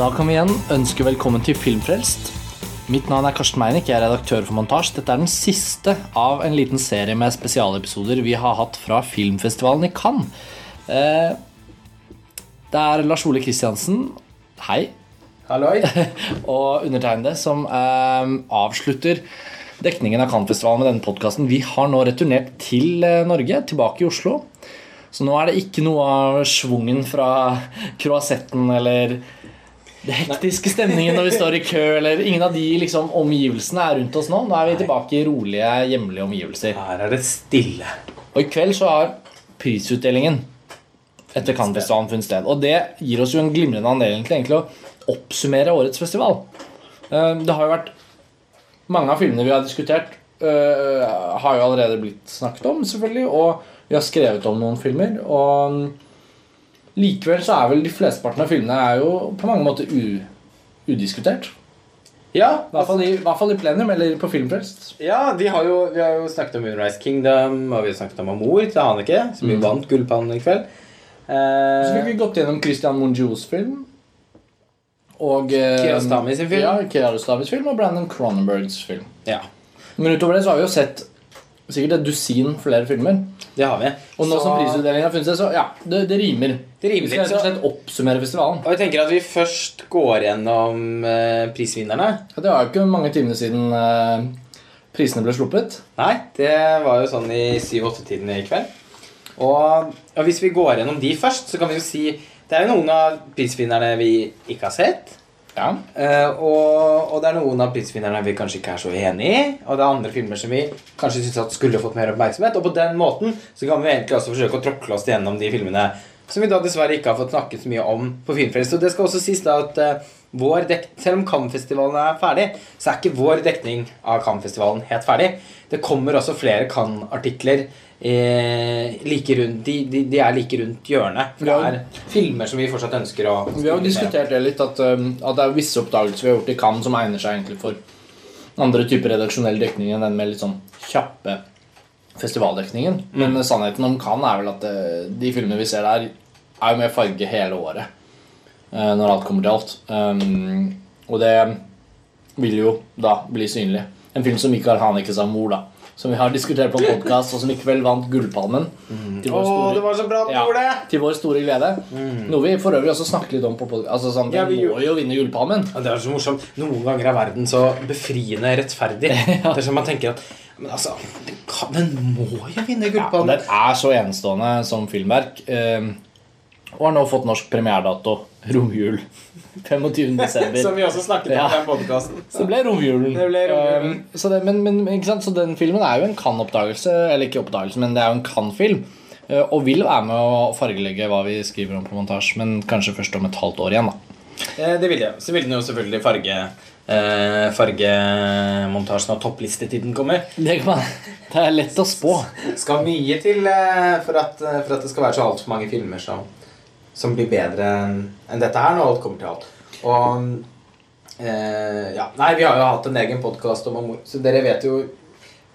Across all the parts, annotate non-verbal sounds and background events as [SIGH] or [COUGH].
Da kan vi igjen ønske velkommen til Filmfrelst. Mitt navn er Karsten Meinick, jeg er redaktør for Montasj. Dette er den siste av en liten serie med spesialepisoder vi har hatt fra filmfestivalen i Cannes. Eh, Det er Lars Ole Kristiansen, hei, Halloi. [LAUGHS] og undertegnede som eh, avslutter dekningen av Cannes-festivalen med denne podkasten. Vi har nå returnert til eh, Norge, tilbake i Oslo. Så nå er det ikke noe av schwungen fra kroasetten eller det hektiske stemningen når vi står i [LAUGHS] kø, eller ingen av de liksom, omgivelsene er rundt oss nå. Nå er vi tilbake i rolige, hjemlige omgivelser. Her er det stille. Og i kveld så har prisutdelingen etter Cannes-festivalen funnet sted. Og det gir oss jo en glimrende anledning til egentlig å oppsummere årets festival. Eh, Det har jo vært Mange av filmene vi har diskutert, eh, har jo allerede blitt snakket om, selvfølgelig. Og vi har skrevet om noen filmer. Og mm, likevel så er vel de flesteparten av filmene er jo på mange måter u, udiskutert. Ja, I hvert fall i, hvert fall i plenum eller på filmfest. ja har jo, vi har jo snakket om Moonrise Kingdom, og vi har snakket om Amor til Haneke, som mm. vant Gullpannen i kveld. Så fikk Eh, vi gått gjennom Christian Monjous film. Og eh, Kiarostami sin film. Ja, Kiarostamis film og Brandon Cronenbergs film. ja, Men utover det så har vi jo sett sikkert et dusin flere filmer. det har vi. Og nå Så- som prisutdelingen har funnet seg, så ja, det, det rimer. Det rimer vi skal litt, rett og slett oppsummere festivalen. Og jeg tenker at vi først går gjennom eh, prisvinnerne. Ja, Det var jo ikke mange timene siden eh, prisene ble sluppet. Nei, det var jo sånn i 7-8-tiden i kveld. Og, og hvis vi går gjennom de først, så kan vi jo si Det er jo noen av prisvinnerne vi ikke har sett. Ja. Uh, og, og det er noen av prisvinnerne vi kanskje ikke er så enig i. Og det er andre filmer som vi kanskje syns at skulle fått mer oppmerksomhet. Og på den måten så kan vi egentlig også forsøke å tråkle oss gjennom de filmene som vi da dessverre ikke har fått snakket så mye om på Filmfrelst. Og det skal også sies da at uh, vår dek selv om Cannes-festivalen er ferdig, så er ikke vår dekning av Cannes-festivalen helt ferdig. Det kommer også flere Cannes-artikler eh, like rundt de, de, de er like rundt hjørnet. For det er filmer som vi fortsatt ønsker å Vi har jo diskutert det litt, at, um, at det er visse oppdagelser vi har gjort i Cannes som egner seg egentlig for andre typer redaksjonell dekning enn den med litt sånn kjappe festivaldekningen. Men Mm. sannheten om Cannes er vel at eh, de filmene vi ser der, er jo med farge hele året. eh, når alt kommer til alt. Um, og det vil jo da bli synlig. En film som Mikael Hanekes av mor, da. Som vi har diskutert på podkast, og som i kveld vant Gullpalmen. Til vår store, Åh, det var så bra Ja. til vår store glede. Noe vi for øvrig også snakket litt om på podcast. Altså, sånn, Ja, vi må jo vinne Gullpalmen. Ja, det er så morsomt. Noen ganger er verden så befriende rettferdig. [LAUGHS] Det er som man tenker at Men altså, den, kan, den må jo vinne Ja, og den er så enestående som filmverk. eh, og har nå fått norsk premieredato. Romjul. [LAUGHS] 25. desember. som vi også snakket om Ja. i den podkasten. [LAUGHS] Så det ble romjulen. Det ble romjulen. Um, så det, men, men? Så den filmen er jo en kan-oppdagelse. Eller ikke oppdagelse, men det er jo en kan-film. uh, og vil være med å fargelegge hva vi skriver om på montasje, men kanskje først om et halvt år igjen. da Eh, det vil jeg. Så vil den jo selvfølgelig farge eh, fargemontasjen når topplistetiden kommer. Det, man, det er lett å spå. Skal mye til eh, for, at, eh, for at det skal være så altfor mange filmer som, som blir bedre enn dette her når alt kommer til alt. Og eh, ja, Nei, vi har jo hatt en egen podkast om amor, så dere vet jo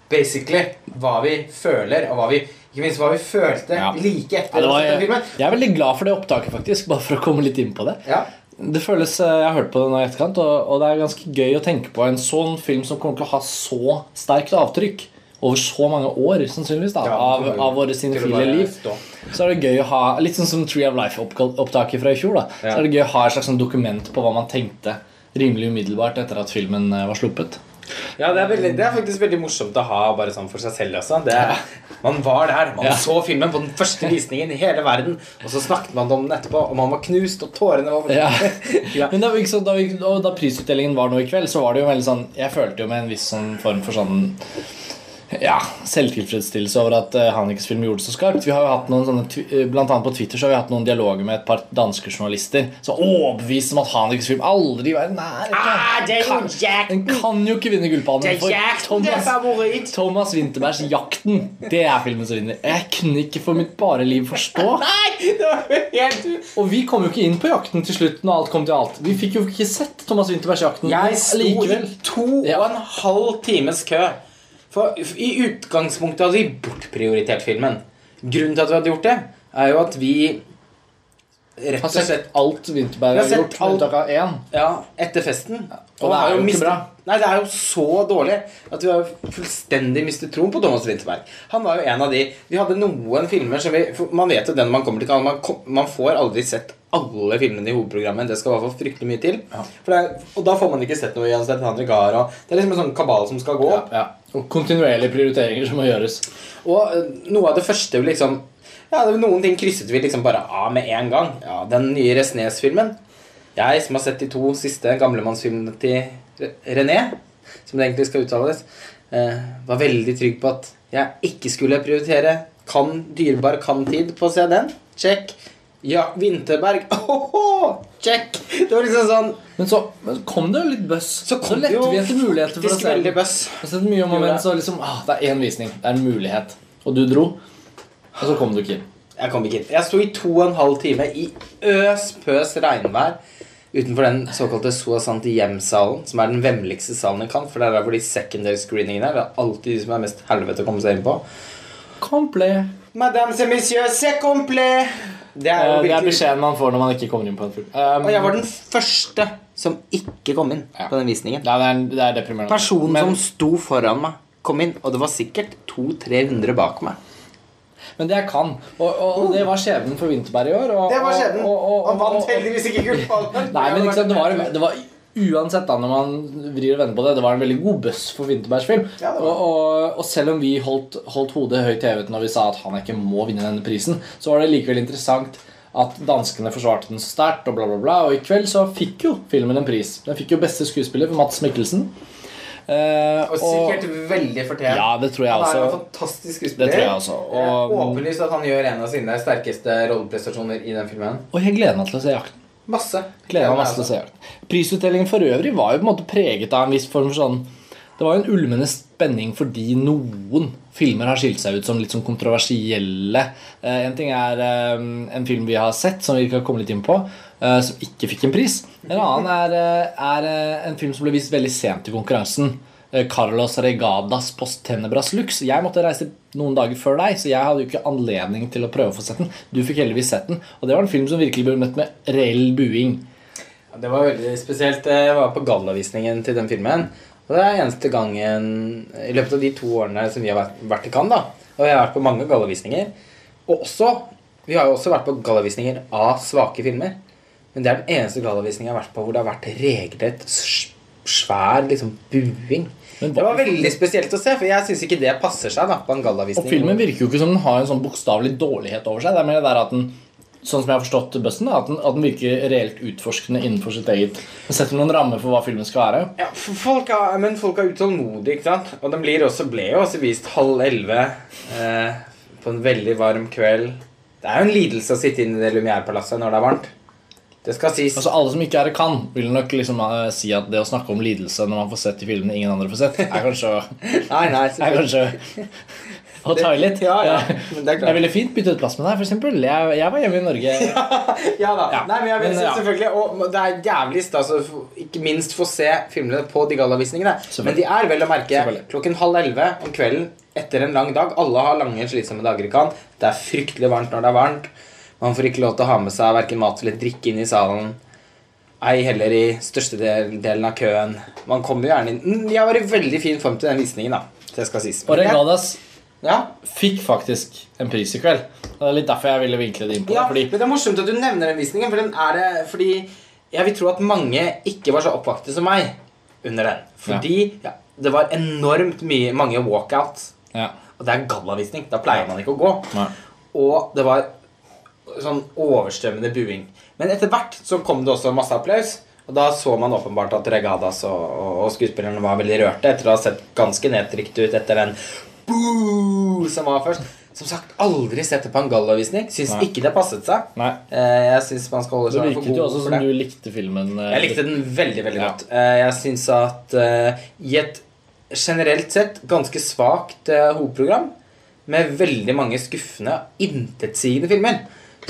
basically hva vi føler, og hva vi ikke minst hva vi følte Ja. like etter Ja, var, den filmen. jeg er veldig glad for det opptaket, faktisk. [LAUGHS] Bare for å komme litt inn på det. Ja. Det føles, eh, Jeg har hørt på det nå i etterkant, og, og det er ganske gøy å tenke på en sånn film som kommer til å ha så sterkt avtrykk over så mange år, sannsynligvis, da, av, av våre sinefile liv. Så er det gøy å ha Litt sånn som Tree of Life-opptaket fra i fjor. da. Så er det gøy å ha et slags sånn dokument på hva man tenkte rimelig umiddelbart etter at filmen eh, var sluppet. Ja, det er, veldig, det er faktisk veldig morsomt å ha bare sånn for seg selv også. Det er, Man var der, man Ja. så filmen på den første visningen i hele verden, og så snakket man om den etterpå, og man var knust, og tårene var Ja. [LAUGHS] Ja. Men da, så da, vi, da prisutdelingen var nå i kveld, så var det jo veldig sånn Jeg følte jo med en viss sånn form for sånn ja, selvtilfredsstillelse over at uh, Hanniks film gjorde det så skarpt. Vi har jo hatt noen sånne, eh, Blant annet på Twitter så har vi hatt noen dialoger med et par danske journalister som er overbevist om at Hanniks film aldri var i nærheten. Den kan jo ikke vinne Gullpalmen. for Thomas. Thomas Winterbergs 'Jakten'. Det er filmen som vinner. Jeg kunne ikke for mitt bare liv forstå. [LAUGHS] Og vi kom jo ikke inn på 'Jakten' til slutt. når alt kom til alt Vi fikk jo ikke sett Thomas Winterbergs 'Jakten'. Jeg sto i to og en halv times kø. For i utgangspunktet hadde vi bortprioritert filmen. Grunnen til at vi hadde gjort det, er jo at vi rett Har og slett sett alt Winterberg har har sett gjort, alt. unntak av én. Ja, etter festen. Og det er jo ikke mistet- bra. Nei, det er jo så dårlig at vi har fullstendig mistet troen på Thomas Winterberg. Han var jo en av de Vi hadde noen filmer som vi Man vet jo den man kommer til. Man, kom- man får aldri sett alle filmene i hovedprogrammet. Det skal i hvert fall fryktelig mye til. Det er, og da får man ikke sett noe Gahr, og Det er liksom en sånn kabal som skal gå. Ja, ja. Kontinuerlige prioriteringer som må gjøres. Og eh, noe av det første liksom Ja, noen ting krysset vi liksom bare av med en gang. Ja, Den nye Resnes-filmen. Jeg som har sett de to siste gamlemannsfilmene til René, som det egentlig skal uttales, eh, var veldig trygg på at jeg ikke skulle prioritere kan, dyrebar kan-tid på å se den. Check. Ja, Vinterberg. Ohoho! [LAUGHS] Check. Det var liksom sånn Men så, men kom det jo litt bøss. Så så lette vi etter muligheter for å se den. Jeg har mye om og men, så liksom ah, Det er én visning. Det er en mulighet. Og du dro. Og så kom du ikke inn. Jeg kom ikke inn. Jeg sto i to og en halv time i øs-pøs regnvær utenfor den såkalte Soasantiem-salen, som er den vemmeligste salen jeg kan for det er der hvor de secondary screeningene er. Det er alltid de som er mest helvete å komme seg inn på. Complet. Madame et monsieur, c'est complet! Det er jo Eh, Det virkelig beskjeden man får når man ikke kommer inn på en film. Um, Og jeg var den første som ikke kom inn Ja. på den visningen. ja, det, er, det er deprimerende. Personen men, som sto foran meg, kom inn, og det var sikkert 200-300 bak meg. men det jeg kan. Og, og, og det var skjebnen for Winterberg i år. Og, Det var og- skjebnen. og- og- Han vant heldigvis ikke gullpalmen. Nei, men liksom, det var, det var Uansett, da, når man vrir og vender på det, det var en veldig god buss for Winterbergs film. Ja, og, og, og selv om vi holdt, holdt hodet høyt hevet når vi sa at han ikke må vinne denne prisen, så var det likevel interessant at danskene forsvarte den så sterkt, og bla, bla, bla. Og i kveld så fikk jo filmen en pris. Den fikk jo beste skuespiller for Mats Mikkelsen. Eh, Og sikkert veldig fortjent. Ja, det tror jeg Han er en fantastisk skuespiller. Det tror jeg også, og- Åpenlyst at han gjør en av sine sterkeste rolleprestasjoner i den filmen. Og jeg gleder meg til å se jakten. Masse. Gleder meg masse til å se jakten. Prisutdelingen for øvrig var jo på en måte preget av en viss form for sånn Det var jo en ulmende spenning fordi noen filmer har skilt seg ut som litt sånn kontroversielle. Eh, en ting er eh, en film vi har sett, som vi kan komme litt inn på, eh, som ikke fikk en pris. En annen er, eh, er eh, en film som ble vist veldig sent i konkurransen. Eh, Carlos Regadas Post Tenebras Lux. Jeg måtte reise noen dager før deg, så jeg hadde jo ikke anledning til å prøve å få sett den. Du fikk heldigvis sett den, og det var en film som virkelig ble møtt med reell buing. Ja, Det var veldig spesielt. Jeg var på gallavisningen til den filmen. Og det er eneste gangen i løpet av de to årene som vi har vært i Cannes, da. Og jeg har vært på mange gallavisninger. Og også Vi har jo også vært på gallavisninger av svake filmer. Men det er den eneste gallavisningen jeg har vært på hvor det har vært regelrett svær liksom buing. Men Det var veldig spesielt å se, for jeg syns ikke det passer seg da på en gallavisning. Og filmen virker jo ikke som den har en sånn bokstavelig dårlighet over seg. Det er mer det der at den Sånn som jeg har forstått bussen, da, at den, at den virker reelt utforskende innenfor sitt eget Den setter noen rammer for hva filmen skal være. Ja, folk er, men folk er utålmodige, ikke sant? Og den blir også, ble jo også vist halv elleve eh, på en veldig varm kveld. Det er jo en lidelse å sitte inne i det Lumière-palasset når det er varmt. Det skal sies. Altså Alle som ikke er det kan, vil nok liksom uh, si at det å snakke om lidelse når man får sett de filmene ingen andre får sett, er kanskje, [LAUGHS] Nei, nei, er kanskje å ta i litt. [LAUGHS] Ja, ja, men det klart. Jeg ville fint byttet plass med deg, f.eks. Jeg, jeg var hjemme i Norge. [LAUGHS] Ja da. Ja. Nei, men jeg vil selvfølgelig Og det er jævlig stas å ikke minst få se filmene på de gallavisningene. Men de er vel å merke klokken halv elleve om kvelden etter en lang dag. Alle har lange, slitsomme dager i Cannes. Det er fryktelig varmt når det er varmt. Man får ikke lov til å ha med seg verken mat eller drikke inn i salen. Ei heller i største del, delen av køen. Man kommer gjerne inn Mm, Jeg var i veldig fin form til den visningen, da. Det skal sies. Og Regadas Ja, fikk faktisk en pris i kveld. Det er litt derfor jeg ville vinkle det inn på Ja, det. Men det er morsomt at du nevner den visningen, for den er det fordi jeg vil tro at mange ikke var så oppvakte som meg under den. Fordi ja, det var enormt mye, mange walkouts. ja, Og det er gallavisning. Da pleier man ikke å gå. nei. Og det var sånn overstrømmende buing. Men etter hvert så kom det også masse applaus. Og da så man åpenbart at Regadas og, og, og skuespillerne var veldig rørte etter å ha sett ganske nedtrykt ut etter den Boo! Som var først. Som sagt, aldri sett det på en gallavisning. Syns Nei. ikke det passet seg. Nei. Eh, Jeg synes man skal holde seg for virket jo også som du likte filmen. eh, Jeg likte den veldig, veldig Ja. godt. Eh, Jeg syns at uh, i et generelt sett ganske svakt uh, hovedprogram, med veldig mange skuffende, intetsigende filmer,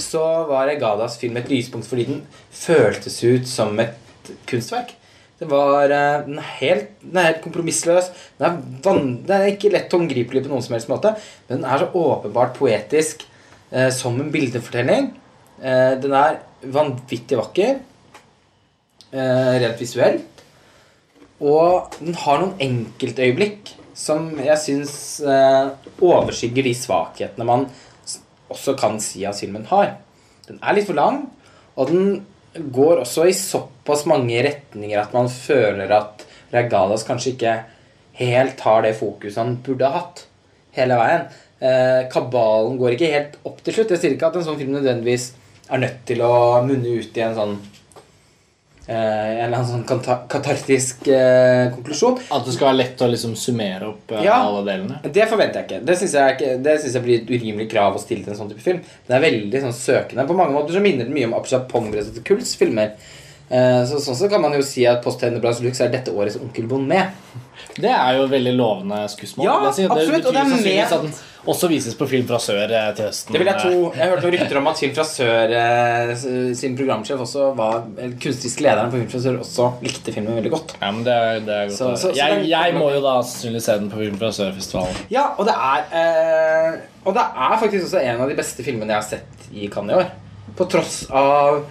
så var Egadas film et lyspunkt fordi den føltes ut som et kunstverk. Det var, eh, den, er helt, den er helt kompromissløs. Den er, van, den er ikke lett håndgripelig på noen som helst måte, men den er så åpenbart poetisk eh, som en bildefortelling. Eh, den er vanvittig vakker eh, rent visuelt. Og den har noen enkeltøyeblikk som jeg syns eh, overskygger de svakhetene man også kan si at filmen har. Den er litt for lang, og den går også i såpass mange retninger at man føler at Regalas kanskje ikke helt har det fokuset han burde ha hatt hele veien. Eh, kabalen går ikke helt opp til slutt. Jeg sier ikke at en sånn film nødvendigvis er nødt til å munne ut i en sånn en eller annen sånn kata katartisk eh, konklusjon. At det skal være lett å liksom summere opp eh, Ja. alle delene. Det forventer jeg ikke. Det syns jeg, ikke, det synes jeg blir et urimelig krav å stille til en sånn type film. Den er veldig sånn søkende. På mange måter så minner den mye om Apchapong Kuls filmer. Eh, så sånn så kan man jo si at Post Tenebras Lux er dette årets Onkel med Det er jo veldig lovende skussmål. Ja, si. absolutt, og det er med- at den også vises på Film fra sør eh, til høsten. Det vil Jeg tro, jeg hørte noen rykter om at Film fra Sør eh, sin programsjef også var Kunstnerisk lederen på Film fra Sør også likte filmen veldig godt. Ja, men det er, det er godt så- så jeg, jeg må jo da sannsynligvis se den på Film fra sør-festivalen. Ja, og det er eh, Og det er faktisk også en av de beste filmene jeg har sett i Cannes i år. På tross av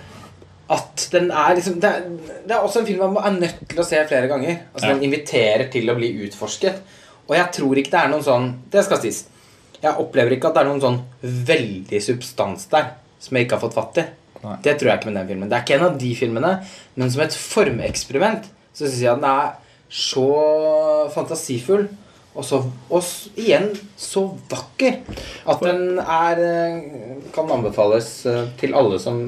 at den er liksom Det er, det er også en film man er nødt til å se flere ganger. Altså Ja. Den inviterer til å bli utforsket. Og jeg tror ikke det er noen sånn Det skal sies. Jeg opplever ikke at det er noen sånn veldig substans der som jeg ikke har fått fatt i. Nei. Det tror jeg ikke med den filmen. Det er ikke en av de filmene, men som et formeksperiment så syns jeg den er så fantasifull og så og igjen så vakker at den er eh, kan anbefales eh, til alle som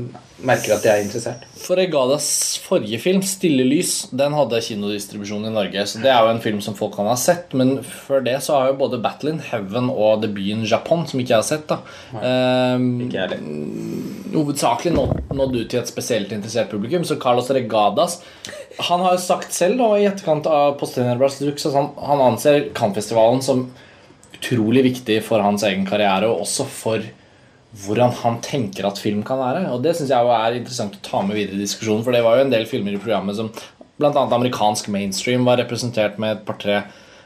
merker at de er interessert. For Egadas forrige film, 'Stille lys', den hadde kinodistribusjon i Norge. Så det er jo en film som folk kan ha sett. Men før det så har jo både 'Battle in Heaven' og 'Debuten Japan', som ikke jeg har sett, da ehm, Ikke er det hovedsakelig nådd nådd ut til et spesielt interessert publikum. Så Carlos Regadas Han har jo sagt selv da, i etterkant av Postenerbras Lux at han, han anser Cannes-festivalen som utrolig viktig for hans egen karriere, og også for hvordan han tenker at film kan være. Og det syns jeg er interessant å ta med videre i diskusjonen, for det var jo en del filmer i programmet som bl.a. amerikansk mainstream var representert med et par-tre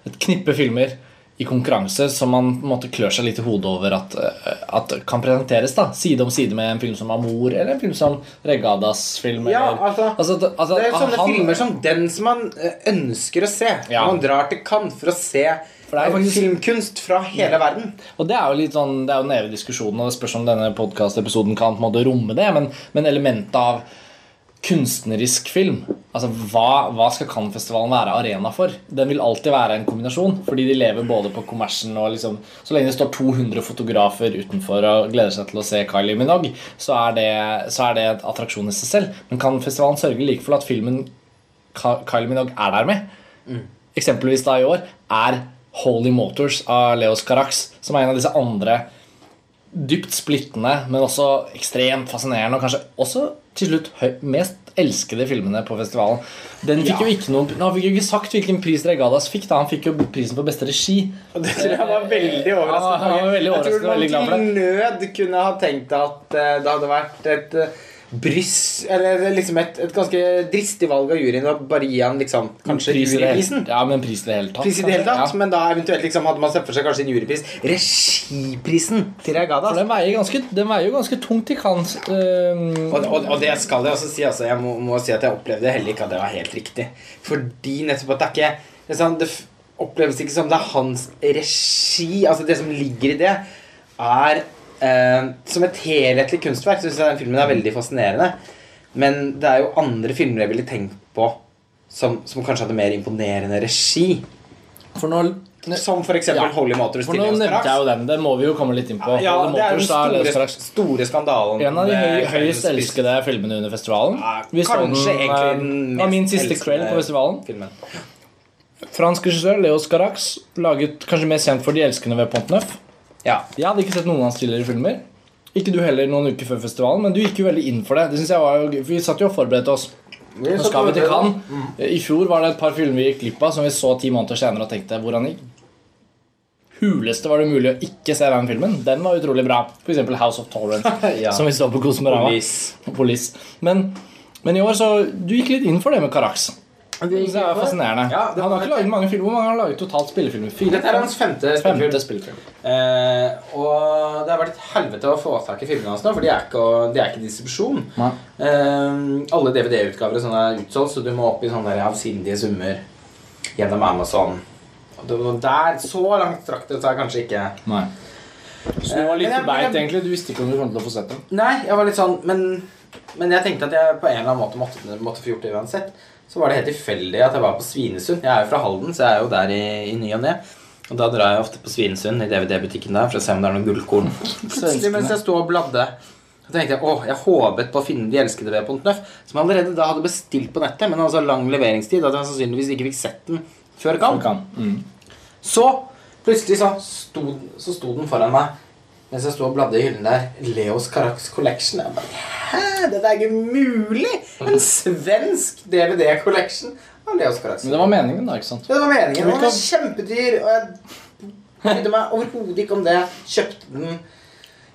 et knippe filmer i konkurranse som man på en måte klør seg litt i hodet over at, eh, at kan presenteres da side om side med en film som 'Amor' eller en film som Regadas film. Ja, altså, altså, altså, Det er sånne han- filmer som den som man eh, ønsker å se. Ja. Man drar til Cannes for å se For det er faktisk- filmkunst fra hele verden. Og det er jo litt sånn, det er jo den evige diskusjonen, og det spørs om denne podkastepisoden kan på en måte romme det, men, men elementet av kunstnerisk film Altså, hva, hva skal Cannes-festivalen være arena for? Den vil alltid være en kombinasjon, fordi de lever både på kommersen og liksom Så lenge det står 200 fotografer utenfor og gleder seg til å se Kylie Minogue, så er det, så er det et attraksjon i seg selv. Men Cannes-festivalen sørger like for at filmen Kylie Minogue er der med. Eksempelvis da i år er Holy Motors av Leos Carax, som er en av disse andre dypt splittende, men også ekstremt fascinerende, og kanskje også til slutt mest elskede filmene på festivalen. Den fikk Ja. jo ikke noen Han fikk jo ikke sagt hvilken pris Regadas fikk. da Han fikk jo prisen for beste regi. Og det tror jeg var veldig overraskende. Ja, var veldig jeg tror man til nød kunne ha tenkt at eh, det hadde vært et bryss Eller liksom et, et ganske dristig valg av juryen å bare gi han liksom kanskje Pris det juryprisen. Ja, men pris i det hele tatt. Pris i det hele tatt, Ja. men da eventuelt liksom hadde man sett for seg kanskje en jurypris. Regiprisen til Regadas. For den veier, ganske, den veier jo ganske tungt i Cannes. Uh, Og, og, og det skal jeg også si. Altså, jeg må, må si at jeg opplevde heller ikke at det var helt riktig. Fordi nettopp at det er ikke det, er sånn, det oppleves ikke som det er hans regi. Altså Det som ligger i det, er eh, Som et helhetlig kunstverk syns jeg den filmen er veldig fascinerende. Men det er jo andre filmer jeg ville tenkt på som, som kanskje hadde mer imponerende regi. for nå, Som eksempel Ja. Holy Motors for nå nevnte jeg jo den. Det må vi jo komme litt inn på. Ja, Holy det er den store, store skandalen. En av de høy, høyest elskede filmene under festivalen. Ja, kanskje den, egentlig eh, den var min siste kveld på festivalen. filmen. Fransk regissør Leo Carax, laget kanskje mest kjent for De elskende ved Pont Neuf. Ja. Jeg hadde ikke sett noen av hans tidligere filmer. Ikke du heller noen uker før festivalen, men du gikk jo veldig inn for det. Det synes jeg var jo Vi satt jo og forberedte oss. Nå skal vi til Cannes. I fjor var det et par filmer vi gikk glipp av, som vi så ti måneder senere og tenkte hvordan i huleste var det mulig å ikke se den filmen. Den var utrolig bra. Eksempel House of Torrent, [LAUGHS] Ja. som vi så på Kosmorama. Police. Police. Men, men i år så Du gikk litt inn for det med Carax. Det er fascinerende. Ja, det han har ikke laget mange filmer. Hvor mange har han laget totalt spillefilmer? Fire? Dette er hans femte spillefilm. Femte spillefilm. Eh, og det har vært et helvete å få tak i filmene hans nå, for de er ikke, de er ikke distribusjon. Eh, alle DVD-utgaver er utsolgt, så du må opp i sånne avsindige summer gjennom Amazon. Og det var der, Så langt strakk det seg kanskje ikke. Nei. Så du var litt jeg- beit, egentlig. Du visste ikke om du kom til å få sett den. Nei, jeg var litt sånn Men, men jeg tenkte at jeg på en eller annen måte måtte, måtte få gjort det uansett. Så var det helt tilfeldig at jeg var på Svinesund. Jeg er jo fra Halden, så jeg er jo der i, i ny og ne. Og da drar jeg ofte på Svinesund, i DVD-butikken der, for å se om det er noen gullkorn. [LAUGHS] Plutselig mens jeg sto og bladde, så tenkte jeg åh, jeg håpet på å finne De elskede ved Pontnøff, som jeg allerede da hadde bestilt på nettet, men altså lang leveringstid, at jeg sannsynligvis ikke fikk sett den før Cannes. Kan. Mm. Så plutselig så sto, så sto den foran meg mens jeg sto og bladde i hyllen der. Leos Carax Collection. Jeg bare, Hæ? Dette er ikke mulig! En svensk DVD-collection av Leos Carax. Men det var meningen, da. ikke sant? Det var meningen. Den var kjempedyr, og jeg brydde meg overhodet ikke om det. Kjøpte den.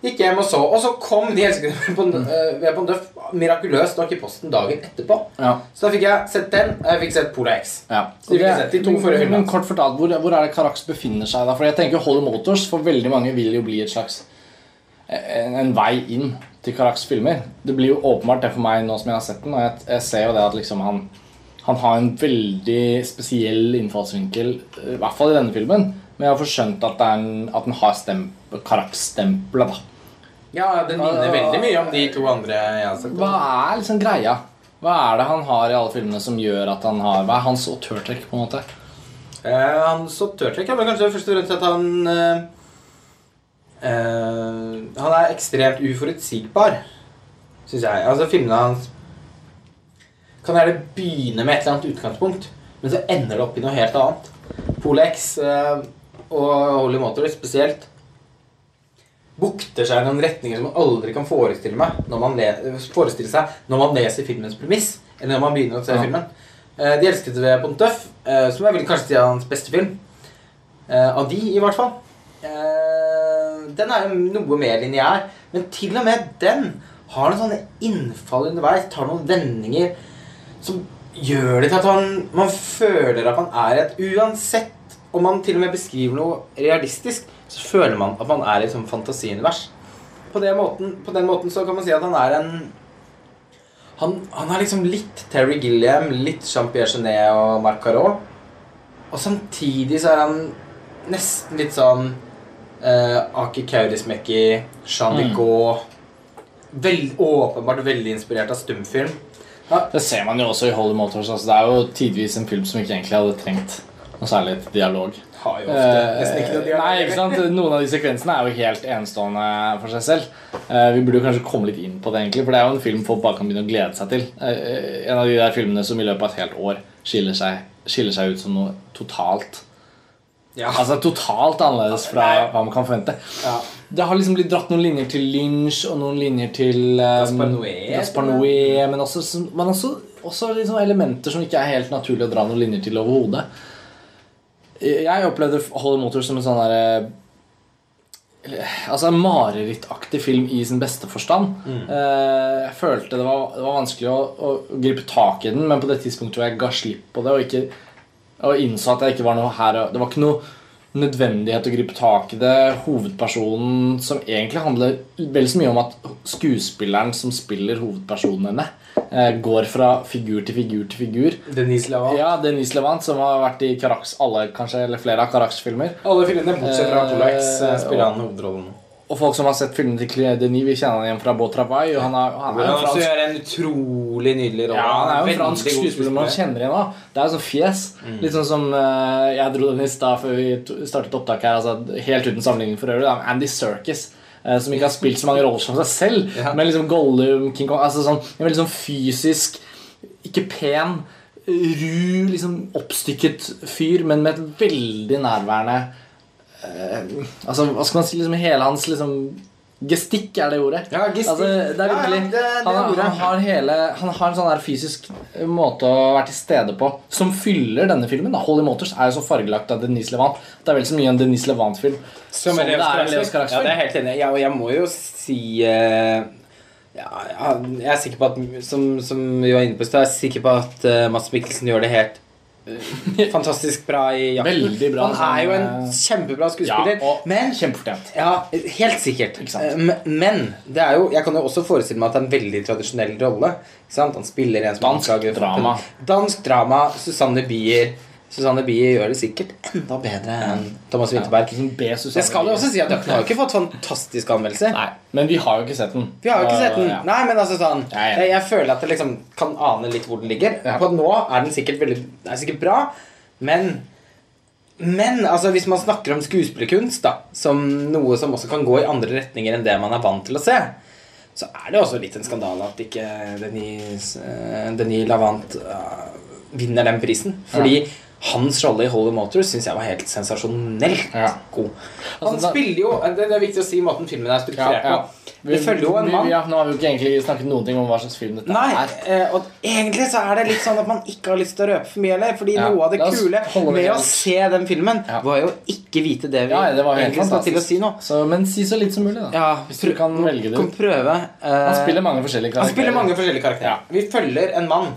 Gikk hjem og så. Og så kom De elskede [LAUGHS] på, en ved Pondøff mirakuløst nok i posten dagen etterpå. Ja. Så da fikk jeg sett den, og jeg fikk sett Pola X. ja. Så fikk sett de to forrige hyllene. Men kort fortalt, hvor, hvor er det Carax befinner seg? da? For jeg tenker Holly Motors for veldig mange vil jo bli et slags en, en vei inn til Karaks filmer. Det blir jo åpenbart det for meg nå som jeg har sett den. Og jeg, jeg ser jo det at liksom han han har en veldig spesiell innfallsvinkel, i hvert fall i denne filmen. Men jeg har forskjønt at, det er en, at den har stempel, Carax-stempelet. da. Ja, den minner veldig mye om de to andre jeg har sett. Hva er liksom greia? Hva er det han har i alle filmene som gjør at han har Hva er hans autørtrekk, på en måte? Eh, han så er vel kanskje først og fremst at han eh, eh, Han er ekstremt uforutsigbar, syns jeg. Altså, filmene hans kan gjerne begynne med et eller annet utgangspunkt, men så ender det opp i noe helt annet. Polex uh, og Holy Motor spesielt bukter seg i noen retninger som man aldri kan forestille, meg når man le forestille seg når man leser filmens premiss, eller når man begynner å se Ja. filmen. Uh, De elsket ved eh, som jeg vil kanskje si er hans beste film. Eh, Av de, i hvert fall. Eh, Den er jo noe mer lineær, men til og med den har noen sånne innfall underveis, tar noen vendinger som gjør det til at man, man føler at man er et Uansett om man til og med beskriver noe realistisk, så føler man at man er i et sånt fantasiunivers. På, måten, på den måten så kan man si at han er en Han, han er liksom litt Terry Gilliam, litt Jean-Pierre Genet og Marc Carot. Og samtidig så er han nesten litt sånn uh, Aki Kaurismäki, Jean Mm. Vigot Veld, Åpenbart veldig inspirert av stumfilm. Det ser man jo også i Holly Motors. Altså, det er jo tidvis en film som ikke egentlig hadde trengt noe særlig dialog. Har jo ofte Eh, nesten ikke noe dialog. Nei, ikke sant? Noen av de sekvensene er jo helt enestående for seg selv. Uh, vi burde jo kanskje komme litt inn på det, egentlig, for det er jo en film folk bare kan begynne å glede seg til. En av de der filmene som i løpet av et helt år skiller seg, skiller seg ut som noe totalt Ja. Altså totalt annerledes fra hva man kan forvente. Ja. Det har liksom blitt dratt noen linjer til Lynch og noen linjer til um, Gaspar Noé. Gaspar Noé, men også, men også, også liksom elementer som ikke er helt naturlig å dra noen linjer til overhodet. Jeg opplevde Holly Motors som en sånn derre Altså en marerittaktig film i sin beste forstand. Mm. Jeg følte det var, det var vanskelig å, å gripe tak i den, men på det tidspunktet hvor jeg ga slipp på det og, ikke, og innså at det ikke var noe her Det var ikke noe nødvendighet å gripe tak i det. Hovedpersonen som egentlig handler vel så mye om at skuespilleren som spiller hovedpersonen eh, går fra figur til figur til figur. Denise Levant. Ja, Denise Levant, som har vært i Karaks, alle kanskje, eller flere av Karaks-filmer. Alle filmene bortsett fra Eh, eh, spiller han hovedrollen. Og folk som har sett filmene til Claire Denis, vil kjenne han igjen fra Beau Travail. Og han er, han er jo fransk, gjør en utrolig nydelig rolle. ja, han er jo en fransk skuespiller man kjenner igjen. da Det er jo sånn fjes. Mm. Litt sånn som uh, jeg dro den i stad før vi startet opptak her. Altså, helt uten sammenligning for øvrig. Andy Serkis. eh, som ikke har spilt så mange roller som seg selv. Ja. Men liksom Gollum, King Kong altså sånn, En veldig sånn fysisk, ikke pen ru, liksom oppstykket fyr, men med et veldig nærværende eh, Altså, hva skal man si? liksom Hele hans liksom Gestikk er det ordet. Ja, gestikk. Altså, det er Ja, ja, det- det han, er han har hele Han har en sånn der fysisk måte å være til stede på som fyller denne filmen. da Holy Motors er jo så fargelagt av Denise Levant. Det er vel så mye en Denise Levant-film Som, det en Leo er en Leos Carax-film. Ja, det er helt enig. Ja, og jeg må jo si uh, ja, Jeg er sikker på at Som, som vi var inne på i stad, jeg er sikker på at uh, Mads Mikkelsen gjør det helt [LAUGHS] fantastisk bra i jakten. Bra Han er jo en kjempebra skuespiller. Ja, men kjempefortjent. ja, helt sikkert. Ikke sant? Men, det er jo, jeg kan jo også forestille meg at det er en veldig tradisjonell rolle. Han spiller en som Dansk drama. Dansk drama. Susanne Bier. Susanne Bie gjør det sikkert enda bedre enn Thomas Winterberg. Ja, jeg skal jo også si at Jakten har jo ikke fått fantastisk anmeldelse. Nei, men vi har jo ikke sett den. Vi har jo ikke sett den. Ja. Nei, men altså sånn Ja, ja. Jeg, jeg føler at jeg liksom kan ane litt hvor den ligger. Ja. På nå er den sikkert veldig er sikkert bra, men Men altså hvis man snakker om skuespillerkunst da som noe som også kan gå i andre retninger enn det man er vant til å se, så er det også litt en skandale at ikke Denis, eh, Denis Lavant uh, vinner den prisen. Fordi hans rolle i Holy Motors syns jeg var helt sensasjonelt Ja. god. Han Altså, da- spiller jo Det er viktig å si måten filmen er strukturert Ja, ja. på. Det følger jo en mann. Ja, nå har vi jo ikke egentlig snakket noen ting om hva slags film dette Nei, er. eh, og egentlig så er det litt sånn at man ikke har lyst til å røpe for mye heller. Fordi Ja, noe av det kule med å se den filmen, Ja. var jo ikke vite det vi Ja, det var egentlig skal til å si nå. Så, men si så litt som mulig, da. Ja, Hvis du kan velge det Kan prøve. eh, Han spiller mange forskjellige karakterer. han spiller mange forskjellige karakterer. Ja. Vi følger en mann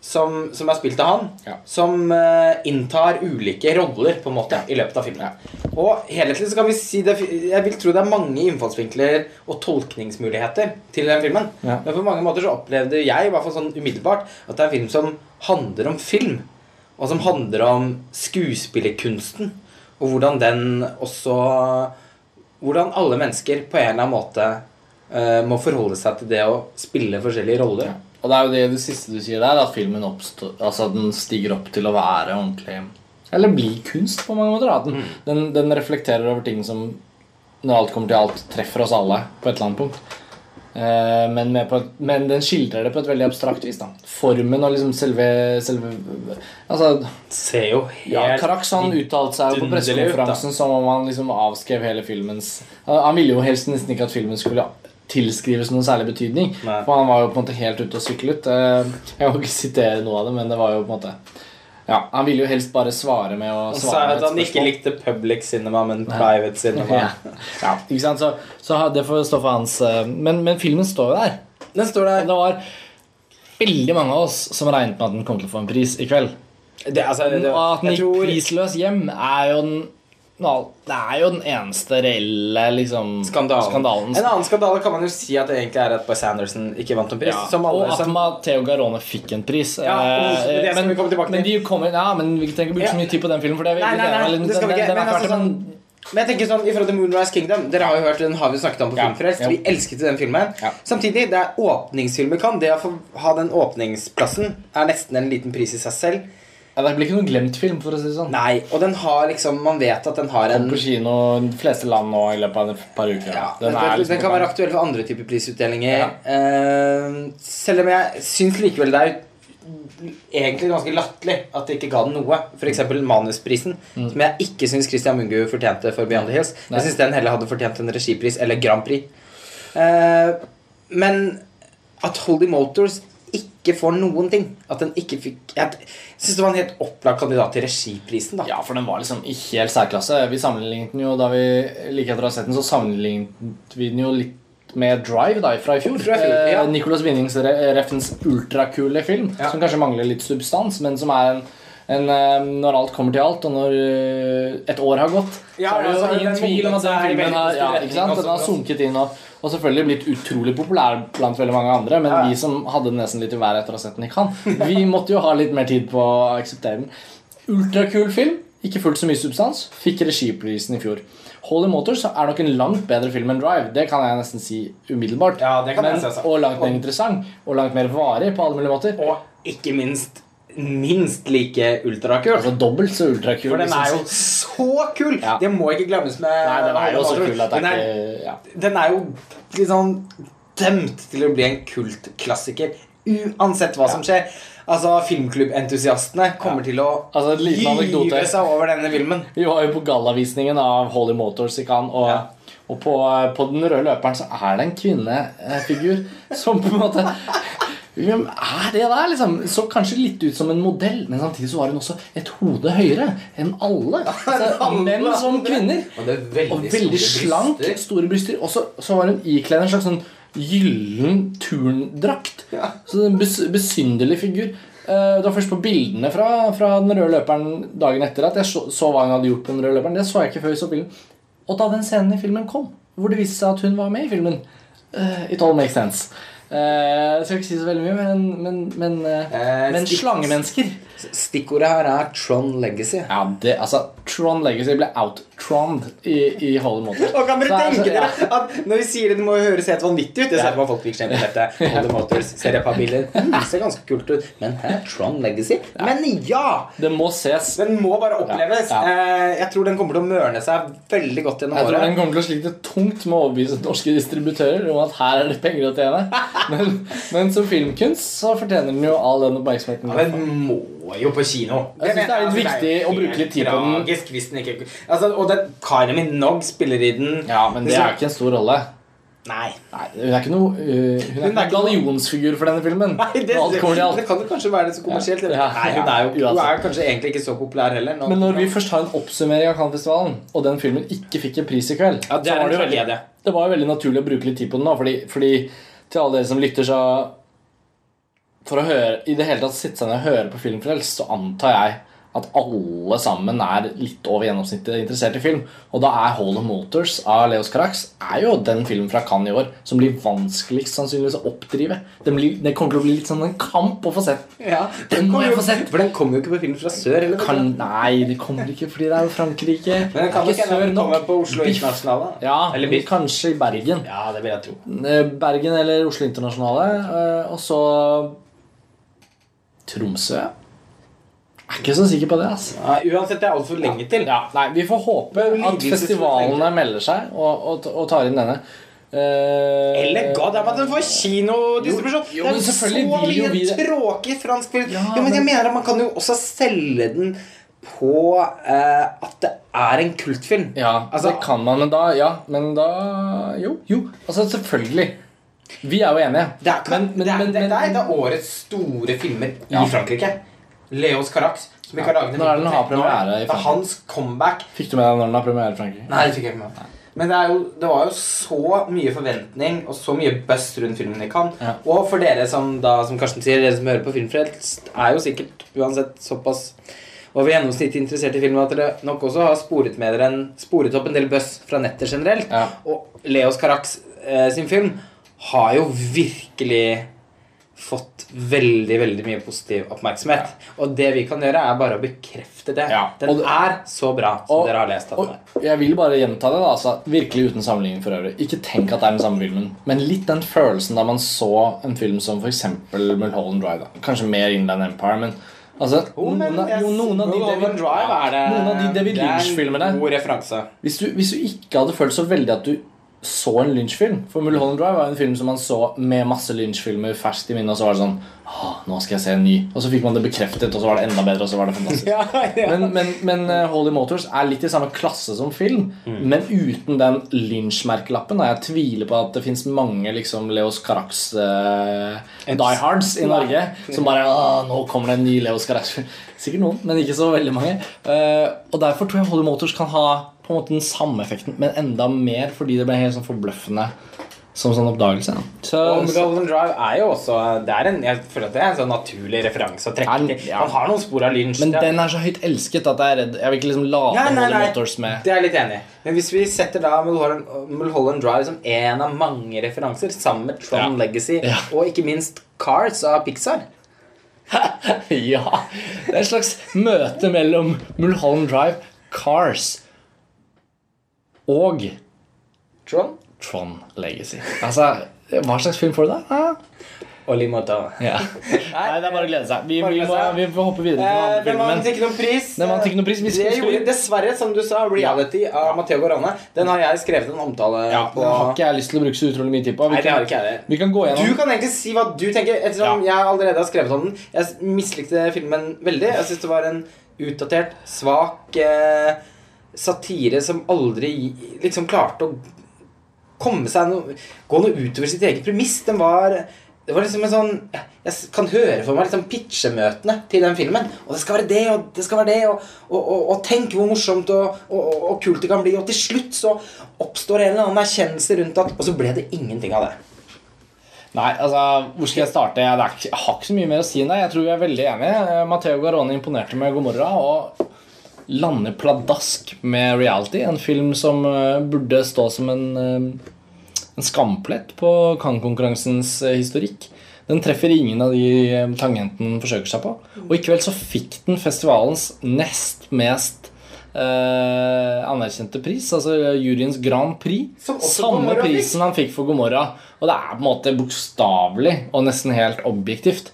som, som er spilt av han, Ja. som uh, inntar ulike roller på en måte i løpet av filmen. Ja. Og helhetlig så kan vi si det, Jeg vil tro det er mange innfallsvinkler og tolkningsmuligheter til den filmen. Ja. Men på mange måter så opplevde jeg i hvert fall sånn umiddelbart at det er en film som handler om film. Og som handler om skuespillerkunsten. Og hvordan den også Hvordan alle mennesker på en eller annen måte uh, må forholde seg til det å spille forskjellige roller. Og det er jo det, det siste du sier der, at filmen oppstår, altså den stiger opp til å være ordentlig Eller bli kunst, på mange måter. Den, Mm. den, den reflekterer over ting som, når alt kommer til alt, treffer oss alle på et eller annet punkt. Eh, men, med på et, men den skildrer det på et veldig abstrakt vis. da Formen og liksom selve, selve Altså Ser jo helt ja, Carax uttalte seg jo på pressekonferansen som om han liksom avskrev hele filmens Han ville jo helst nesten ikke at filmen skulle tilskrives noen særlig betydning. Nei. For han var jo på en måte helt ute og syklet. Eh, Jeg kan ikke sitere noe av det, men det var jo på en måte Ja, Han ville jo helst bare svare med å Han sa at han ikke likte public cinema, men private cinema. [LAUGHS] Ja. ja, ikke sant? Så, så det får stå for hans eh, men, men filmen står jo der. Den står der. det var veldig mange av oss som regnet med at den kom til å få en pris i kveld. Det, altså, det, Og at den gikk tror prisløs hjem, er jo den Det er jo den eneste reelle liksom, skandalen. skandalen. En annen skandale kan man jo si at det egentlig er at Boy Sanderson ikke vant en pris. Ja, som alle og at som Matteo Garone fikk en pris. Ja, Eh, det skal men, vi komme tilbake til. men de kommer, ja, men vi trenger ikke bruke så mye tid på den filmen. For det, Nei, nei, nei, den- det skal vi ikke. den Men klart, men- Men jeg tenker sånn, i forhold til Moonrise Kingdom Dere har jo hørt, Den har vi snakket om på Ja, Filmfrelst. ja. Vi elsket den filmen. Ja. Samtidig, det er åpningsfilmer kan. Det å få ha den åpningsplassen er nesten en liten pris i seg selv. Ja, Det blir ikke noen glemt film, for å si det sånn. Nei, og den har liksom Man vet at den har Kom en på kino i de fleste land nå i løpet av et par uker. ja, Den den, liksom den, kan være aktuell for andre typer prisutdelinger. Ja. Uh, selv om jeg syns likevel det er egentlig ganske latterlig at de ikke ga den noe. F.eks. manusprisen, som jeg ikke syns Christian Mungu fortjente for Beyond the Hills. Mm. Jeg syns den heller hadde fortjent en regipris eller Grand Prix. Uh, men at Holdy Motors ikke får noen ting At den ikke fikk Jeg syns det var en helt opplagt kandidat til regiprisen. da Ja, for den var liksom i helt særklasse. Vi sammenlignet den jo da vi like etter å ha sett den, så sammenlignet vi den jo litt med Drive da, fra i fjor. Fra i fjor, ja. Nicholas Nicolas Winnings-reffens ultrakule film, Ja. som kanskje mangler litt substans, men som er en, en eh, Når alt kommer til alt, og når eh, et år har gått, Ja, så er det jo altså, ingen tvil om at den filmen har ja? Den har sunket inn og, og selvfølgelig blitt utrolig populær blant veldig mange andre, men Ja. vi som hadde nesten litt i været etter å ha sett den i Cannes, vi måtte jo ha litt mer tid på å akseptere den. Ultrakul film, ikke fullt så mye substans, fikk regiprisen i fjor. Holy Motors er nok en langt bedre film enn Drive. Det kan jeg nesten si umiddelbart. Ja, det kan jeg Men, også. og langt mer interessant, og langt mer varig på alle mulige måter. Og ikke minst minst like ultrakul. Altså dobbelt så ultrakul. For den er jo så kul! Ja. Det må ikke glemmes med Nei, den er jo så kul at det Den er ikke ja. den er jo liksom dømt til å bli en kultklassiker uansett hva Ja. som skjer. Altså, filmklubbentusiastene kommer til å Altså, gyve seg over denne filmen. Vi var jo på gallavisningen av Holy Motors i Cannes, og, Ja. og på, på den røde løperen så er det en kvinnefigur som på en måte Hvem er det der, liksom? Så kanskje litt ut som en modell, men samtidig så var hun også et hode høyere enn alle. [LAUGHS] Altså, menn som kvinner. Og det veldig, Og veldig store slank, bryster. store bryster. Og så, så var hun ikledd en slags sånn gyllen turndrakt. Ja. Så en bes, besynderlig figur. Eh, Det var først på bildene fra, fra den røde løperen dagen etter at jeg så, så hva hun hadde gjort på den røde løperen. Det så jeg ikke før vi så bilden. Og da den scenen i filmen kom, hvor det viste seg at hun var med i filmen uh, It all makes sense. Eh, jeg skal ikke si så veldig mye, men, men, men, eh, Eh, men stikk- slangemennesker Stikkordet her er Tron Legacy. Ja, det, altså Tron Legacy ble outtroned i, i Holly Motors. Og kan dere er- tenke ja. dere at når vi sier det, det må jo høres helt vanvittig ut Det ser ja. folk fikk skjemme dette Holly Motors Ser jeg på bilder mm, Det ser ganske kult ut Men hæ? Trond Legacy? Men ja! Det må ses. Den må bare oppleves Ja, Eh, Jeg tror den kommer til å mørne seg veldig godt gjennom året. Jeg tror den kommer til å slite tungt med å overbevise norske distributører om at her er det penger å tjene. [LAUGHS] Men, men som filmkunst så fortjener den jo all den oppmerksomheten. Ja, den må jo på kino Jeg synes det er litt viktig å bruke litt tid på den. Tragisk hvis den ikke altså, Og det, Kylie Minogue spiller i den Ja, men det er ikke en stor rolle. Nei Nei, Hun er ikke noe uh, Hun er ikke gallionsfigur for denne filmen. Nei, det, Alt kommer til alt. det kan jo kanskje være det så kommersielt. Ja, Nei, hun er jo hun er kanskje egentlig ikke så populær heller. nå. Men når vi først har en oppsummering av Cannes-festivalen, og den filmen ikke fikk en pris i kveld, Ja, det så var det, veldig, det var jo veldig naturlig å bruke litt tid på den da Fordi, fordi til alle dere som lytter, så For å høre, i det hele tatt sitte seg ned og høre på Filmfrelst, så antar jeg at alle sammen er litt over gjennomsnittet interessert i film. Og da er Hall of Motors av Leos Carax er jo den filmen fra Cannes i år som blir vanskeligst sannsynligvis å oppdrive. Den, blir, det kommer til å bli litt sånn en kamp å få sett. Ja, Den må jeg få sett. For den kommer jo ikke på film fra sør. Eller, Kan, nei, det kommer ikke fordi det er jo Frankrike. Men den kan ikke sør nok. På Oslo Internasjonale. Ja, Eller Biff. kanskje i Bergen. Ja, det vil jeg tro. Eh, Bergen eller Oslo Internasjonale. eh, Og så Tromsø. Jeg er ikke så sikker på det. altså Nei, uansett, det er altfor lenge til. ja, nei, Vi får håpe at festivalene melder seg og, og, og tar inn denne. Eh, Eller god damn at den får kinodistribusjon! Jo, jo, det men er selvfølgelig så vil jo mye vi det. tråkig fransk film. Ja, jo, men jeg mener at Man kan jo også selge den på eh, at det er en kultfilm. Ja, Altså- det kan man, men da Ja, men da Jo, jo. Altså, selvfølgelig. Vi er jo enige. Det er, Men- men- det er, men- det, er det er årets store filmer i Ja. Frankrike. Leos Carax, som ikke har laget en film på 13 år. Det er hans comeback. Fikk du med deg når den har premiere i Frankrike? Nei, det fikk jeg ikke med meg. Men det, jo, det var jo så mye forventning og så mye buzz rundt filmen de kan. Ja. Og for dere som da, som Karsten sier, dere som hører på Filmfrelst, er jo sikkert uansett såpass over gjennomsnittet interessert i film at dere nok også har sporet med dere en, sporet opp en del buzz fra nettet generelt. Ja. Og Leos Carax eh, sin film har jo virkelig fått veldig veldig mye positiv oppmerksomhet. Og det vi kan gjøre, er bare å bekrefte det. Ja, Den og det- er så bra som Og- dere har lest at den er. jeg vil bare gjenta det, da, altså, virkelig uten sammenligning for øvrig. Ikke tenk at det er den samme filmen, men litt den følelsen da man så en film som f.eks. Mulholland Drive. Da. Kanskje mer Inland Empire, men altså, Oh, noen, av, jo, noen av de David, det noen av de David en Lynch-filmene hvis du ikke hadde følt så veldig at du så en Lynch-film For Mulholland Drive var en film som man så med masse Lynch-filmer ferskt i minnet, og så var det sånn nå skal jeg se en ny. Og så fikk man det bekreftet, og så var det enda bedre, og så var det fantastisk. [LAUGHS] Ja, ja. Men, men, men eh, Holy Motors er litt i samme klasse som film, Mm. men uten den Lynch-merkelappen. Jeg tviler på at det fins mange liksom, Leos Carax uh, Die Hards i Norge som bare nå kommer det en ny Leos Carax. [LAUGHS] Sikkert noen, men ikke så veldig mange. Uh, og Derfor tror jeg Holy Motors kan ha på en måte den samme effekten, men enda mer fordi det ble helt sånn forbløffende som sånn oppdagelse. Så, Og Mulholland Drive er jo også det er en, Jeg føler at det er en sånn naturlig referanse å trekke til. ja. Han har noen spor av Lynch. men det- den er så høyt elsket at jeg er redd Jeg vil ikke liksom lade Nei, nei, nei. Motors med Det er jeg litt enig i. Men hvis vi setter da Mulholland, Mulholland Drive som en av mange referanser, sammen med Tron Ja. Legacy Ja. og ikke minst Cars av Pixar [LAUGHS] Ja. Det er et slags møte mellom Mulholland Drive, Cars og Tron? Tron Legacy. Altså, hva slags film får du da? Ja. og Limoto. Ja. Nei, det er bare å glede seg. Vi, vi, må, vi får hoppe videre Eh, den vant ikke noen pris. Den vant ikke noen pris. Vi det gjorde dessverre, som du sa, reality av Matteo Gorane. Den har jeg skrevet en omtale Ja, på. Den har ikke jeg lyst til å bruke så utrolig mye tid på. Vi Nei, det har ikke vi kan gå Du kan egentlig si hva du tenker, ettersom jeg allerede har skrevet om den. Jeg mislikte filmen veldig. Jeg syns det var en utdatert, svak eh, satire som aldri liksom klarte å komme seg noe Gå noe utover sitt eget premiss. Den var det var liksom en sånn Jeg kan høre for meg liksom pitchemøtene til den filmen. Og det skal være det, og det skal være det, og, og, og, og tenk hvor morsomt og, kult det kan bli. Og til slutt så oppstår en eller annen erkjennelse rundt at Og så ble det ingenting av det. Nei, altså, hvor skal jeg starte? Jeg, ikke, jeg har ikke så mye mer å si enn det. Jeg tror vi er veldig enige. Matheo Matteo Garone imponerte med Gomorra og lander pladask med reality. En film som eh, burde stå som en, eh, en skamplett på Cannes-konkurransens eh, historikk. Den treffer ingen av de tangentene den forsøker seg på. Og i kveld så fikk den festivalens nest mest eh, anerkjente pris, altså juryens Grand Prix. Samme prisen han fikk for Gomorra. Og det er på en måte bokstavelig og nesten helt objektivt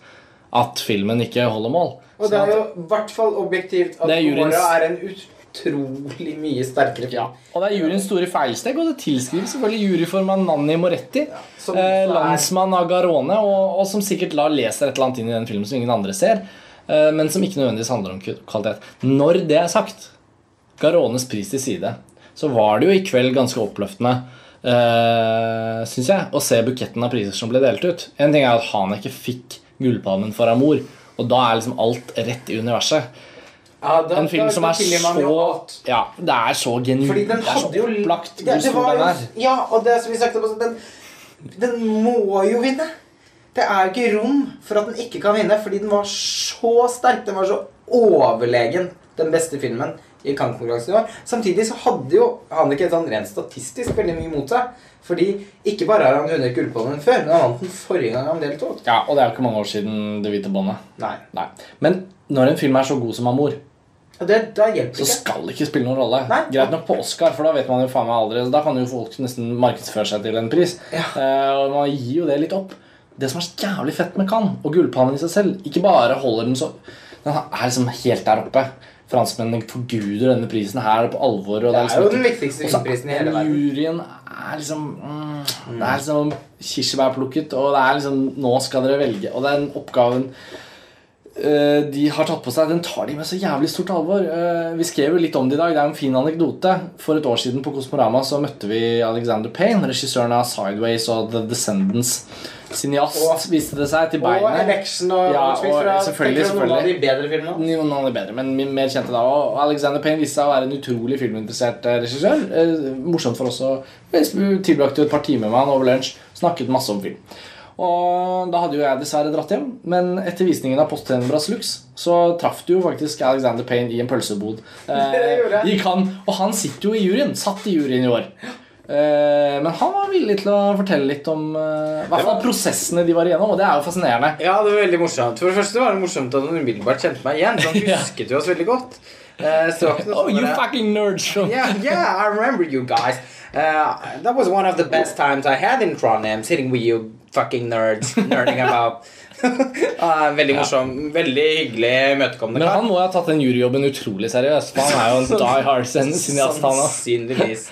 at filmen ikke holder mål. Og det er jo i hvert fall objektivt at Det er en utrolig mye sterkere film. Ja, og det er juryens store feilsteg, og det tilskrives selvfølgelig juryformann Nanni Moretti. som eh, landsmann av Garone, og, og som sikkert lar leser et eller annet inn i den filmen som ingen andre ser, eh, men som ikke nødvendigvis handler om kvalitet. Når det er sagt, Garones pris til side, så var det jo i kveld ganske oppløftende, uh, syns jeg, å se buketten av priser som ble delt ut. En ting er at Haneke fikk Gullpalmen for Amor, og da er liksom alt rett i universet. Ja, da- En film da- som er så. Ja, det er så genuint. Det er så opplagt hvor stor den er. Ja, og det som vi sagt om, den, den må jo vinne. Det er ikke rom for at den ikke kan vinne, fordi den var så sterk. Den var så overlegen den beste filmen i Cannes-konkurransen i år. Samtidig så hadde jo han ikke sånn rent statistisk veldig mye mot seg. Fordi ikke bare har han vunnet Gullpalmen før, men han vant den forrige gang han deltok. Ja, Og det er jo ikke mange år siden Det hvite båndet. Nei. Nei. Men når en film er så god som Amor, det, da hjelper så ikke. skal det ikke spille noen rolle. Nei. Greit nok på Oscar, for da vet man jo faen meg aldri Da kan jo folk nesten markedsføre seg til en pris. Ja. Eh, og man gir jo det litt opp. Det som er så jævlig fett med Cannes, og Gullpalmen i seg selv Ikke bare holder den så Den er liksom helt der oppe. Franskmennene forguder denne prisen her på alvor. Og Det er liksom jo den viktigste filmprisen i er hele verden. Juryen er liksom mm, Det er liksom kirsebærplukket, og det er liksom Nå skal dere velge. Og den oppgaven de har tatt på seg, den tar de med så jævlig stort alvor. Eh, vi skrev jo litt om det i dag. Det er en fin anekdote. For et år siden på Kosmorama så møtte vi Alexander Payne, regissøren av Sideways og The Descendants. Cineast, Og- viste det seg, til Og beinet. Election og Ja, og for jeg selvfølgelig, noen av de bedre filmene. Noen av de bedre, men mer kjente da. Og Alexander Payne viste seg å være en utrolig filminteressert eh, regissør. Eh, morsomt for oss å Vi tilbrakte et par timer med han over lunsj. Snakket masse om film. Og da hadde jo jeg dessverre dratt hjem, men etter visningen av Posttenebras Lux så traff du jo faktisk Alexander Payne i en pølsebod. [LAUGHS] Eh, gikk han, og han sitter jo i juryen. Satt i juryen i år. Eh, men han var villig til å fortelle litt om eh, i hvert fall prosessene de var igjennom, og det er jo fascinerende. Ja, det var veldig morsomt. For det første var det morsomt at han umiddelbart kjente meg igjen. Så han [LAUGHS] husket jo oss veldig godt. Eh, [LAUGHS] Oh, you fucking nerds! show. yeah, yeah, I remember you guys. Uh, that was one of the best times I had in Trondheim, sitting with you fucking nerds, [LAUGHS] nerding about. uh, [LAUGHS] veldig morsom, veldig hyggelig, imøtekommende Men han må ha tatt den juryjobben utrolig seriøst. For han er jo en [LAUGHS] die hard cineast, han. Sannsynligvis.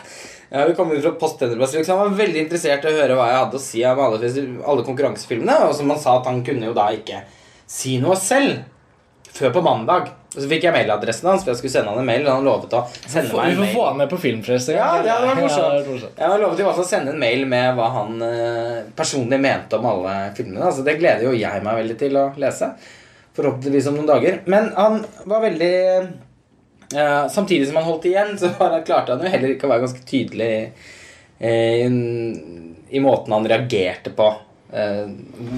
Ja, vi kom ut fra Posttenderplass. Han var veldig interessert i å høre hva jeg hadde å si om alle, alle konkurransefilmene. Og som han sa, at han kunne jo da ikke si noe selv før på mandag. Og så fikk jeg mailadressen hans, for jeg skulle sende han en mail. Og han lovet å sende Vi meg en får få han med på filmfest. Ja, det hadde vært Ja, det morsomt. hadde vært morsomt. Jeg har lovet i hvert fall å sende en mail med hva han eh, personlig mente om alle filmene. Altså, det gleder jo jeg meg veldig til å lese. Forhåpentligvis om noen dager. Men han var veldig eh, Samtidig som han holdt igjen, så var han, klarte han jo heller ikke å være ganske tydelig eh, i, i måten han reagerte på. Eh,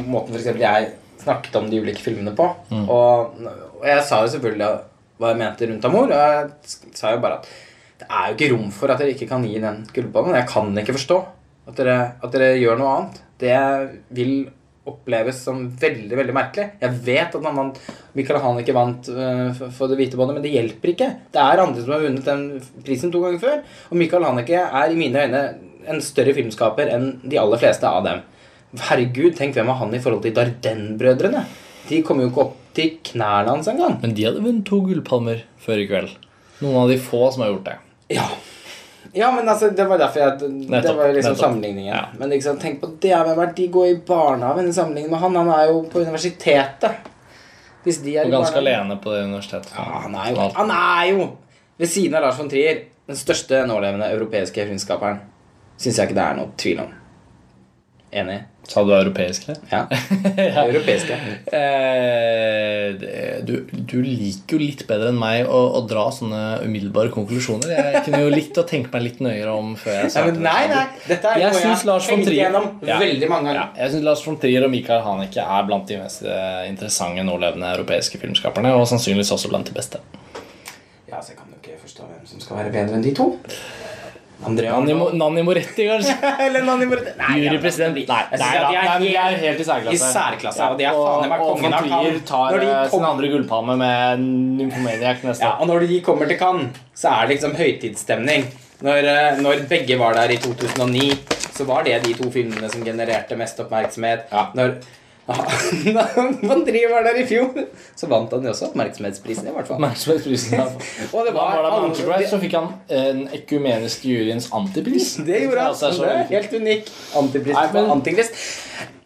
måten eksempel jeg snakket om de ulike filmene på. Og, og jeg sa jo selvfølgelig hva jeg mente rundt Amor, og jeg sa jo bare at det er jo ikke rom for at dere ikke kan gi den gullballen. Jeg kan ikke forstå at dere, at dere gjør noe annet. Det vil oppleves som veldig veldig merkelig. Jeg vet at han vant Michael Haneke vant øh, for- Det hvite båndet, men det hjelper ikke. Det er andre som har vunnet den prisen to ganger før. Og Michael Haneke er i mine øyne en større filmskaper enn de aller fleste av dem. Herregud, tenk hvem er han i forhold til Darden-brødrene? De kommer jo ikke opp til knærne hans engang. Men de hadde vunnet to gullpalmer før i kveld. Noen av de få som har gjort det. Ja. ja, men altså, det var derfor jeg Det var liksom nettopp. sammenligningen. Ja. Men liksom, tenk på det hvem er de går i barnehagen i sammenligning med han. Han er jo på universitetet. Hvis de er Og ganske alene på det universitetet. Ja, han er jo Han er jo ved siden av Lars von Trier den største nålevende europeiske filmskaperen. Syns jeg ikke det er noe tvil om. Enig? Sa du europeisk? eller? Ja. [LAUGHS] Europeiske. Eh, det- du, du liker jo litt bedre enn meg å, å dra sånne umiddelbare konklusjoner. Jeg kunne jo likt å tenke meg litt nøyere om før jeg sa det nei, nei. Dette er Jeg noe syns Lars von tenkt Trier- Ja. veldig mange Ja, jeg syns Lars von Trier og Michael Haneke er blant de mest eh, interessante nålevende europeiske filmskaperne. Og sannsynligvis også blant de beste. Ja, så jeg kan jo ikke forstå hvem som skal være bedre enn de to. Andrea Nanni, Nanni Moretti, kanskje? [LAUGHS] Eller Nanni Moretti. Nei, Jurypresident. Nei, Nei, nei, nei, de er helt- i særklasse. i særklasse, og de er faen meg kongen av Cannes. tar eh, kom- sin andre gullpalme med Nymphomaniac neste Ja, år. og når de kommer til Cannes, så er det liksom høytidsstemning. Når, eh, når begge var der i 2009, så var det de to filmene som genererte mest oppmerksomhet. Ja. Når når Von Trier var der i fjor, så vant han jo også oppmerksomhetsprisen, i hvert fall. Oppmerksomhetsprisen. ja. [LAUGHS] Og det Da var var det alle- så fikk han en ekumenisk juryens antipris. [LAUGHS] Det gjorde han. Altså, Det er helt unik. Antipris Nei, men- antikrist.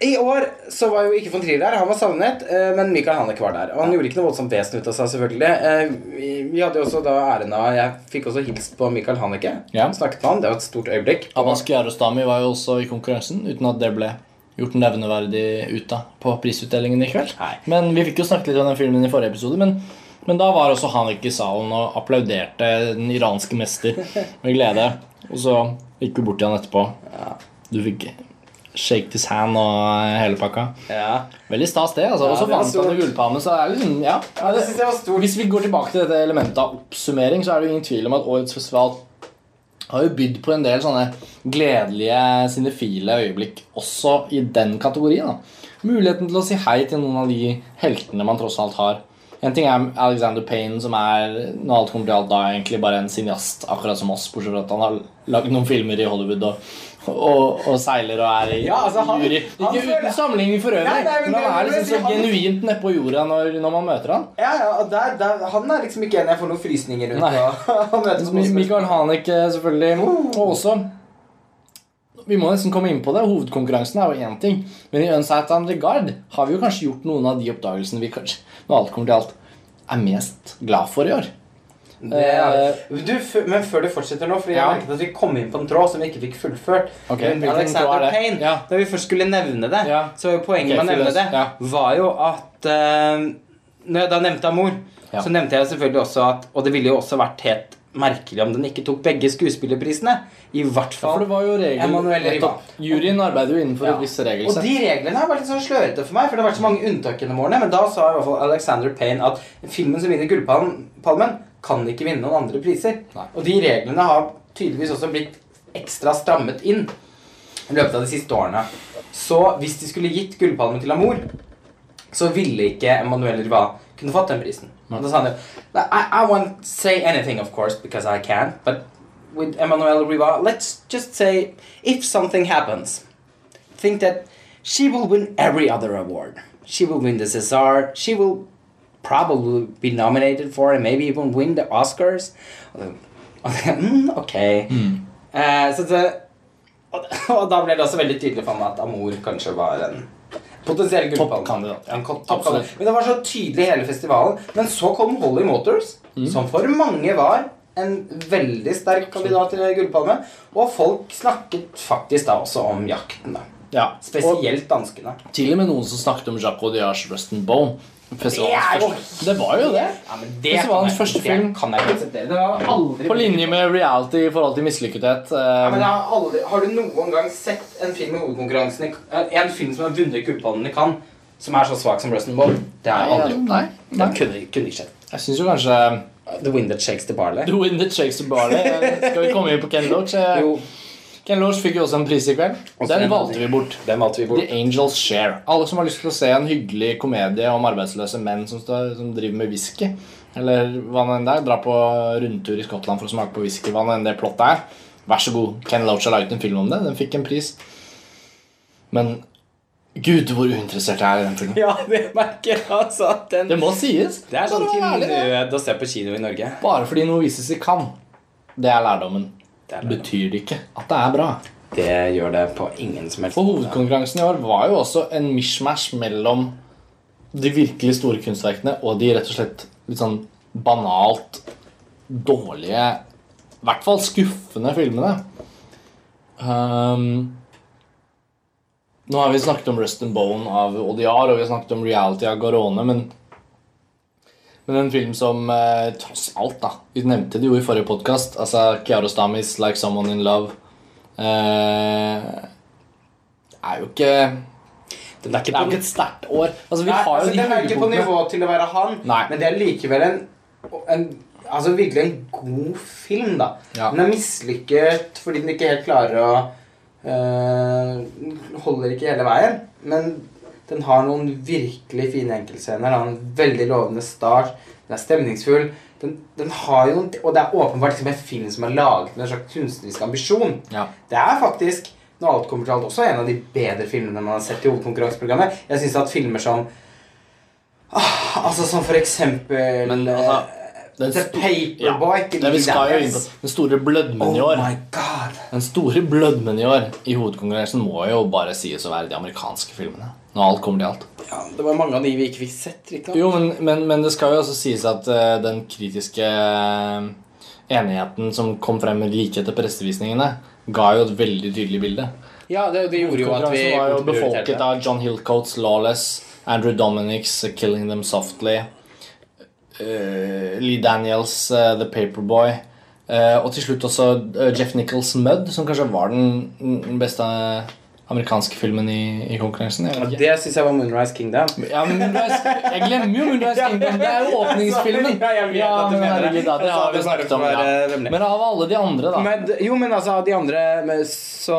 I år så var jo ikke von Trier der. Han var savnet, eh, men Michael Haneke var der. Og han gjorde ikke noe voldsomt vesen ut av seg, selvfølgelig. Eh, Vi vi hadde jo også da æren av Jeg fikk også hilst på Michael Haneke. Ja. Snakket med han. Det var et stort øyeblikk. Abbas Kiarostami var jo også i konkurransen, uten at det ble gjort nevneverdig ut av på prisutdelingen i kveld. Nei. Men Vi fikk jo snakket litt om den filmen i forrige episode, men, men da var også han ikke i salen og applauderte den iranske mester med glede. Og så gikk vi bort til han etterpå. Du fikk shake his hand og hele pakka. Ja. Veldig stas, det. altså. Ja, Og så vant han stort. i Gullpalmen, så det er liksom Ja. Ja, det synes jeg var stort. Hvis vi går tilbake til dette elementet av oppsummering, så er det jo ingen tvil om at årets festival har jo bydd på en del sånne gledelige, sinefile øyeblikk også i den kategorien. da. Muligheten til å si hei til noen av de heltene man tross alt har. En ting er Alexander Payne, som er når alt kommer til alt da egentlig bare en cineast, akkurat som oss, bortsett fra at han har lagd noen filmer i Hollywood og, og, og seiler og er i Ja, altså, han- jury. han Ikke føler- uten sammenligning for øvrig, Nei, nei, men men han er liksom så han- genuint nedpå jorda når, når man møter han. Ja, ja, og der, der, Han er liksom ikke en jeg får noen frysninger rundt. Og- [LAUGHS] Han Mikael Haneke selvfølgelig. Og også Vi må nesten komme inn på det. Hovedkonkurransen er jo én ting. Men i Unsighted Regard har vi jo kanskje gjort noen av de oppdagelsene vi kanskje, når alt kommer til alt, er mest glad for i år. Er, du, men før du fortsetter nå, Fordi jeg Ja. merket at vi kom inn på en tråd som vi ikke fikk fullført. Okay. Men Alexander er? Payne, Ja. Da vi først skulle nevne det, Ja. så var jo poenget okay, med å nevne det. Ja. var jo at uh, Når jeg da nevnte Amor, Ja. så nevnte jeg selvfølgelig også at Og det ville jo også vært helt merkelig om den ikke tok begge skuespillerprisene. I hvert For fall. det var jo nettopp. Juryen arbeider jo innenfor Ja. et visst Og de reglene har vært litt sånn slørete for meg, for det har vært så mange unntak gjennom årene. Men da sa i hvert fall Alexander Payne at filmen som vinner Gullpalmen, kan ikke vinne noen andre priser. Nei. Og de reglene har tydeligvis også blitt ekstra strammet inn i løpet av de siste årene. Så hvis de skulle gitt Gullpalmen til Amour, så ville ikke Emmanuel Riva kunne fått den prisen. Og da sa han jo I, I won't say anything, of course, because I can't, but with Emmanuel Riva, let's just say if something happens, think that she will win every other award. She will win the César. She will probably be nominated for and maybe even win the Oscars. [LAUGHS] Og mm, ok. Eh, så det, og, og da ble det også veldig tydelig for meg at Amour kanskje var en potensiell gullpalme. Ja. Men det var så tydelig hele festivalen. Men så kom Holly Motors, Mm. som for mange var en veldig sterk kandidat til gullpalme. Og folk snakket faktisk da også om jakten. da. Ja. Spesielt danskene. til og med noen som snakket om Jacques Audiards Rust and Bone. Festivalens første- Det var jo det. Ja, men det Festivalens kan jeg- første film. Det kan jeg ikke akseptere. Det har aldri På linje med reality i forhold til mislykkethet. Ja, men eh, jeg har, aldri, har du noen gang sett en film i hovedkonkurransen eh, En film som har vunnet kuppene i Cannes, som er så svak som Rustin and Det har jeg aldri gjort. Nei, nei. Det kunne, kunne ikke skjedd. Jeg syns jo kanskje The Wind That Shakes the Barley. The Wind That Shakes the Barley eh, Skal vi komme inn på Ken Loach? Eh, Jo, Ken Loach fikk jo også en pris i kveld. Den valgte vi bort. den valgte vi bort. The Angels Share. Alle som har lyst til å se en hyggelig komedie om arbeidsløse menn som, står, som driver med whisky, eller hva nå enn det er, dra på rundtur i Skottland for å smake på whisky, hva nå enn det plottet er, vær så god. Ken Loach har laget en film om det. Den fikk en pris. Men Gud, hvor uinteressert jeg er i den filmen. Ja, det merker jeg altså at den Det må sies. Det er sånn til nød å se på kino i Norge. Bare fordi noe vises i Cannes. Det er lærdommen. Det. Betyr det ikke at det er bra. det gjør det på ingen som helst For hovedkonkurransen i år var jo også en mishmash mellom de virkelig store kunstverkene og de rett og slett litt sånn banalt dårlige I hvert fall skuffende filmene. Um, nå har vi snakket om Rust and Bone av Odiar, og vi har snakket om Reality av Garone, men men en film som eh, tross alt, da Vi nevnte det jo i forrige podkast. Altså Kiarostamis 'Like Someone in Love'. Eh, er jo ikke Den er Det ikke er jo på, ikke et sterkt år. Altså, vi Nei, har jo altså, de den er ikke på nivå til å være han, Nei. men det er likevel en, en Altså virkelig en god film, da. Ja. Den er mislykket fordi den ikke helt klarer å øh, Holder ikke hele veien. Men den har noen virkelig fine enkeltscener. Den har en veldig lovende start. Den er stemningsfull. Den, den har jo noen, og det er åpenbart liksom en film som er laget med en slags kunstnerisk ambisjon. Ja. Det er faktisk når alt kommer til alt, også en av de bedre filmene man har sett i hovedkonkurranseprogrammet. Jeg syns at filmer som ah, Altså som for eksempel Men, altså, den The Paperboy Ja, det vi skal jo inn på Den store blødmen i Oh år my god. Den store blødmen i år i hovedkonkurransen må jo bare sies å være de amerikanske filmene. Når alt kommer til alt. Ja, det var mange av de vi ikke fikk sett. Jo, men, men, men det skal jo også sies at uh, den kritiske eh, enigheten som kom frem like etter pressevisningene, ga jo et veldig tydelig bilde. Ja, det, det gjorde jo at vi var jo befolket av John Hillcoats Lawless, Andrew Dominics Killing Them Softly, Lee Daniels uh, The Paperboy, eh, og til slutt også eh, Jeff Nichols Mud, som kanskje var den beste amerikanske filmen i, i konkurransen. Ja, det syns jeg var Moonrise Kingdom. Ja, men Moonrise, jeg glemmer jo Moonrise Kingdom. Det er jo åpningsfilmen. [LAUGHS] Ja, jeg vet at du men mener det. det har vi snakket om. Ja. Men av alle de andre, da. Men, jo, men altså, de andre men så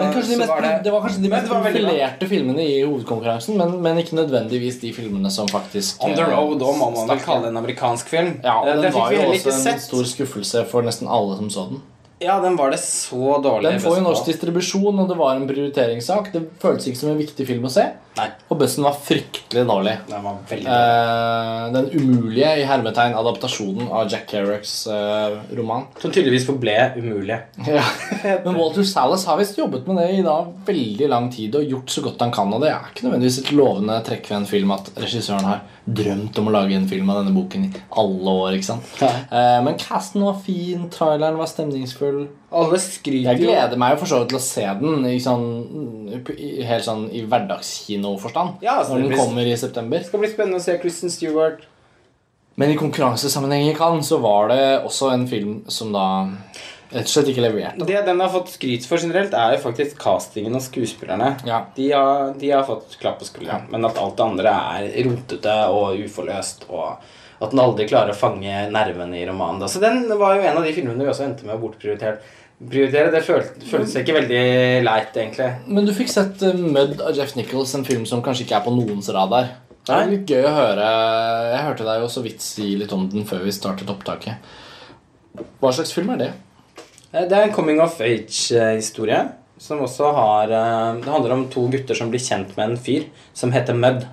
Men kanskje de mest, var det, var kanskje de mest det profilerte filmene i hovedkonkurransen, men, men ikke nødvendigvis de filmene som faktisk On the eh, Road òg må man vel kalle en amerikansk film. Ja, og Eh, den var jo også en sett. stor skuffelse for nesten alle som så den. Ja, den var det så dårlig Den får jo norsk distribusjon, og det var en prioriteringssak. Det føltes ikke som en viktig film å se, Nei, og bussen var fryktelig dårlig. den var dårlig. Eh, den umulige i hermetegn adaptasjonen av Jack Kerricks eh, roman. [LAUGHS] Som tydeligvis forble umulig. Ja. Men Walter Salas har visst jobbet med det i da veldig lang tid og gjort så godt han kan. Og det er ikke nødvendigvis et lovende trekk ved en film at regissøren har drømt om å lage en film av denne boken i alle år. ikke sant? Eh, men casten var fin, traileren var stemningsfull. Alle Jeg skryter jo gleder meg jo for så vidt til å se den i sånn, helt sånn i hverdagskinoforstand. Ja, altså, når den blir- kommer i september. Det skal bli spennende å se Kristen Stewart. Men i konkurransesammenheng i Cannes så var det også en film som da rett og slett ikke leverte. Det den har fått skryt for generelt, er jo faktisk castingen og skuespillerne. Ja. De har, de har fått klapp på skulderen. Men at alt det andre er rotete og uforløst. Og at den aldri klarer å fange nervene i romanen. da. Så den var jo en av de filmene vi også endte med å bortprioritere. Prioritere, Det føl- føltes ikke veldig leit, egentlig. Men du fikk sett uh, Mud av Jeff Nichols, en film som kanskje ikke er på noens radar. Det er litt gøy å høre. Jeg hørte deg jo så vidt si litt om den før vi startet opptaket. Hva slags film er det? Eh, Det er en coming of age-historie. Som også har eh, Det handler om to gutter som blir kjent med en fyr som heter Mud.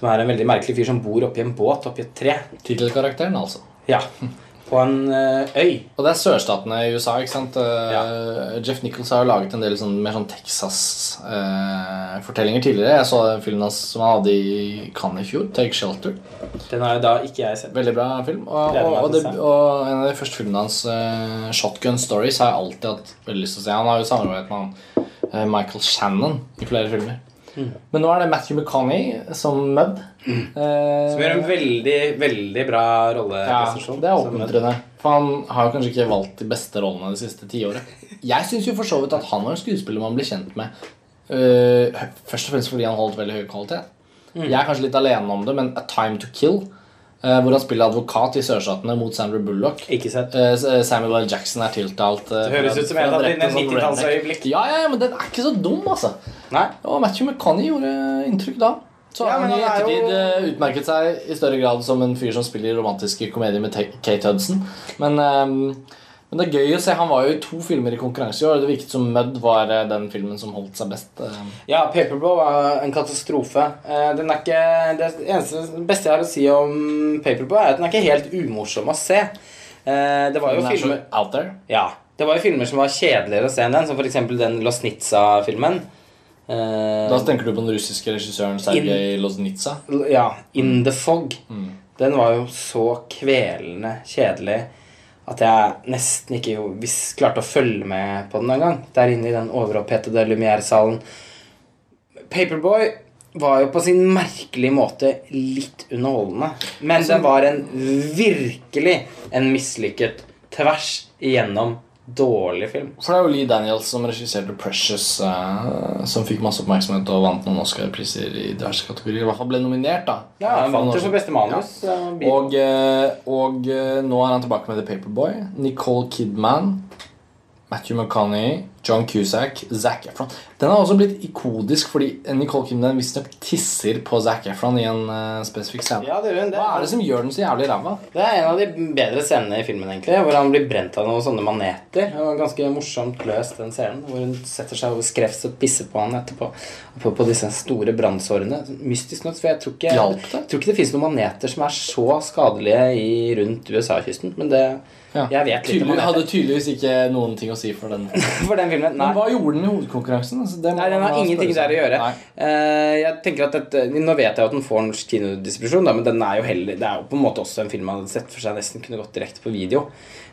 Som er en veldig merkelig fyr som bor oppi en båt oppi et tre. Tittelkarakteren, altså. Ja, På en eh, øy. Og det er sørstatene i USA, ikke sant? Ja. Jeff Nichols har jo laget en del sånn, mer sånn Texas-fortellinger tidligere. Jeg så filmen hans som han hadde i Cannes i fjor, 'Take Shelter'. Den har jo da ikke jeg sett. Veldig bra film. Og, og, og, det, og en av de første filmene hans, eh, 'Shotgun Stories', har jeg alltid hatt veldig lyst til å se. Han har jo samarbeidet med han, eh, Michael Shannon i flere filmer. Mm. Men nå er det Matthew McConney som Mud. Eh, Som gjør en veldig, veldig bra ja, det er oppmuntrende. For han har kanskje ikke valgt de beste rollene det siste tiåret. Jeg syns jo for så vidt at han var en skuespiller man blir kjent med. eh, først og fremst fordi han holdt veldig høy kvalitet. Mm. Jeg er kanskje litt alene om det, men A Time to Kill, eh, hvor han spiller advokat i sørstatene mot Sandra Bullock Ikke sett. Eh, Samuel L. Jackson er tiltalt. eh, Det høres ut som en av dine drepte en sånn 90-tallsøyeblikk. redneck. Ja, ja, men den er ikke så dum, altså. Nei. Og Matthew McConney gjorde inntrykk da. Så Ja, han i er jo- ettertid eh, utmerket seg i større grad som en fyr som spiller romantiske komedier med Kate Hudson. Men, ehm, Men det er gøy å se. Han var jo i to filmer i konkurranse i år. Det virket som Mudd var eh, den filmen som holdt seg best. eh. Ja, Paperboy var en katastrofe. Eh, Den er ikke, det eneste det beste jeg har å si om Paperboy, er at den er ikke helt umorsom å se. Det var jo Den er så out there. Ja, det var jo filmer som var kjedeligere å se enn den, som f.eks. den Losnitsa-filmen. Da tenker du på den russiske regissøren Sergej Losnitsa? Ja, In the Fog. Den var jo så kvelende kjedelig at jeg nesten ikke jo, hvis, klarte å følge med på den engang. Der inne i den overopphetede Lumière-salen. Paperboy var jo på sin merkelige måte litt underholdende. Men den var en virkelig en mislykket tvers igjennom dårlig film. For det er jo Lee Daniels som regisserte Precious, eh, som fikk masse oppmerksomhet og vant noen Oscar-priser i diverse kategorier. I hvert fall ble nominert, da. Ja, han vant jo For beste manus. Ja. Og, eh, og eh, nå er han tilbake med The Paperboy. Nicole Kidman, Matthew McConney, John Cusack, Zac Efron. Den har også blitt ikodisk fordi Nicole Kidman visstnok tisser på Zac Efron i en uh, spesifikk scene. Ja, det, det, Hva er det som gjør den så jævlig ræva? det er en av de bedre scenene i filmen, egentlig. Hvor han blir brent av noen sånne maneter. Det var ganske morsomt løst, den scenen. Hvor hun setter seg over skrevs og pisser på han etterpå. På, på disse store brannsårene. Mystisk nok, for jeg tror ikke, det? jeg tror ikke det finnes noen maneter som er så skadelige i, rundt USA-kysten. Men det Ja. Jeg vet litt om maneter. hadde tydeligvis ikke noen ting å si for den. [LAUGHS] For den filmen. Nei. Men hva gjorde den i hovedkonkurransen? Altså, Nei, den har ingenting der å gjøre. Eh, jeg tenker at dette, Nå vet jeg at den får norsk kinodistribusjon, da, men den er jo heller, det er jo på en måte også en film man hadde sett for seg nesten kunne gått direkte på video.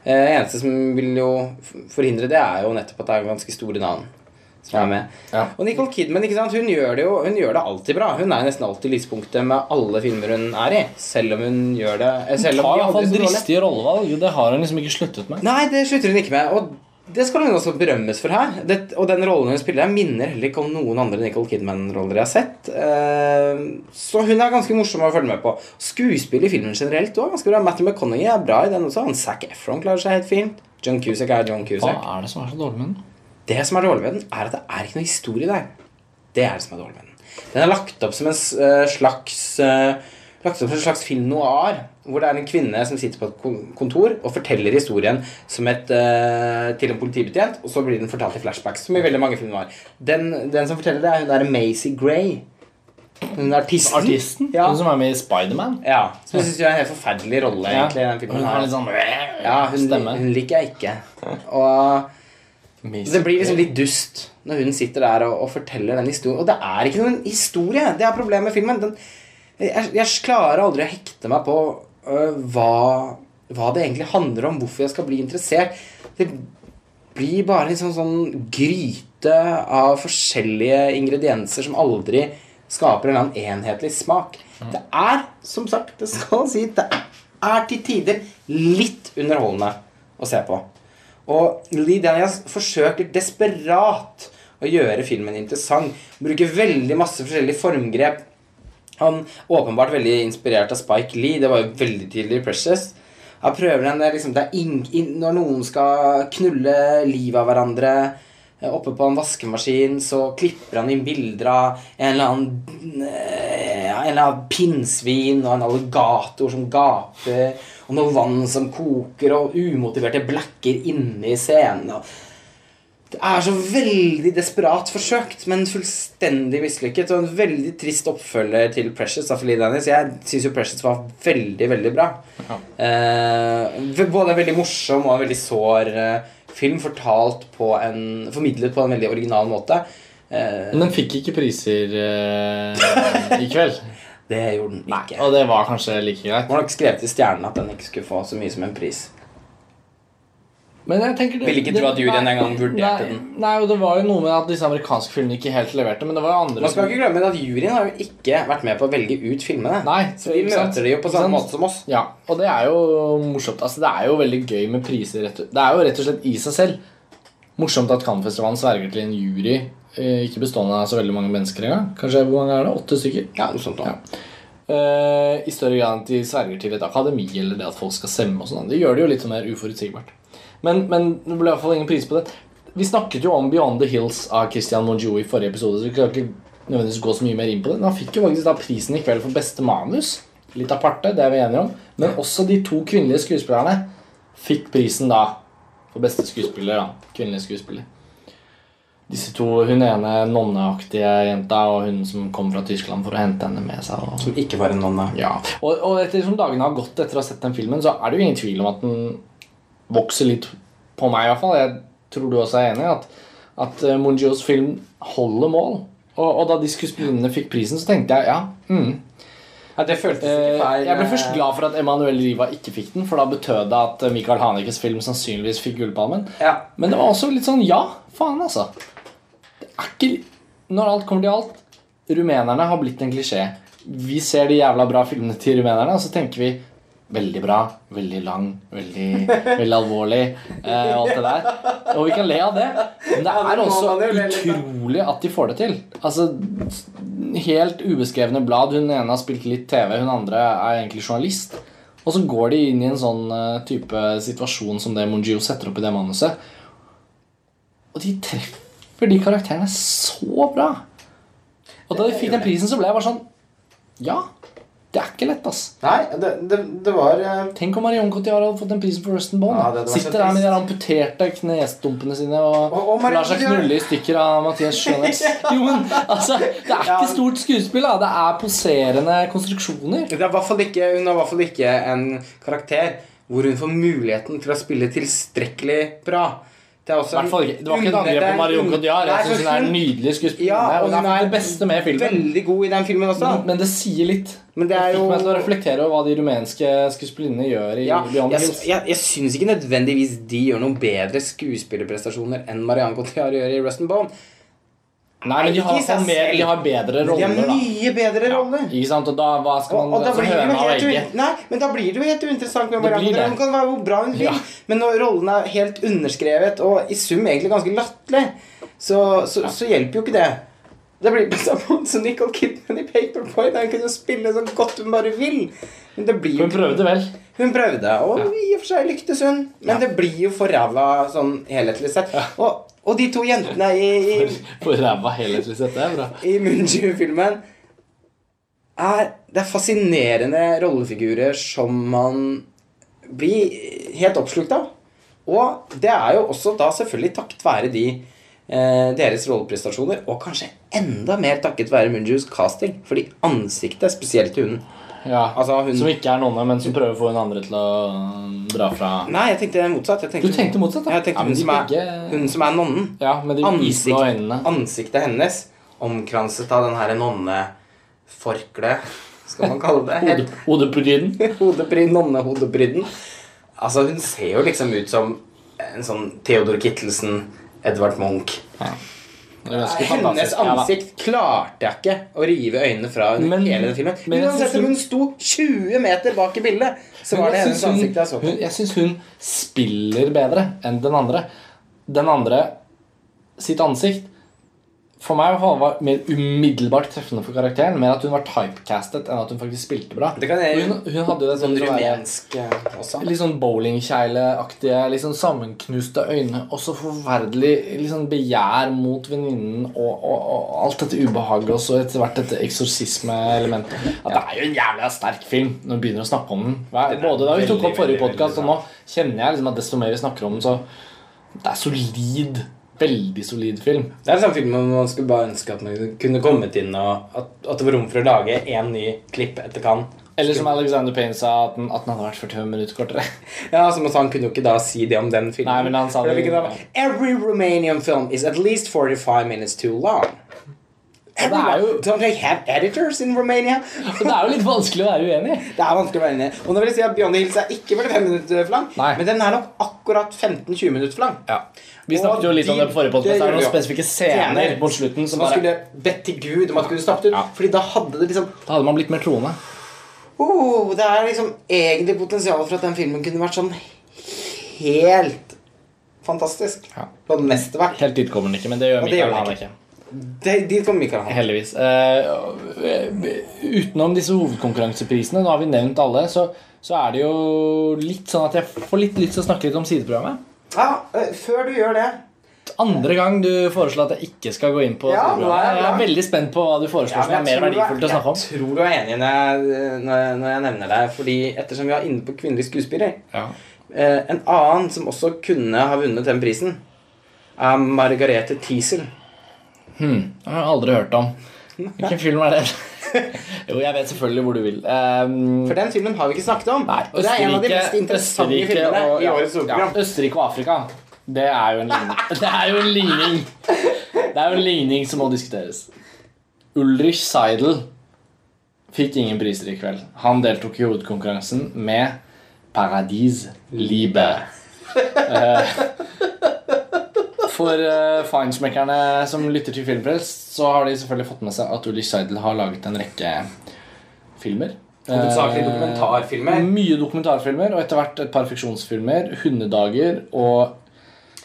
Uh, eneste som vil jo forhindre det, er jo nettopp at det er ganske store navn. Ja. Og Nicole Kidman? Hun gjør det jo Hun gjør det alltid bra. Hun er jo nesten alltid lyspunktet med alle filmer hun er i. Selv om hun gjør det Selv om Ta de i hvert fall aldri så dårlige. dristige rollevalg. Det har hun liksom ikke sluttet med. Nei, det slutter hun ikke med. Og det skal hun også berømmes for her. Det, og den rollen hun spiller, jeg minner heller ikke om noen andre Nicole Kidman-roller jeg har sett. Uh, så hun er ganske morsom å følge med på. Skuespill i filmen generelt er ganske bra. Matthew McConaughey er bra i den også. Han Zac Efron klarer seg helt fint. John Cusack er John Cusack. Hva er det som er så dårlig med den? Det som er dårlig med den, er at det er ikke noe historie der. Det er det som er dårlig med den. Den er lagt opp som en eh, slags eh, Lagt opp som en slags film noir, hvor det er en kvinne som sitter på et kontor og forteller historien som et, uh, til en politibetjent, og så blir den fortalt i flashbacks, som i veldig mange film var. Den, den som forteller det, er hun derre Maisie Gray. Hun artisten. Artisten? Ja. Hun som er med i Spiderman? ja. Som jeg syns er en helt forferdelig rolle, egentlig. Ja. den Hun har litt sånn ja, hun, hun liker jeg ikke. Og det blir liksom litt dust når hun sitter der og, og forteller den historien. Og det er ikke noen historie. Det er problemet med filmen. Den, jeg, jeg klarer aldri å hekte meg på øh, hva, hva det egentlig handler om, hvorfor jeg skal bli interessert. Det blir bare en sånn, sånn gryte av forskjellige ingredienser som aldri skaper en eller annen enhetlig smak. Det er, som sagt, det skal si, det er til tider litt underholdende å se på. Og Lee Daniels forsøker desperat å gjøre filmen interessant. Bruker veldig masse forskjellige formgrep. Han åpenbart veldig inspirert av Spike Lee. Det var jo veldig tydelig i Precious. Han prøver der liksom, ing, ing, Når noen skal knulle livet av hverandre eh, oppe på en vaskemaskin, så klipper han inn bilder av en eller annen eh, En annen pinnsvin og en alligator som gaper, og noe vann som koker, og umotiverte blacker inne i scenen. og det er så veldig desperat forsøkt, men fullstendig mislykket. Og en veldig trist oppfølger til Precious. av Daniels. Jeg syns jo Precious var veldig, veldig bra. Eh, både en veldig morsom og en veldig sår eh, film fortalt på en Formidlet på en veldig original måte. Eh, Men den fikk ikke priser eh, i kveld. [LAUGHS] det gjorde den ikke. Og det var kanskje like greit. Det var nok skrevet i stjernene at den ikke skulle få så mye som en pris. Men jeg tenker det, Vil ikke tro at juryen nei, engang vurderte nei, den. Nei, og det var jo noe med at disse amerikanske filmene ikke helt leverte. Men det var jo andre Man skal ikke glemme at juryen har jo ikke vært med på å velge ut filmene. Nei, så de møter sant? de jo på samme måte som oss. Ja, og det er jo morsomt. Altså, det er jo veldig gøy med priser. Det er jo rett og slett i seg selv morsomt at Cannes-festivalen sverger til en jury eh, ikke bestående av så veldig mange mennesker engang. Kanskje hvor mange er det? Åtte stykker? Ja, noe sånt. Ja. Uh, I større grad enn at de sverger til et akademi eller det at folk skal stemme. og sånn. Det gjør det jo litt sånn mer uforutsigbart. Men, men det ble i hvert fall ingen pris på det. Vi snakket jo om Beyond the Hills av Christian Monjou i forrige episode, så vi kan ikke nødvendigvis gå så mye mer inn på det. Men han fikk jo faktisk da prisen i kveld for beste manus. Litt aparte, det er vi enige om. Men også de to kvinnelige skuespillerne fikk prisen da for beste skuespiller. da, Kvinnelige skuespiller. Disse to, Hun ene nonneaktige jenta og hun som kom fra Tyskland for å hente henne med seg. Og, Som ikke var en nonne. ja. og, og etter som dagene har gått etter å ha sett den filmen, så er det jo ingen tvil om at den vokser litt på meg, i hvert fall. Jeg tror du også er enig i at, at eh, Mungios film holder mål. Og, og da de skuespillerne fikk prisen, så tenkte jeg ja. Mm, Ja, det føltes Eh, ikke feil. Jeg ble først glad for at Emanuel Riva ikke fikk den, for da betød det at Michael Hanekes film sannsynligvis fikk Gullpalmen. Ja. Men det var også litt sånn ja, faen, altså. Det er ikke Når alt kommer til alt, rumenerne har blitt en klisjé. Vi ser de jævla bra filmene til rumenerne, og så tenker vi Veldig bra, veldig lang, veldig, veldig alvorlig eh, alt det der. Og vi kan le av det, men det er også utrolig at de får det til. Altså, Helt ubeskrevne blad. Hun ene har spilt litt TV, hun andre er egentlig journalist. Og så går de inn i en sånn eh, type situasjon som det Mongio setter opp i det manuset. Og de treffer de karakterene så bra. Og da de fikk den prisen, så ble jeg bare sånn Ja, det er ikke lett, ass. Nei, det, det, det var uh... Tenk om Marion Cotillard hadde fått den prisen for Rustin Bond. Ja, Sitter der med de amputerte knestumpene sine og, Og- og lar seg knulle i stykker av Mathias Schjønnes. [LAUGHS] Jo, men altså, det er ikke stort skuespill, da. Det er poserende konstruksjoner. det er ikke, Hun har i hvert fall ikke en karakter hvor hun får muligheten til å spille tilstrekkelig bra. Det, er også fall. Det var ikke et angrep på Marion Cotillard. Jeg syns hun er en nydelig skuespiller. Ja, og hun er den beste med filmen. veldig god i den filmen også. Men det sier litt. Men det er fikk jo meg til å reflektere over hva de rumenske skuespillerne gjør i ja, Beyond jeg, jeg, jeg syns ikke nødvendigvis de gjør noen bedre skuespillerprestasjoner enn Marianne Cotillard gjør i Rust and Bone. Nei, men de har, sånn mer, de har bedre roller de har mye bedre roller. Ikke sant? Og da, hva skal man og da altså, blir høna og egget? Nei, men da blir det jo helt uinteressant med Det det. Hun kan være hvor bra hun vil, Ja. men når rollen er helt underskrevet og i sum egentlig ganske latterlig, så, så, så hjelper jo ikke det. Det blir på samme måte som Nicole Kidman i Paperboy. Der hun kunne spille så godt hun bare vil. Men det blir jo Hun prøvde vel. Hun prøvde, og i og for seg lyktes hun. Men det blir jo for ræva sånn helhetlig sett. Og, og de to jentene i, i, For ræva helhetlig sett. Det er bra. i Munju-filmen er Det er fascinerende rollefigurer som man blir helt oppslukt av. Og det er jo også da selvfølgelig takket være de eh, deres rolleprestasjoner, og kanskje enda mer takket være Munjus casting. Fordi ansiktet, spesielt til hunden Ja. Altså, hun- Som ikke er nonne, men som prøver å få hun andre til å um, dra fra Nei, jeg tenkte motsatt. Jeg tenkte, Du tenkte motsatt, da? Jeg tenkte Ja, hun, som som er, hun som er nonnen. Ja, med de Ansikt... og øynene. ansiktet hennes omkranset av den her nonneforkleet, skal man kalle det. Hode, hodepryden. [LAUGHS] Hodebryn, nonnehodebryden. Altså, hun ser jo liksom ut som en sånn Theodor Kittelsen, Edvard Munch. Ganske Hennes ansikt klarte jeg ikke å rive øynene fra Men- hele den filmen. men Uansett om hun- sto 20 meter bak i bildet, så var det hennes ansikt jeg så på. Jeg syns hun spiller bedre enn den andre. Den andre sitt ansikt for meg var det mer umiddelbart treffende for karakteren. Mer at hun var typecastet enn at hun faktisk spilte bra. Det kan jeg- hun, hun hadde jo det Sånn sånn rumensk eh, også. Litt sånn bowlingkjegleaktige, litt sånn sammenknuste øyne og så forferdelig liksom begjær mot venninnen og, og, og alt dette ubehaget og så etter hvert dette eksorsisme-elementet. Ja, det er jo en jævla sterk film når vi begynner å snakke om den. Både da vi tok opp forrige podkast, og nå kjenner jeg liksom at desto mer vi snakker om den, så det er solid. Veldig solid film. Det er en sånn film man skulle bare ønske at man kunne kommet inn og at, at det var rom for å lage én ny klipp etter Cannes. Eller som Alexander Payne sa, at den, at den hadde vært 45 minutter kortere. [LAUGHS] Ja, som han kunne jo ikke da si det om den filmen. Nei, men han sa det, det- Every Romanian film is at least 45 minutes too long. Er jo- Don't they have editors in Romania? [LAUGHS] Det er jo litt vanskelig å være uenig. Det er vanskelig å være uenig Og nå vil jeg si at Beyond the Hills er ikke 45 minutter for lang, Nei. men den er nok akkurat 15-20 minutter for lang. Ja. Vi Og snakket jo litt om det på forrige podcast. det er noen spesifikke scener mot slutten som man bare skulle bedt til Gud om at kunne ut. Ja. Fordi da hadde det liksom Da hadde man blitt mer troende. oh, Det er liksom egentlig potensial for at den filmen kunne vært sånn helt fantastisk. Ja. Det hadde mest. Helt dit kommer den ikke, men det gjør Mikael den Dit kommer Mikael Han. Heldigvis. Uh, utenom disse hovedkonkurranseprisene, nå har vi nevnt alle, så, så er det jo litt sånn at jeg får litt lyst til å snakke litt om sideprogrammet. Ja, uh, før du gjør det Andre gang du foreslår at jeg ikke skal gå inn på Ja, sideprogrammet. er jeg er veldig spent på hva du foreslår som er mer verdifullt å snakke om. Jeg tror du er enig når jeg, når jeg, nevner deg, Fordi ettersom vi er inne på kvinnelig skuespiller Ja. uh, en annen som også kunne ha vunnet den prisen, er Margarete Thiesel. Hmm, det har jeg aldri hørt om. Hvilken film er det? [LAUGHS] jo, jeg vet selvfølgelig hvor du vil. Um, For den filmen har vi ikke snakket om. nei, og det er en av de mest interessante Østerrike filmene og- i årets årets ja. Østerrike og Afrika. Det er jo en ligning. [LAUGHS] Det er jo en ligning Det er jo en ligning som må diskuteres. Ulrich Seidel fikk ingen priser i kveld. Han deltok i hovedkonkurransen med Paradis Liebe. [LAUGHS] Eh, For uh, feinschmeckerne som lytter til Filmpress, så har de selvfølgelig fått med seg at Ulrich Seidel har laget en rekke filmer. Hovedsakelig Eh, dokumentarfilmer. Mye dokumentarfilmer, og etter hvert et par fiksjonsfilmer. 'Hundedager' og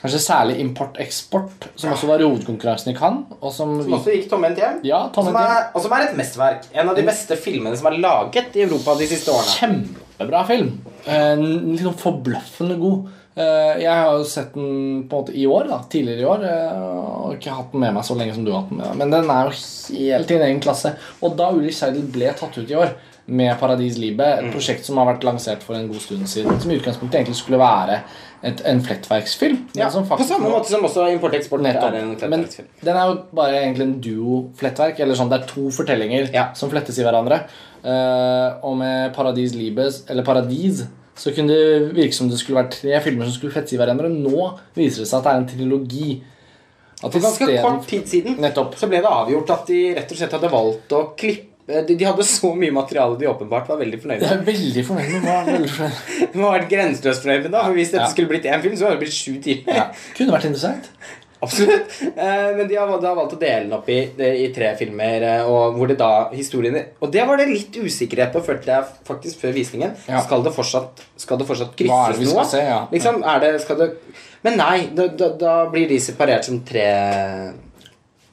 kanskje særlig 'Import-eksport', som også var i hovedkonkurransen i Cannes. Og som, Som også gikk tomhendt hjem. Ja, Som tomhendt er, og som er et mesterverk. En av de beste filmene som er laget i Europa de siste årene. Kjempebra film. Eh, sånn forbløffende god. Eh, jeg har jo sett den på en måte i år, da, tidligere i år, eh, og ikke hatt den med meg så lenge som du har hatt den med deg. Men den er jo helt i en egen klasse. Og da Ulrich Seidel ble tatt ut i år med Paradis Libe, et Mm. prosjekt som har vært lansert for en god stund siden, som i utgangspunktet egentlig skulle være et, en flettverksfilm. Ja, som på samme måte som også import-eksport er en Men flettverksfilm. den er jo bare egentlig en duo-flettverk. Eller sånn, Det er to fortellinger Ja. som flettes i hverandre. Uh, og med Paradis Libes, eller Paradis, så kunne det virke som det skulle vært tre filmer som skulle flettes i hverandre. Nå viser det seg at det er en trilogi. For ganske kort tid siden Nettopp. så ble det avgjort at de rett og slett hadde valgt å klippe De, de hadde så mye materiale de åpenbart var veldig fornøyd Jeg med. er veldig fornøyd med hva veldig fornøyd. [LAUGHS] De har vært grenseløst fornøyd med det. Hvis dette Ja. skulle blitt én film, så hadde det blitt sju timer. Ja. Kunne vært interessant. Absolutt. Eh, Men de har, valgt å dele den opp i, det- i tre filmer, eh, og hvor det da historiene Og det var det litt usikkerhet på, følte jeg faktisk før visningen. Ja. Skal det fortsatt, skal det fortsatt det krysses skal noe? se? Ja. Liksom, er det, skal det Men nei, da, da, da blir de separert som tre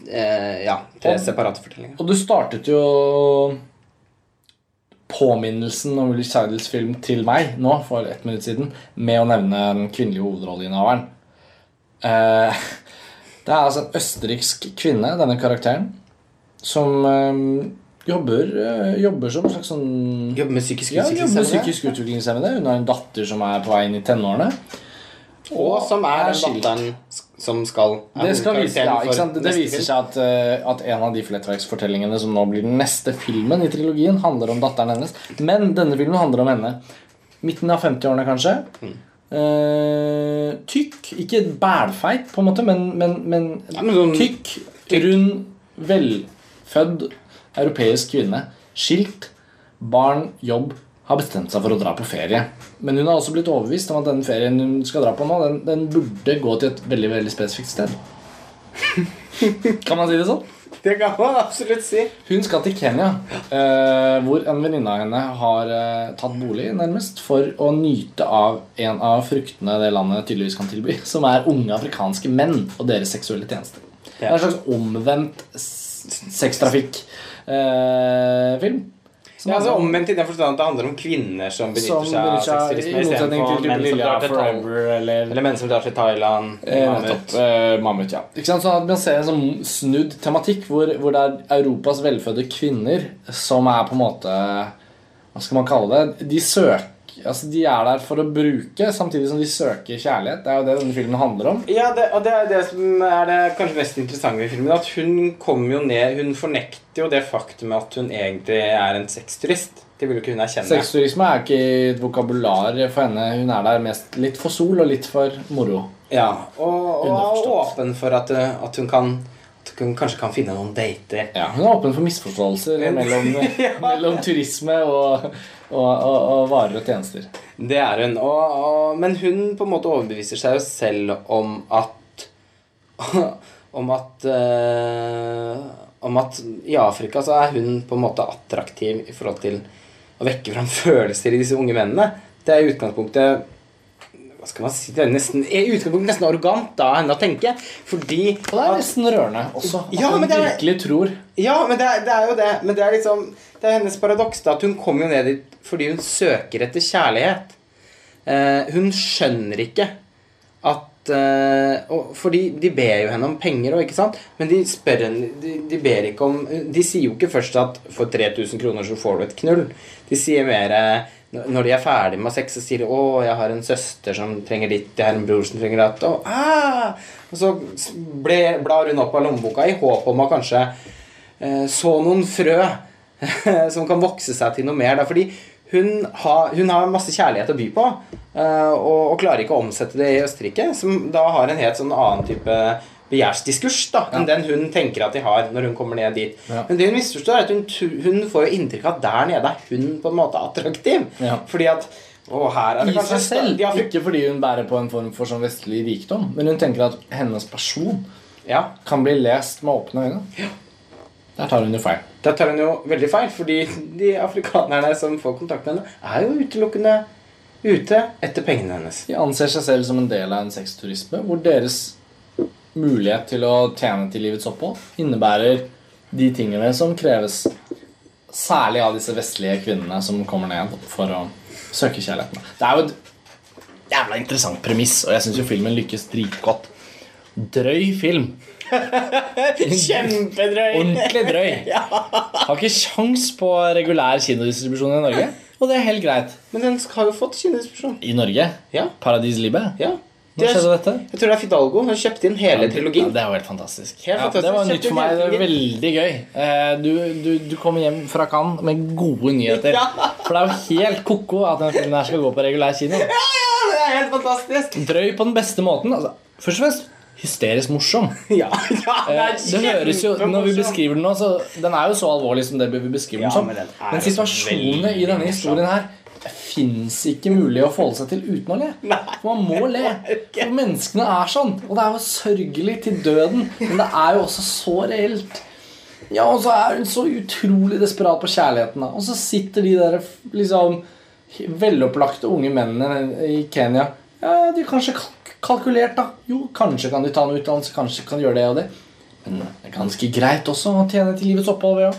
eh, Ja, tre Og- separate fortellinger. Og du startet jo påminnelsen om Willy Seidels film til meg nå for ett minutt siden med å nevne den kvinnelige hovedrolleinnehaveren. Eh, det er altså en østerriksk kvinne, denne karakteren, som øh, jobber, øh, jobber som en slags sånn Jobber med psykisk ja, jobber med psykisk utviklingshemmede. Hun har en datter som er på vei inn i tenårene. Og som er den datteren som skal er Det, skal vise, ja, sant? det viser seg at, uh, at en av de flettverksfortellingene som nå blir den neste filmen i trilogien, handler om datteren hennes. Men denne filmen handler om henne. Midten av 50-årene, kanskje. Mm. Eh, tykk. Ikke bælfeit, på en måte, men, men, men, Ja, men sånn- tykk, rund, velfødd europeisk kvinne. Skilt, barn, jobb. Har bestemt seg for å dra på ferie. Men hun har også blitt overbevist om at den ferien hun skal dra på nå, den, den burde gå til et veldig veldig spesifikt sted. [LAUGHS] kan man si det sånn? Det kan man absolutt si. Hun skal til Kenya, eh, hvor en venninne av henne har eh, tatt bolig, nærmest, for å nyte av en av fruktene det landet tydeligvis kan tilby, [LAUGHS] som er unge afrikanske menn og deres seksuelle tjenester. Det er en slags omvendt s- sextrafikk-film. Ja, altså Omvendt i den forstand at det handler om kvinner som benytter som seg av sexturisme istedenfor menn som drar til. Eller Eller menn som drar til Thailand. Eh, Mammut. Eh, Mammut, ja. Ikke sant? Sånn at Man ser en sånn snudd tematikk hvor, hvor det er Europas velfødde kvinner som er på en måte Hva skal man kalle det? De søker Altså De er der for å bruke, samtidig som de søker kjærlighet. Det er jo det denne filmen handler om. Ja, det, og det er det som er det kanskje mest interessante i filmen. At hun kommer jo ned Hun fornekter jo det faktum at hun egentlig er en sexturist. Det vil jo ikke hun erkjenne. Sexturisme er ikke et vokabular for henne. Hun er der mest litt for sol og litt for moro. Ja, og, og er åpen for at, uh, at hun kan At hun kanskje kan finne noen dater. Ja, Hun er åpen for misforståelser mellom, [LAUGHS] mellom turisme og, og, og, og varer og tjenester. Det er hun. Og, men hun på en måte overbeviser seg jo selv om at [LAUGHS] Om at øh, Om at i Afrika så er hun på en måte attraktiv i forhold til å vekke fram [LAUGHS] følelser i disse unge mennene. Det er i utgangspunktet skal man si? Det er nesten, i utgangspunktet nesten arrogant av henne å tenke. Fordi Og det er nesten rørende også. At Ja, hun men det er- virkelig tror Ja, men det er, det er jo det. Men det er liksom Det er hennes paradoks da, at hun kommer jo ned dit fordi hun søker etter kjærlighet. Eh, hun skjønner ikke at eh, og, Fordi de ber jo henne om penger òg, ikke sant? Men de spør henne de, de ber ikke om De sier jo ikke først at for 3000 kroner så får du et knull. De sier mer Når de er ferdig med sex, så sier de 'Å, jeg har en søster som trenger ditt, jeg har en bror som trenger datt', og, ah! og så ble, blar hun opp av lommeboka i håp om å kanskje eh, så noen frø [LAUGHS] som kan vokse seg til noe mer. Da, fordi hun har, hun har masse kjærlighet å by på, eh, og, og klarer ikke å omsette det i Østerrike, som da har en helt sånn annen type begjærsdiskurs da, enn den hun tenker at de har når hun kommer ned dit. Ja. Men det hun misforstår, er at hun, hun får inntrykk av at der nede er hun på en måte attraktiv. Ja. Fordi at å, her er det I seg selv. de Afri- Ikke fordi hun bærer på en form for sånn vestlig rikdom, men hun tenker at hennes person Ja, kan bli lest med åpne øyne. Der tar hun jo feil. Der tar hun jo veldig feil, fordi de afrikanerne som får kontakt med henne, er jo utelukkende ute etter pengene hennes. De anser seg selv som en del av en sexturisme, hvor deres mulighet til å tjene til livets opphold innebærer de tingene som kreves særlig av disse vestlige kvinnene som kommer ned for å søke kjærligheten. Det er jo et jævla interessant premiss, og jeg syns jo filmen lykkes dritgodt. Drøy film. [LAUGHS] Kjempedrøy! Ordentlig drøy. [LAUGHS] Har ikke sjans på regulær kinodistribusjon i Norge. Og det er helt greit. Men den har jo fått kinodistribusjon. I Norge? Ja. Paradis Libe? ja. Når skjedde dette? jeg tror det er Fidalgo. Hun kjøpte inn hele Ja, trilogien. det er jo helt fantastisk. Helt Ja, fantastisk. det var nytt for meg. Det var veldig gøy. Eh, Du, du, du kommer hjem fra Cannes med gode nyheter. [LAUGHS] Ja. For det er jo helt ko-ko at den filmen her skal gå på regulær kino. [LAUGHS] Ja, ja, det er helt fantastisk! Drøy på den beste måten. Altså, først og fremst hysterisk morsom. [LAUGHS] Ja, ja, det Eh, er Det høres jo, Når vi beskriver den nå, så Den er jo så alvorlig som det vi beskriver den Ja, som. Men situasjonene i denne historien her fins ikke mulig å forholde seg til uten å le. For man må le. [LAUGHS] For menneskene er sånn. Og det er jo sørgelig til døden, men det er jo også så reelt. Ja, og så er hun så utrolig desperat på kjærligheten. da. Og så sitter de der liksom velopplagte unge mennene i Kenya. Ja, de er kanskje kalkulert, da. Jo, kanskje kan de ta noe utdannelse, kanskje kan de gjøre det og det. Men det er ganske greit også å tjene til livets opphold ved å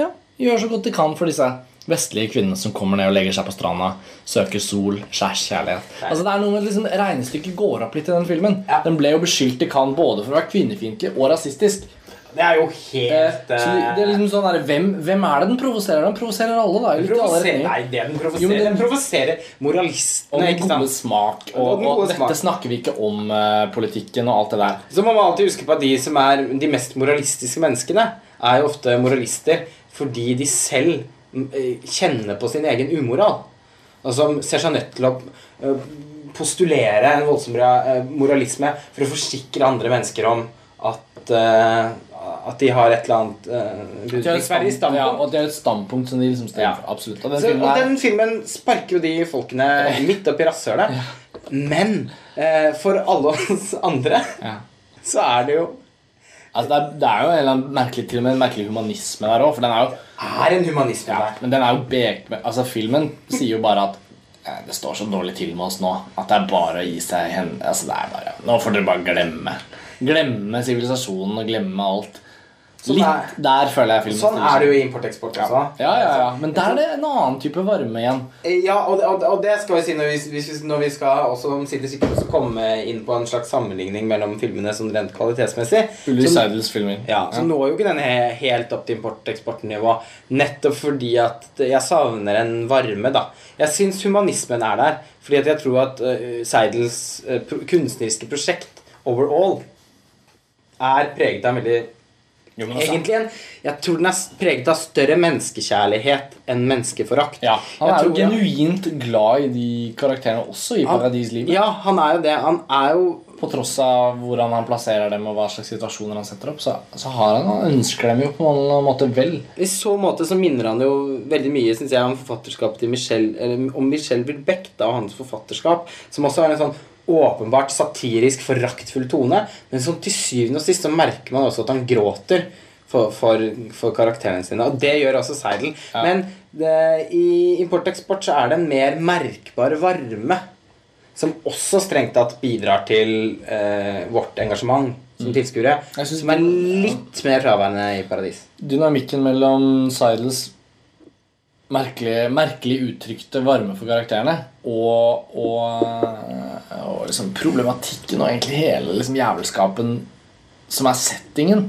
ja, gjøre så godt de kan for disse vestlige kvinnene som kommer ned og legger seg på stranda, søker sol, kjærlighet. Altså det er noe med liksom, Regnestykket går opp litt i den filmen. Ja. Den ble jo beskyldt i Cannes både for å være kvinnefiendtlig og rasistisk. Det er jo Eh, helt så det, er liksom sånn der, hvem, hvem er det den provoserer? Den provoserer alle, da. alle Provoserer, nei, det den provoserer den- Den provoserer Og moralistene, den gode sant? smak. Og, Og og dette smak. snakker vi ikke om uh, politikken og alt det der. Så må man alltid huske på at de som er de mest moralistiske menneskene, er jo ofte moralister fordi de selv eh, kjenner på sin egen umoral. Og som ser seg nødt til å eh, postulere en voldsom eh, moralisme for å forsikre andre mennesker om at at de har et eller annet uh, beundringsverdig standpunkt, ja, og det er et standpunkt som de liksom står Ja. Absolutt. Og den Så, filmen og den filmen sparker jo de folkene [LAUGHS] midt opp i rasshølet. Men eh, for alle oss andre ja. så er det jo Altså, det, er, det er jo en eller annen merkelig, til og med en merkelig humanisme der òg. For den er jo er en humanisme ja, der. Men den er jo bek, Altså, filmen sier jo bare at eh, det står så dårlig til med oss nå at det er bare å gi seg hen Altså, det er bare Nå får dere bare glemme. Glemme sivilisasjonen og glemme alt. Sånn Litt er- der føler jeg filmen Sånn er det jo i import-eksport også. Ja, ja, ja. Men der er det en annen type varme igjen. Ja, og, og, og det skal vi si når vi, når vi skal også omsider sikkert også komme inn på en slags sammenligning mellom filmene sånn rent kvalitetsmessig. Ulrik Som- Seidels filmer. Ja, så når jo ikke den helt opp til import-eksportnivå. Nettopp fordi at jeg savner en varme, da. Jeg syns humanismen er der. Fordi at jeg tror at uh, Seidels uh, pro kunstneriske prosjekt overall er preget av en veldig Jo, altså- Egentlig en Jeg tror den er preget av større menneskekjærlighet enn menneskeforakt. Ja, Han er jo tror- genuint glad i de karakterene også i Han- Paradislivet. Ja, han er jo det. Han er jo På tross av hvordan han plasserer dem og hva slags situasjoner han setter opp, så, så har han, han ønsker dem jo på en måte vel. I så måte så minner han jo veldig mye synes jeg, om forfatterskapet til Michelle, eller om Michelle Wilbeck og hans forfatterskap, som også er en sånn åpenbart satirisk, foraktfull tone, men som til syvende og sist så merker man også at han gråter for, for, for karakterene sine. Og det gjør også Seidel. Ja. Men det, i import-eksport så er det en mer merkbar varme. Som også strengt tatt bidrar til eh, vårt engasjement som tilskuere. Mm. Synes Som er litt mer fraværende i Paradis. Dynamikken mellom Seidels merkelig, merkelig uttrykte varme for karakterene og, og, og liksom problematikken og egentlig hele liksom jævelskapen som er settingen,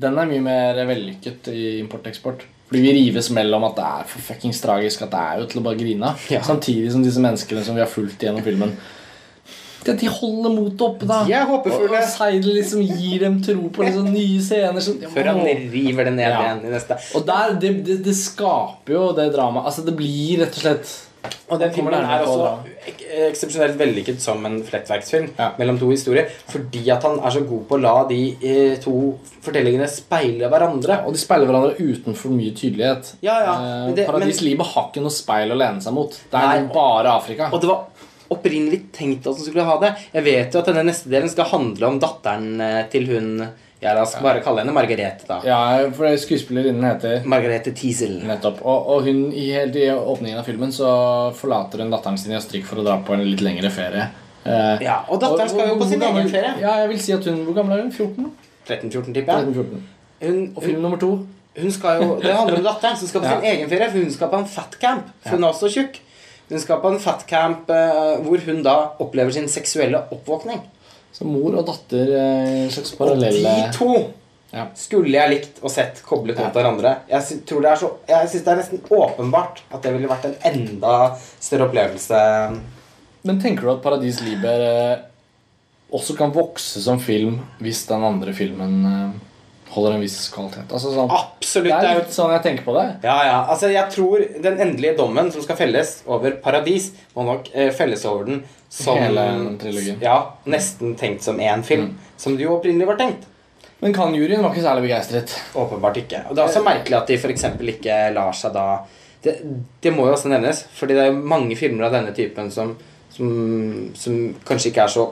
den er mye mer vellykket i import-eksport. Fordi vi rives mellom at det er for fuckings tragisk, at det er jo til å bare grine av. Ja. Samtidig som disse menneskene som vi har fulgt gjennom filmen de, de holder motet oppe, da. De er håpefulle. Og, og Seidel liksom gir dem tro på liksom nye scener. Som, Før han river det ned Ja. igjen i neste. Og der, det, det, det skaper jo det dramaet. Altså, det blir rett og slett Og den filmen er også eksepsjonelt vellykket som en flettverksfilm Ja. mellom to historier. Fordi at han er så god på å la de eh, to fortellingene speile hverandre. Og de speiler hverandre uten for mye tydelighet. Ja, ja, Eh, Paradislivet men- har ikke noe speil å lene seg mot. Det er Nei, bare Afrika. Og det var opprinnelig tenkt at hun skulle ha det. Jeg vet jo at denne neste delen skal handle om datteren eh, til hun Ja, la oss bare kalle henne Margarete, da. Ja, for skuespillerinnen heter Margarete Tiesel. Nettopp. Og, og hun, i, helt i åpningen av filmen så forlater hun datteren sin i Østerrike for å dra på en litt lengre ferie. Eh, Ja, og datteren skal jo på sin egen ferie. Ja, jeg vil si at hun Hvor gammel er hun? 14? 13-14, tipper jeg. 13-14. Hun, Og film nummer to hun skal jo, Det handler om datteren som skal på Ja. sin egen ferie. For hun skal på en fatcamp. For hun er også tjukk. Hun skal på en fatcamp uh, hvor hun da opplever sin seksuelle oppvåkning. Så mor og datter eh, en slags Og de to Ja. skulle jeg likt og sett koblet mot hverandre. Jeg tror det er så Jeg syns det er nesten åpenbart at det ville vært en enda større opplevelse. Men tenker du at Paradis Liber eh, også kan vokse som film hvis den andre filmen eh, holder en viss kvalitet? Altså sånn Absolutt. Det er jo litt sånn jeg tenker på det. Ja, ja. Altså, jeg tror den endelige dommen som skal felles over Paradis, må nok eh, felles over den som Hele trilogien. Ja, nesten tenkt som én film. Som det jo opprinnelig var tenkt. Men kan juryen var ikke særlig begeistret. Åpenbart ikke. Og det er også merkelig at de f.eks. ikke lar seg da det, det må jo også nevnes, fordi det er mange filmer av denne typen som, som, som kanskje ikke er så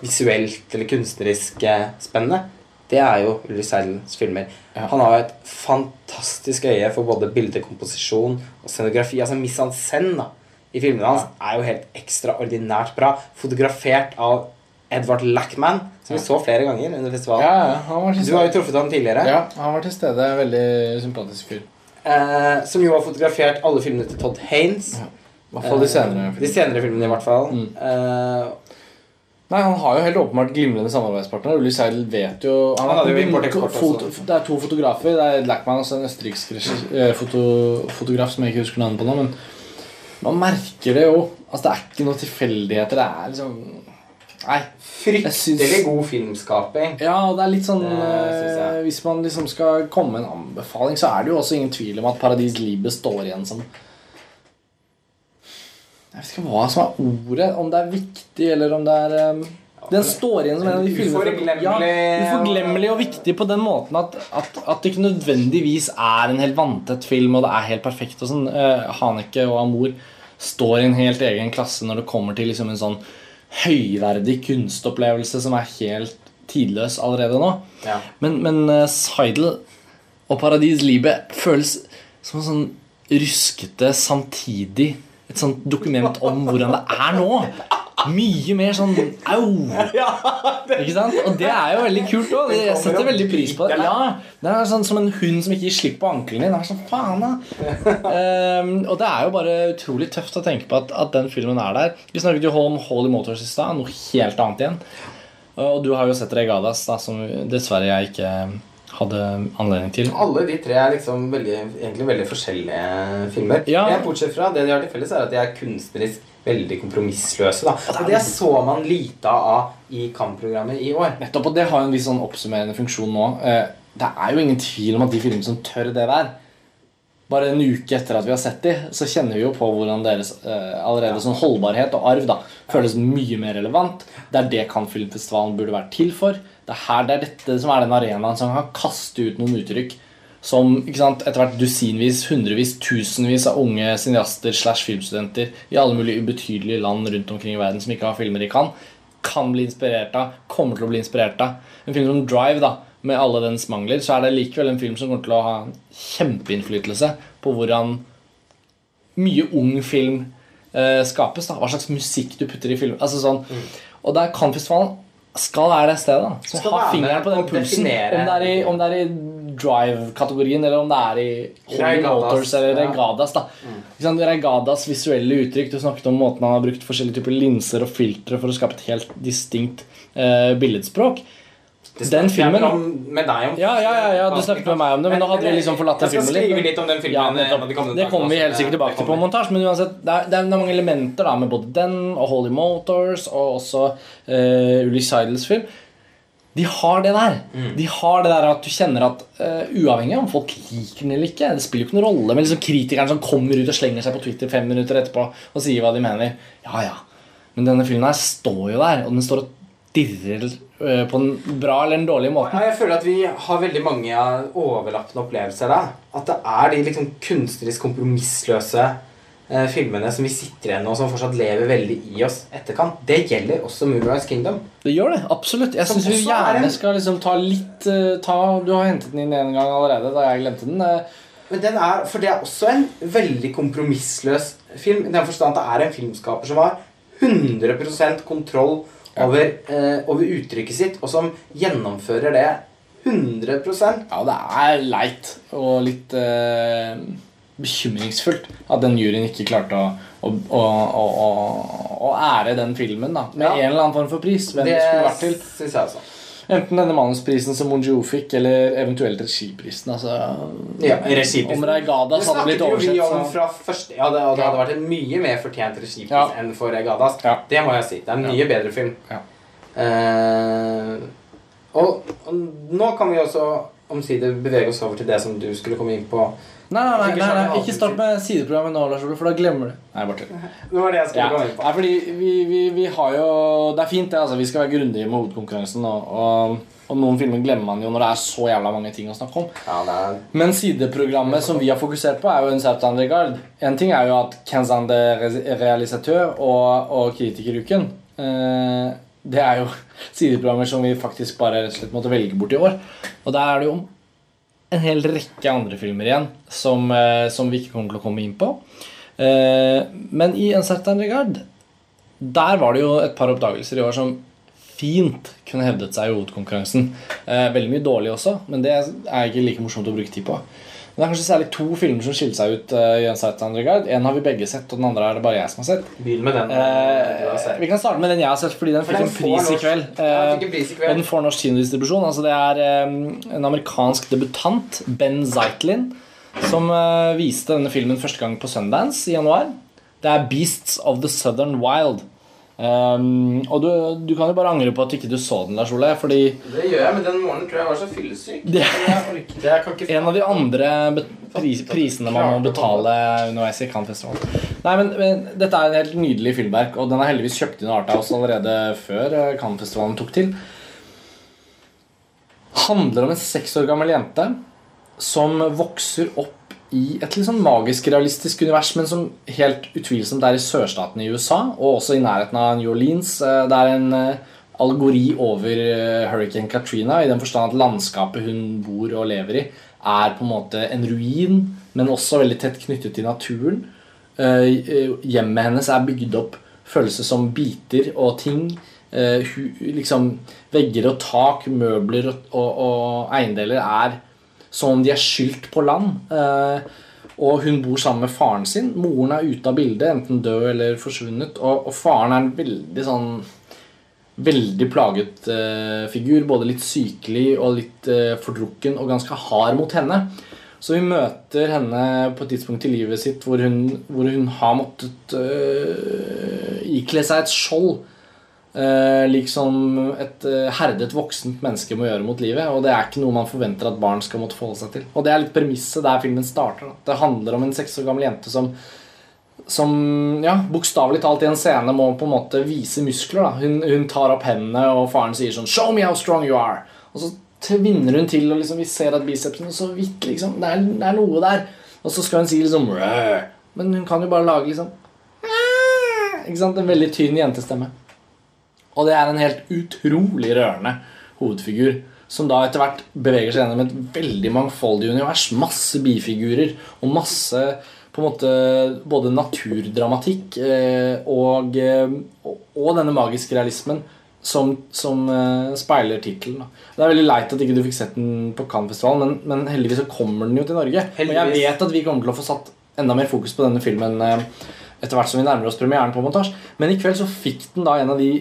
visuelt eller kunstnerisk eh, spennende. Det er jo Ulrik Seidels filmer. Ja. Han har jo et fantastisk øye for både bildekomposisjon og scenografi. Altså mise en scène da, i filmene hans er jo helt ekstraordinært bra. Fotografert av Edvard Lackman, som vi så flere ganger under festivalen. Ja, ja, han var Du har jo truffet ham tidligere. Ja, han var til stede. Veldig sympatisk fyr. Eh, som jo har fotografert alle filmene til Todd Haynes. Ja, I hvert fall de senere. filmene. de senere filmene, i hvert fall. Mm. Eh, Nei, Han har jo helt åpenbart glimrende samarbeidspartner. Ulli Seidel vet jo Han har hadde jo import-eksport også. Det er to fotografer. Det er Lackman og en østerriksk eh, foto, fotograf som jeg ikke husker navnet på nå. Men man merker det jo. Altså, Det er ikke noen tilfeldigheter. Det er liksom Nei. Fryktelig synes, god filmskaping. Ja, og det er litt sånn eh, Hvis man liksom skal komme med en anbefaling, så er det jo også ingen tvil om at Paradis Libe står igjen som Jeg vet ikke hva som er ordet. Om det er viktig, eller om det er eh, Den står igjen som en av de filmene ja, Uforglemmelig og viktig på den måten at, at, at det ikke nødvendigvis er en helt vanntett film, og det er helt perfekt og sånn. Uh, Haneke og Amor står i en helt egen klasse når det kommer til liksom en sånn høyverdig kunstopplevelse som er helt tidløs allerede nå. Ja. Men, men uh, Seidel og Paradis Libe føles som en sånn ruskete samtidig et sånt dokument om hvordan det er nå. Mye mer sånn au. Ikke sant? Og det er jo veldig kult òg. Jeg setter veldig pris på det. Ja, Det er sånn som en hund som ikke gir slipp på ankelen din. Det er sånn, faen da [LAUGHS] Ehm, Og det er jo bare utrolig tøft å tenke på at, at den filmen er der. Vi snakket jo om Holy Motors i stad. Noe helt annet igjen. Og du har jo sett Regadas, da, som dessverre jeg ikke hadde anledning til. Alle de tre er liksom veldig, egentlig veldig forskjellige filmer. Ja. Men Bortsett fra det de har til felles, er at de er kunstnerisk veldig kompromissløse. Da. Og det så man lite av i Cannes-programmet i år. Nettopp, og det har en viss sånn oppsummerende funksjon nå. Eh, Det er jo ingen tvil om at de filmene som tør det der Bare en uke etter at vi har sett de, så kjenner vi jo på hvordan deres eh, allerede sånn holdbarhet og arv da føles mye mer relevant. Det er det Cannes Filmfestivalen burde vært til for. Det er her det er dette som er den arenaen som kan kaste ut noen uttrykk som sant, etter hvert dusinvis, hundrevis, tusenvis av unge cineaster slash filmstudenter i alle mulige ubetydelige land rundt omkring i verden som ikke har filmer de kan, kan bli inspirert av, kommer til å bli inspirert av. En film som Drive, da, med alle dens mangler, så er det likevel en film som kommer til å ha kjempeinnflytelse på hvordan mye ung film eh, skapes. da, Hva slags musikk du putter i film. Altså sånn, Og der Cannes-festivalen skal være det stedet da, som har fingeren på den pulsen. Om det er i, om det er i drive-kategorien, eller om det er i Holy Motors eller ja. Regadas. da. Mm. Regadas visuelle uttrykk. Du snakket om måten han har brukt forskjellige typer linser og filtre for å skape et helt distinkt eh, billedspråk. Den filmen- med deg om Ja, ja, ja, ja, du snakket med meg om det, men nå hadde vi liksom forlatt den filmen litt, litt om den filmen. Ja, kommende Det kommer vi helt sikkert tilbake til på montasje. Men uansett, det er, det er mange elementer da med både den og Holy Motors og også uh, Ulrich Seidels film. De har det der. Mm. De har det der at du kjenner at uh, uavhengig av om folk liker den eller ikke Det spiller jo ikke noen rolle men liksom kritikeren som kommer ut og slenger seg på Twitter fem minutter etterpå og sier hva de mener. Ja, ja. Men denne filmen her står jo der, og den står og dirrer eh, på en bra eller en dårlig måte. Ja, jeg føler at vi har veldig mange overlappende opplevelser der. At det er de liksom kunstnerisk kompromissløse eh, filmene som vi sitter igjen med, og som fortsatt lever veldig i oss etterkant. Det gjelder også Moonrise Kingdom. Det gjør det, absolutt. Jeg syns du er gjerne en- skal liksom ta litt eh, ta, Du har hentet den inn en gang allerede, da jeg glemte den. eh. Men den er, For det er også en veldig kompromissløs film. I den forstand at det er en filmskaper som har 100% kontroll. Over, eh, over uttrykket sitt, og som gjennomfører det 100% Ja, det er leit og litt eh, bekymringsfullt at den juryen ikke klarte å, å, å, å, ære den filmen da med Ja. en eller annen form for pris. Hvem det, Det skulle vært til. Synes jeg også. Enten denne manusprisen som Monjo fikk, eller eventuelt regiprisen. Altså, Ja, regiprisen. Om Reigadas Det hadde blitt oversett. vi om fra første Ja, det, det hadde vært en mye mer fortjent regipris Ja. enn for Reigadas. Ja. Det må jeg si. Det er en mye bedre film. Ja. Eh, og, og nå kan vi også omsider bevege oss over til det som du skulle komme inn på. Nei, nei, nei, Ikke nei, nei, ikke start med sideprogrammet nå, Lars Ole, for da glemmer du Nei, bare tull. Det var det jeg skulle Ja, komme inn på. Nei, fordi vi, vi, vi har jo Det er fint, det. altså Vi skal være grundige med hovedkonkurransen. Og, og, og noen filmer glemmer man jo når det er så jævla mange ting å snakke om. Ja, det er Men sideprogrammet som vi har fokusert på, er jo en Southland Regard. En ting er jo at Kenzande realisatør og, og Kritikeruken eh, Det er jo [LAUGHS] sideprogrammer som vi faktisk bare rett og slett måtte velge bort i år. Og der er det jo en hel rekke andre filmer igjen som, eh, som vi ikke kommer til å komme inn på. Eh, men i En certain regard der var det jo et par oppdagelser i år som fint kunne hevdet seg i hovedkonkurransen. Eh, veldig mye dårlig også, men det er ikke like morsomt å bruke tid på. Men det er kanskje særlig to filmer som skiller seg ut Uh, certain regard. En har vi begge sett, og den andre er det bare jeg som har sett. Begynn med den. Sett. vi kan starte med den jeg har sett, fordi den fikk en pris i kveld. Ja, den Eh, pris i og kveld. den får norsk kinodistribusjon. Altså det er um, en amerikansk debutant, Ben Zeitlin, som uh, viste denne filmen første gang på Sundance i januar. Det er 'Beasts of the Southern Wild'. Um, og du, du kan jo bare angre på at ikke du så den, Lars Ole. Fordi Det gjør jeg, men den morgenen tror jeg var så fyllesyk. Det- Jeg jeg [LAUGHS] ikke en av de andre pris prisene man må betale underveis i Cannes-festivalen. Nei, men, men Dette er en helt nydelig filmverk, og den er heldigvis kjøpt inn av Arthouse allerede før eh, Cannes-festivalen tok til. Handler om en seks år gammel jente som vokser opp i et litt sånn magisk realistisk univers, men som helt utvilsomt er i sørstaten i USA, og også i nærheten av New Orleans. Eh, Det er en eh, allegori over eh, Hurricane Katrina, i den forstand at landskapet hun bor og lever i, er på en måte en ruin, men også veldig tett knyttet til naturen. Hjemmet hennes er bygd opp følelser som biter og ting. Liksom Vegger og tak, møbler og, og, og eiendeler er som om de er skylt på land. Eh, og hun bor sammen med faren sin. Moren er ute av bildet, enten død eller forsvunnet. Og, og faren er en veldig sånn Veldig plaget eh, figur. Både litt sykelig og litt eh, fordrukken og ganske hard mot henne. Så vi møter henne på et tidspunkt i livet sitt hvor hun, hvor hun har måttet øh, ikle seg et skjold. Uh, liksom et øh, herdet voksent menneske må gjøre mot livet. Og det er ikke noe man forventer at barn skal måtte forholde seg til. Og det er litt premisset der filmen starter. Da. Det handler om en seks år gammel jente som som ja, bokstavelig talt i en scene må på en måte vise muskler. Da. Hun, hun tar opp hendene, og faren sier sånn 'Show me how strong you are'. Og så tvinner hun til, og liksom, vi ser at bicepsen så vidt liksom, det, er, det er noe der. Og så skal hun si liksom «Rrr». Men hun kan jo bare lage liksom. Ikke sant? En veldig tynn jentestemme. Og det er en helt utrolig rørende hovedfigur. Som da etter hvert beveger seg gjennom et veldig mangfoldig univers. Masse bifigurer og masse på en måte både naturdramatikk eh, og, eh, og, denne magiske realismen som, som eh, speiler tittelen. Det er veldig leit at ikke du fikk sett den på Cannes-festivalen, men, men heldigvis så kommer den jo til Norge. Og jeg vet at vi kommer til å få satt enda mer fokus på denne filmen eh, etter hvert som vi nærmer oss premieren på montasje. Men i kveld så fikk den da en av de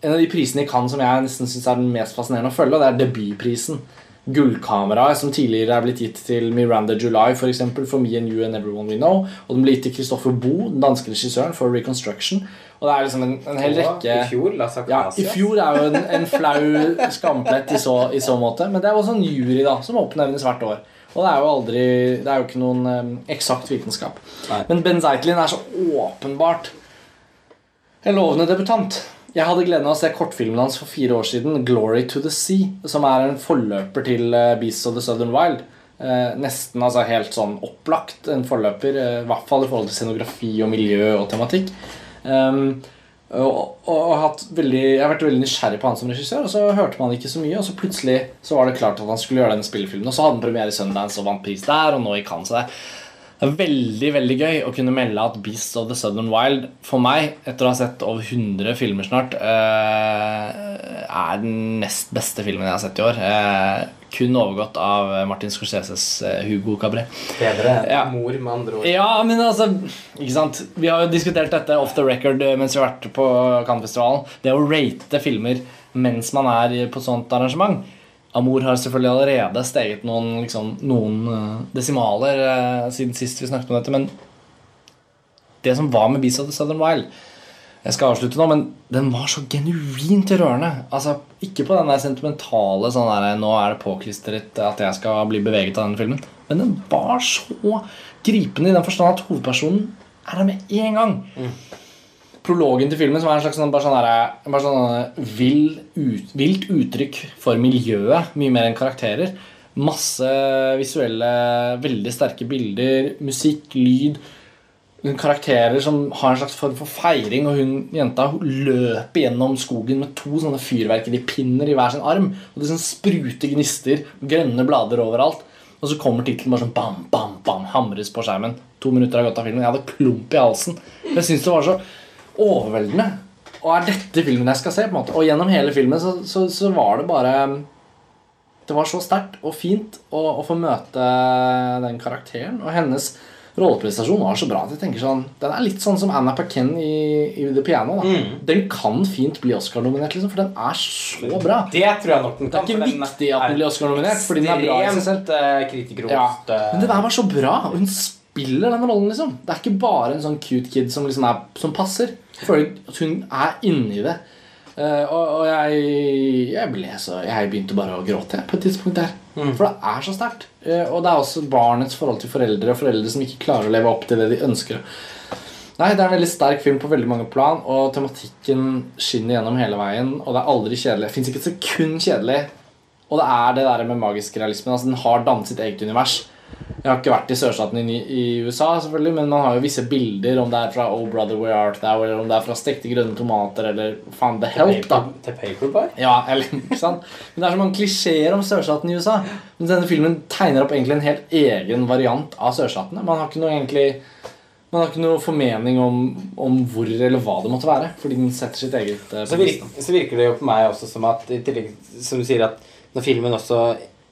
en av de prisene i Cannes som jeg nesten syns er den mest fascinerende å følge, det er debutprisen. Gullkameraet, som tidligere er blitt gitt til Miranda July for, eksempel, for Me and You and Everyone We Know. Og den ble gitt til Christoffer Boe, den danske regissøren, for Reconstruction. Og det er liksom en, en hel rekke I fjor, La ja, I fjor er jo en, en flau skamplett i så, i så måte. Men det er også en jury da, som oppnevnes hvert år. Og det er jo aldri Det er jo ikke noen um, eksakt vitenskap. Nei. Men Ben Zeitlin er så åpenbart en lovende debutant. Jeg hadde gleden av å se kortfilmen hans for fire år siden, 'Glory to the Sea', som er en forløper til uh, 'Beasts of the Southern Wild'. Eh, nesten altså helt sånn opplagt en forløper, eh, i hvert fall i forhold til scenografi og miljø og tematikk. Um, og, og, veldig, jeg har vært veldig nysgjerrig på han som regissør, og så hørte man ikke så mye, og så plutselig så var det klart at han skulle gjøre denne spillefilmen, og så hadde han premiere i Sundance og vant pris der, og nå i Cannes. Det er, veldig veldig gøy å kunne melde at Beasts of the Southern Wild for meg, etter å ha sett over 100 filmer snart, eh, er den nest beste filmen jeg har sett i år. Eh, kun overgått av Martin Scorseses eh, Hugo Cabret. Bedre Ja. mor, med andre ord. Ja, men altså Ikke sant? Vi har jo diskutert dette off the record mens vi har vært på Cannes-festivalen. Det å rate filmer mens man er på sånt arrangement Amour har selvfølgelig allerede steget noen, liksom, noen eh, desimaler eh, siden sist vi snakket om dette, men det som var med Beast of the Southern Wild Jeg skal avslutte nå, men den var så genuint rørende. Altså, Ikke på den der sentimentale sånn der, 'nå er det påklistret at jeg skal bli beveget av denne filmen', men den var så gripende i den forstand at hovedpersonen er der med en gang. Prologen til filmen som er en slags sånn, bare sånn, der, bare sånn vill ut, vilt uttrykk for miljøet, mye mer enn karakterer. Masse visuelle, veldig sterke bilder, musikk, lyd karakterer som har en slags form for feiring, og hun jenta løper gjennom skogen med to sånne fyrverkeripinner i hver sin arm. Og det sånn spruter gnister, grønne blader overalt. Og så kommer tittelen bare sånn bam, bam, bam, hamres på skjermen. To minutter har gått av filmen. Jeg hadde klump i halsen. Jeg syns det var så overveldende. Og er dette filmen jeg skal se? på en måte Og gjennom hele filmen så, så, så var det bare Det var så sterkt og fint å, å få møte den karakteren. Og hennes rolleprestasjon var så bra at jeg tenker sånn Den er litt sånn som Anna Paquin i, i The Piano. Da. Den kan fint bli Oscar-nominert, liksom, for den er så bra. Det tror jeg nok den Det er ikke viktig at den blir Oscar-nominert, fordi den er bra i seg selv. Eh, Ja. eh, Men det der var så bra, og hun spiller den rollen, liksom. Det er ikke bare en sånn cute kid som, liksom er, som passer. Føler at hun er inni det. Uh, og og jeg, jeg ble så Jeg begynte bare å gråte på et tidspunkt der. For det er så sterkt. Uh, og det er også barnets forhold til foreldre, og foreldre som ikke klarer å leve opp til det de ønsker. Nei, Det er en veldig sterk film på veldig mange plan, og tematikken skinner gjennom hele veien. Og det er aldri kjedelig. Fins ikke et sekund kjedelig. Og det er det der med magisk realisme. Altså, den har dannet sitt eget univers. Jeg har ikke vært i sørstaten i, i USA, selvfølgelig, men man har jo visse bilder, om det er fra Oh Brother Where Art Thou, eller om det er fra stekte grønne tomater, eller faen, The Help, da. Til Paperboy? Ja, eller, ikke sant? Men det er så mange klisjeer om sørstaten i USA. Men denne filmen tegner opp egentlig en helt egen variant av sørstatene. Man har ikke noe egentlig man har ikke noe formening om, om hvor eller hva det måtte være. Fordi den setter sitt eget eh, Så virker, så virker det jo på meg også som at i tillegg, Som du sier at når filmen også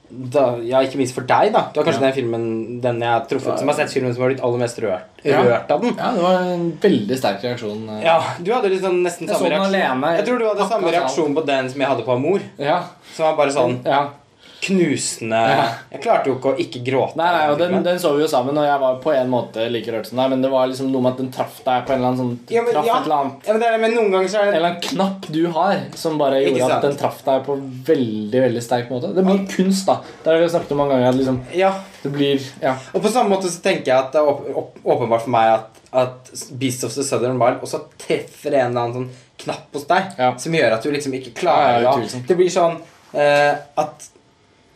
da, Ja, ikke minst for deg, da. Du har kanskje Ja. den filmen Den jeg har truffet som har sett filmen som har blitt aller mest rørt, Ja. rørt av den. Ja, det var en veldig sterk reaksjon. eh. Ja, Du hadde liksom nesten Jeg samme reaksjon. alene. Jeg tror du hadde samme reaksjon på den som jeg hadde på Amor. ja. Som var bare sånn ja. Knusende Ja. Jeg klarte jo ikke å ikke gråte. Nei, nei, og den, den så vi jo sammen, og jeg var på en måte like rørt som deg, men det var liksom noe med at den traff deg på en eller annen sånn ja, men, traff ja. et eller annet ja, men, det er, men noen ganger så er det... En eller annen knapp du har, som bare gjorde at den traff deg på veldig veldig sterk måte. Det blir kunst, da. Det har vi snakket om mange ganger. At liksom, Ja. det blir Ja. Og på samme måte så tenker jeg at det er åp åp åpenbart for meg at, at Beast of the Southern Wild også treffer en eller annen sånn knapp hos deg Ja. som gjør at du liksom ikke klarer Ja, å. Det blir sånn uh, at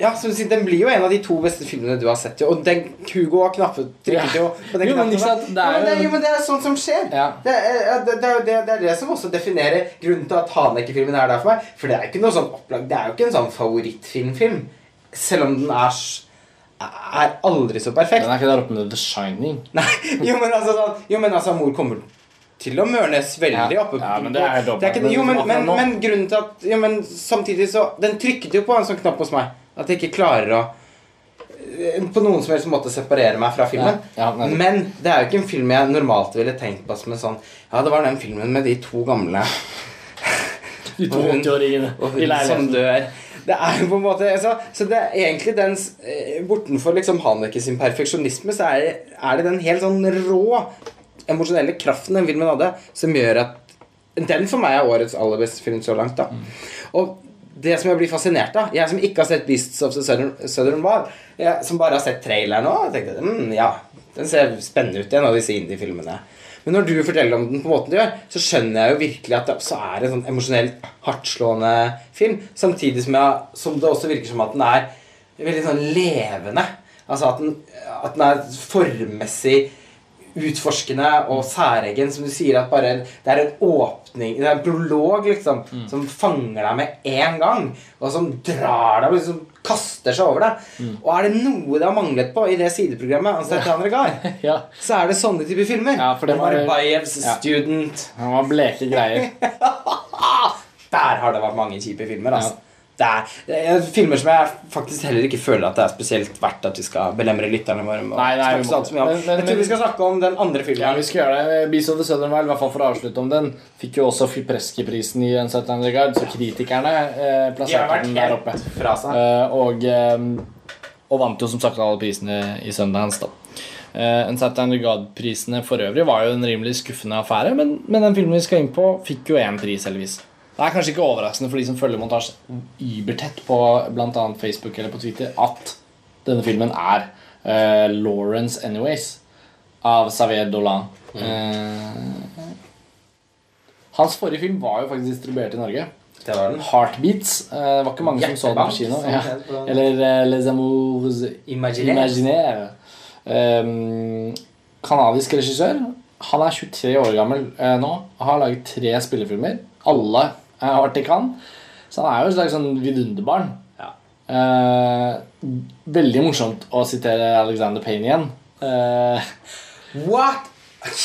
ja, som du sier, Den blir jo en av de to beste filmene du har sett. jo, Og den Hugo har knappet trykket jo på den Jo, men knappen. det er jo, men det, jo- jo, men det er sånt som skjer. Ja. Det, er, det, det, er det, er det som også definerer grunnen til at Haneke-filmen er der for meg. For det er ikke noe sånn opplag Det er jo ikke en sånn favorittfilmfilm. Selv om den er er aldri så perfekt. Den er ikke der oppe med The Shining. [LAUGHS] Nei, jo, men altså, sånn- jo, men altså mor kommer til å mørnes veldig oppe. Ja, men det er ikke, jo, men, Men men, men grunnen til at jo, men Samtidig så Den trykket jo på en sånn knapp hos meg. At jeg ikke klarer å eh, på noen som helst måte separere meg fra filmen. Ja, ja, men det er jo ikke en film jeg normalt ville tenkt på som en sånn Ja, det var den filmen med de to gamle [LAUGHS] De to 80-åringene og hun som dør. Det er jo på en måte altså, Så det er egentlig den eh, Bortenfor liksom Haneke sin perfeksjonisme, så er det, er det den helt sånn rå emosjonelle kraften den filmen hadde, som gjør at Den for meg er årets aller beste film så langt. da Og det som jeg blir fascinert av Jeg som ikke har sett Beasts of the Southern, Southern jeg, som bare har sett traileren nå, tenkte mm, ja, den ser spennende ut, en av disse indie-filmene. Men når du forteller om den, på måten du gjør, så skjønner jeg jo virkelig at det også er en sånn emosjonelt hardtslående film. Samtidig som, jeg, som det også virker som at den er veldig sånn levende. Altså at den, at den er formmessig utforskende og særegen, som du sier, at bare det er en åpning Det er en prolog, liksom, som fanger deg med en gang, og som drar deg liksom kaster seg over deg. Og er det noe det har manglet på i det sideprogrammet, ja. Regar, [LAUGHS] Ja, så er det sånne typer filmer. Ja, for det var- Barbayevs Ja. Student han var bleke greier. [LAUGHS] Der har det vært mange kjipe filmer. Altså. Er, det er filmer som jeg faktisk heller ikke føler at det er spesielt verdt at vi skal belemre lytterne våre med. Nei, nei, vi må- men- men- jeg tror vi skal snakke om den andre filmen. Ja, vi skal gjøre det. Beast of the Southern Wild, i hvert fall for å avslutte om den, fikk jo også Fipreski-prisen i Uncertain Regard, så kritikerne eh, plasserte den der oppe. fra seg. Eh, og, eh, og vant jo som sagt alle prisene i Sundance, da. Uh, Uncertain Regard-prisene for øvrig var jo en rimelig skuffende affære, men, men den filmen vi skal inn på, fikk jo én pris, heldigvis. Det er kanskje ikke overraskende for de som følger montasje ybertett på bl.a. Facebook eller på Twitter, at denne filmen er uh, Lawrence Anyways av Xavier Dolan. Eh, hans forrige film var jo faktisk distribuert i Norge. Det var den. Heartbeats. eh, det var ikke mange som så den på kino. Ja. Eller Les Amours. Imaginaire. Um, kanadisk regissør. Han er 23 år gammel nå og har laget tre spillefilmer. Alle eh, i Cannes. Så han er jo et slags sånn vidunderbarn. Ja. Eh, veldig morsomt å sitere Alexander Payne igjen. Eh, What?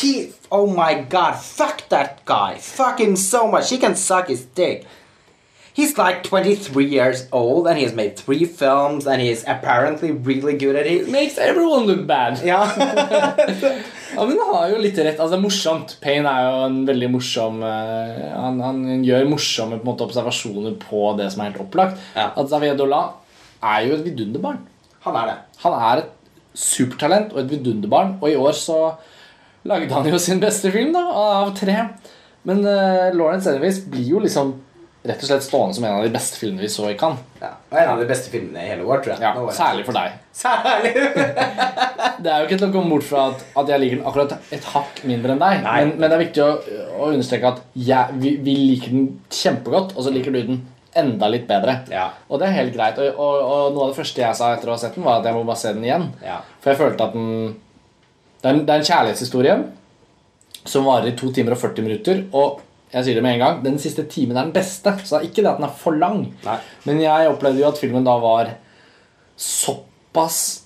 He. Oh my god. Fuck that guy. Fuck him so much. He can suck his dick. He's like 23 years old and he has made three films and he's apparently really good at it. makes everyone look bad. [LAUGHS] Ja. Ja, men han har jo litt rett. Altså, det er morsomt. Payne er jo en veldig morsom uh, han, han gjør morsomme på en måte, observasjoner på det som er helt opplagt. Ja. At Xavier Dolan er jo et vidunderbarn. Han er det. Han er et supertalent og et vidunderbarn, og i år så lagde han jo sin beste film da, av tre. Men uh, Lawrence Anyways blir jo liksom rett og slett stående som en av de beste filmene vi så i Cannes. Ja. Og en av de beste filmene i hele år, tror jeg. Ja, særlig for deg. [LAUGHS] Særlig. [LAUGHS] Det er jo ikke til å komme bort fra at, at jeg liker den akkurat et hakk mindre enn deg. Men, men det er viktig å, å understreke at jeg, vi, vi liker den kjempegodt, og så liker du den enda litt bedre. Ja. Og det er helt greit. Og, og, og noe av det første jeg sa etter å ha sett den, var at jeg må bare se den igjen. Ja. For jeg følte at den Det er en, det er en kjærlighetshistorie som varer i to timer og 40 minutter. Og jeg sier det med en gang, den siste timen er den beste. Så det er ikke det at den er for lang. Nei. Men jeg opplevde jo at filmen da var såpass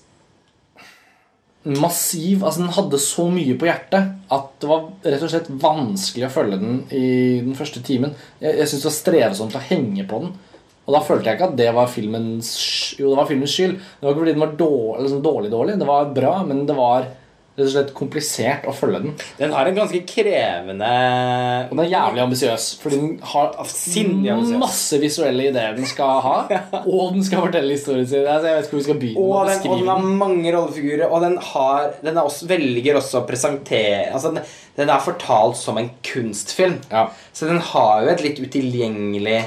massiv Altså Den hadde så mye på hjertet at det var rett og slett vanskelig å følge den i den første timen. Jeg, jeg syntes det var strevsomt å henge på den. Og da følte jeg ikke at det var filmens Jo, det var filmens skyld. Det var ikke fordi den var dårlig, liksom dårlig, dårlig. Det var bra, men det var rett og slett komplisert å følge den. Den har en ganske krevende Og den er jævlig ambisiøs, fordi den har masse visuelle ideer den skal ha. [LAUGHS] Og den skal fortelle historien sin. Altså, jeg vet ikke hvor vi skal begynne Og den, og den har mange rollefigurer, og den, har, den også, velger også å presentere altså den, den er fortalt som en kunstfilm. Ja. Så den har jo et litt utilgjengelig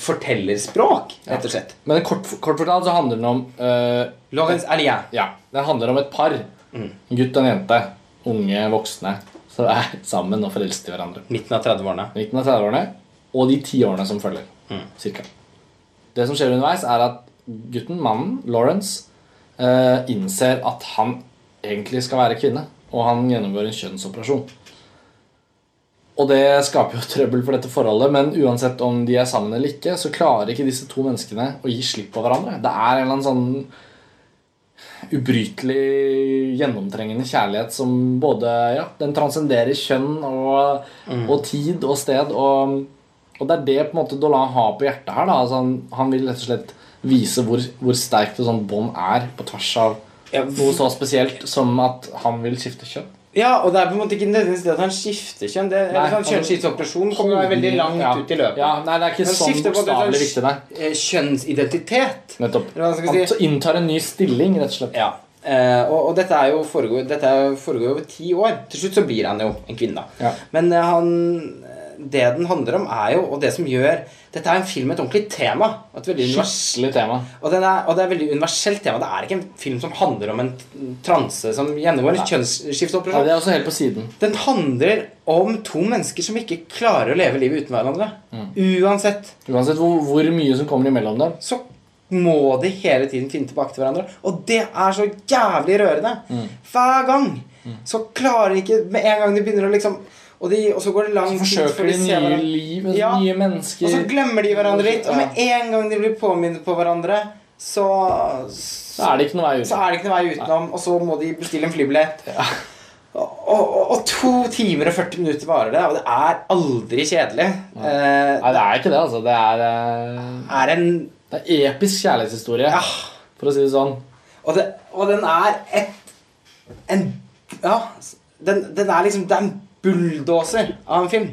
fortellerspråk, rett og slett. Men kort, kort fortalt så handler den om uh, Lawrence Alien. Ja, den handler om et par. En gutt og en jente. Unge voksne som er sammen og forelsket i hverandre. Midten av 30-årene. Midten av 30-årene og de ti årene som følger. Cirka. Det som skjer underveis, er at gutten, mannen, Lawrence, eh, innser at han egentlig skal være kvinne. Og han gjennomgår en kjønnsoperasjon. Og det skaper jo [LAUGHS] trøbbel for dette forholdet, men uansett om de er sammen eller ikke, så klarer ikke disse to menneskene å gi slipp på hverandre. Det er en eller annen sånn ubrytelig gjennomtrengende kjærlighet som både ja, den transcenderer kjønn og, og tid og sted. Og, og det er det på en måte Dolan har på hjertet her. Altså, han, han vil rett og slett vise hvor, hvor sterkt et sånt bånd er på tvers av Ja, noe så spesielt som at han vil skifte kjønn. Ja, og det er på en måte ikke nødvendigvis det at han skifter kjønn. Det, Nei, han sånn altså- kommer jo veldig langt Ja. ut i løpet. Ja, nei, det er ikke Han sånn bokstavelig viktig, nei. eh, Kjønnsidentitet. Nettopp. Han si? inntar en ny stilling, rett og slett. Ja. Uh, og, og dette er jo foregår, dette foregår over ti år. Til slutt så blir han jo en kvinne. Ja. Men uh, han det den handler om, er jo Og det som gjør Dette er en film med et ordentlig tema. Et veldig Skikkelig tema. og, den er, og det er et veldig universelt tema. Det er ikke en film som handler om en transe som gjennomgår en kjønnsskifteoperasjon. det er også helt på siden. Den handler om to mennesker som ikke klarer å leve livet uten hverandre. Uansett Uansett hvor, hvor mye som kommer imellom dem. så må de hele tiden finne tilbake til hverandre. Og det er så jævlig rørende. Hver gang så klarer de ikke Med en gang de begynner å liksom Og, de, og så går det lang tid før de ser hverandre. liv, Ja. nye Og så glemmer de hverandre litt. Og med en gang de blir påminnet på hverandre, så Så er det ikke noe vei ut. så det ikke noe vei utenom, og så må de bestille en flybillett. Og, og, og to timer og 40 minutter varer det, og det er aldri kjedelig. Eh, Nei, det er ikke det, altså. Det er, eh, er en det er episk kjærlighetshistorie, Ja. for å si det sånn. Og, det, og den er et En Ja. Den, den er liksom Det er en bulldoser av en film.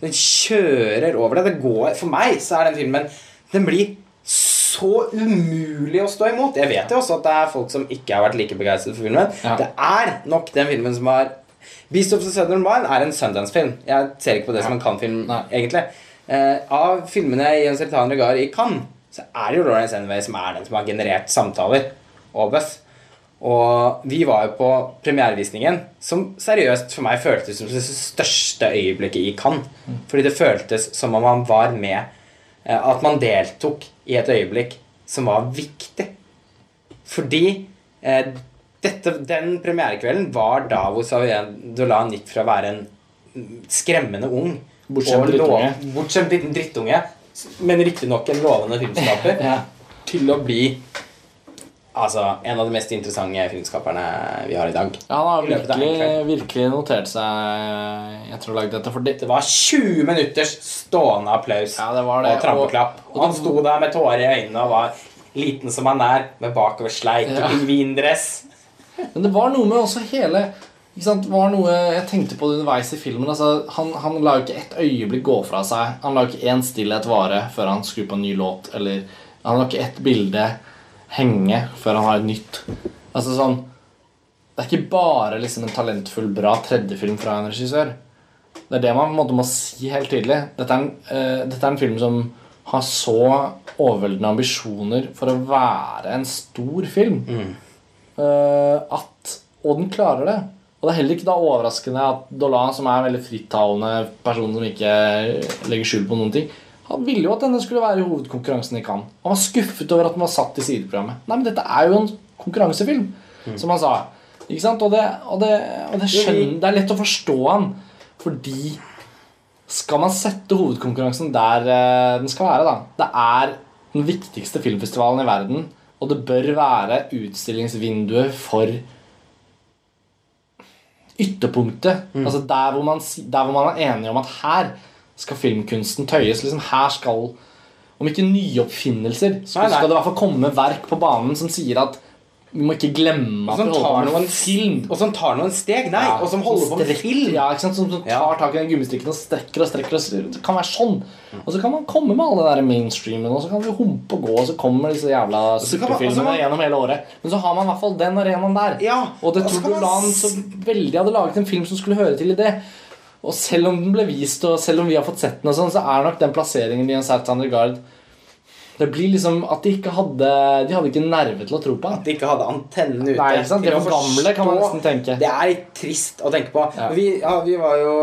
Den kjører over det. Det går For meg så er den filmen Den blir så umulig å stå imot. Jeg vet jo også at det er folk som ikke har vært like begeistret for filmen. Ja. Det er nok den filmen som har Beast of the Southern Wild er en Sundance-film. Jeg ser ikke på det som en Cannes-film, egentlig. Eh, av filmene i en certain regard i Cannes, så er det jo Lawrence Enway som er den som har generert samtaler og buzz. Og vi var jo på premierevisningen, som seriøst for meg føltes som det største øyeblikket i Cannes. Fordi det føltes som om man var med eh, At man deltok i et øyeblikk som var viktig. Fordi eh, dette, den premierekvelden var da hvor Savien Dolan gikk fra å være en mm, skremmende ung Bortskjemt lov- Bortskjemt liten drittunge, men riktignok en lovende filmskaper, [LAUGHS] Ja. til å bli altså, en av de mest interessante filmskaperne vi har i dag. Ja, han har virkelig, virkelig notert seg etter å ha lagd dette. For det, Det var 20 minutters stående applaus Ja, det var det, og trampeklapp. og- Og, han sto der med tårer i øynene og var liten som han er, med bakoversleik Ja. og pingvindress. Men det var noe med også hele ikke sant, det var noe Jeg tenkte på det underveis i filmen. Altså, han, han la jo ikke et øyeblikk gå fra seg. Han la jo ikke én stillhet vare før han skrur på en ny låt. Eller han la ikke ett bilde henge før han har et nytt. Altså sånn Det er ikke bare liksom en talentfull, bra tredjefilm fra en regissør. Det er det man måte må si helt tydelig. Dette er en, uh, dette er en film som har så overveldende ambisjoner for å være en stor film. Eh, at, og den klarer det. Og det er heller ikke da overraskende at Dolan, som er en veldig frittalende person som ikke legger skjul på noen ting, han ville jo at denne skulle være hovedkonkurransen i Cannes. Han var skuffet over at den var satt i sideprogrammet. Nei, men dette er jo en konkurransefilm, som han sa. Ikke sant? Og det, og det, og det, skjønner, det er lett å forstå han, fordi skal man sette hovedkonkurransen der eh, den skal være, da Det er den viktigste filmfestivalen i verden, og det bør være utstillingsvinduet for ytterpunktet. Altså der hvor, man, der hvor man er enige om at her skal filmkunsten tøyes. Liksom her skal Om ikke nye oppfinnelser, så Nei, nei. skal det i hvert fall komme verk på banen som sier at vi må ikke glemme at vi holder på noen med film. Og som tar noen steg, nei, Ja, og som holder på med film. Ja, ikke sant? Som, som tar tak i den gummistrikken og strekker og strekker. Og. Det kan være sånn. Og så kan man komme med alle de der mainstreamen, og så kan vi humpe og gå, og så kommer disse jævla man- gjennom hele året. Men så har man i hvert fall den arenaen der. Ja, Og det tror du Lan så veldig hadde laget en film som skulle høre til i det. Og selv om den ble vist, og selv om vi har fått sett den, og sånn, så er nok den plasseringen i en certain regard Det blir liksom at de ikke hadde De hadde ikke nerve til å tro på det. At de ikke hadde antennene ute. Nei, sant? De var gamle, kan man nesten tenke. Det er trist å tenke på. Ja. Vi, ja, vi, var jo,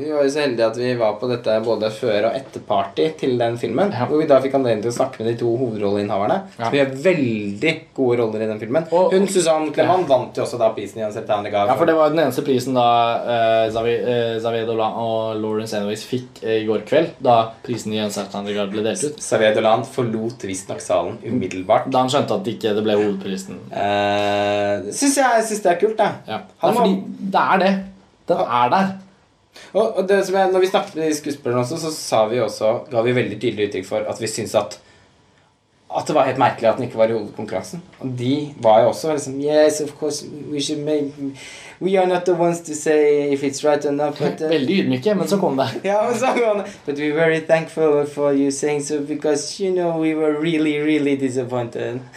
vi var jo så heldige at vi var på dette både før- og etterparty til den filmen. Ja. Hvor vi da fikk anledning til å snakke med de to hovedrolleinnehaverne. Ja. Vi har veldig gode roller i den filmen. Og- Hun Susanne Clement vant jo også da prisen i en certain. Ja, for det var jo den eneste prisen da uh, Xavier, uh, og Lawrence Anyways fikk uh, i går kveld, da prisen i en regard ble delt ut. Xavier Dolan forlot visstnok salen umiddelbart. Da han skjønte at det ikke det ble hovedprisen. Eh, syns jeg, syns det er kult, jeg. Ja. Han er fordi det er det. Den er der. Og, og det som jeg, når vi snakket med de skuespillerne også, så sa vi også, ga vi veldig tydelig uttrykk for at vi syns at at det var helt merkelig at den ikke var i hovedkonkurransen. Og de var jo også liksom Yes, of course, we should make We are not the ones to say if it's right or not, but uh, Veldig ydmyke, men så kom det. [LAUGHS] ja, men så kom det. But we're very thankful for you saying so because you know we were really, really disappointed. [LAUGHS]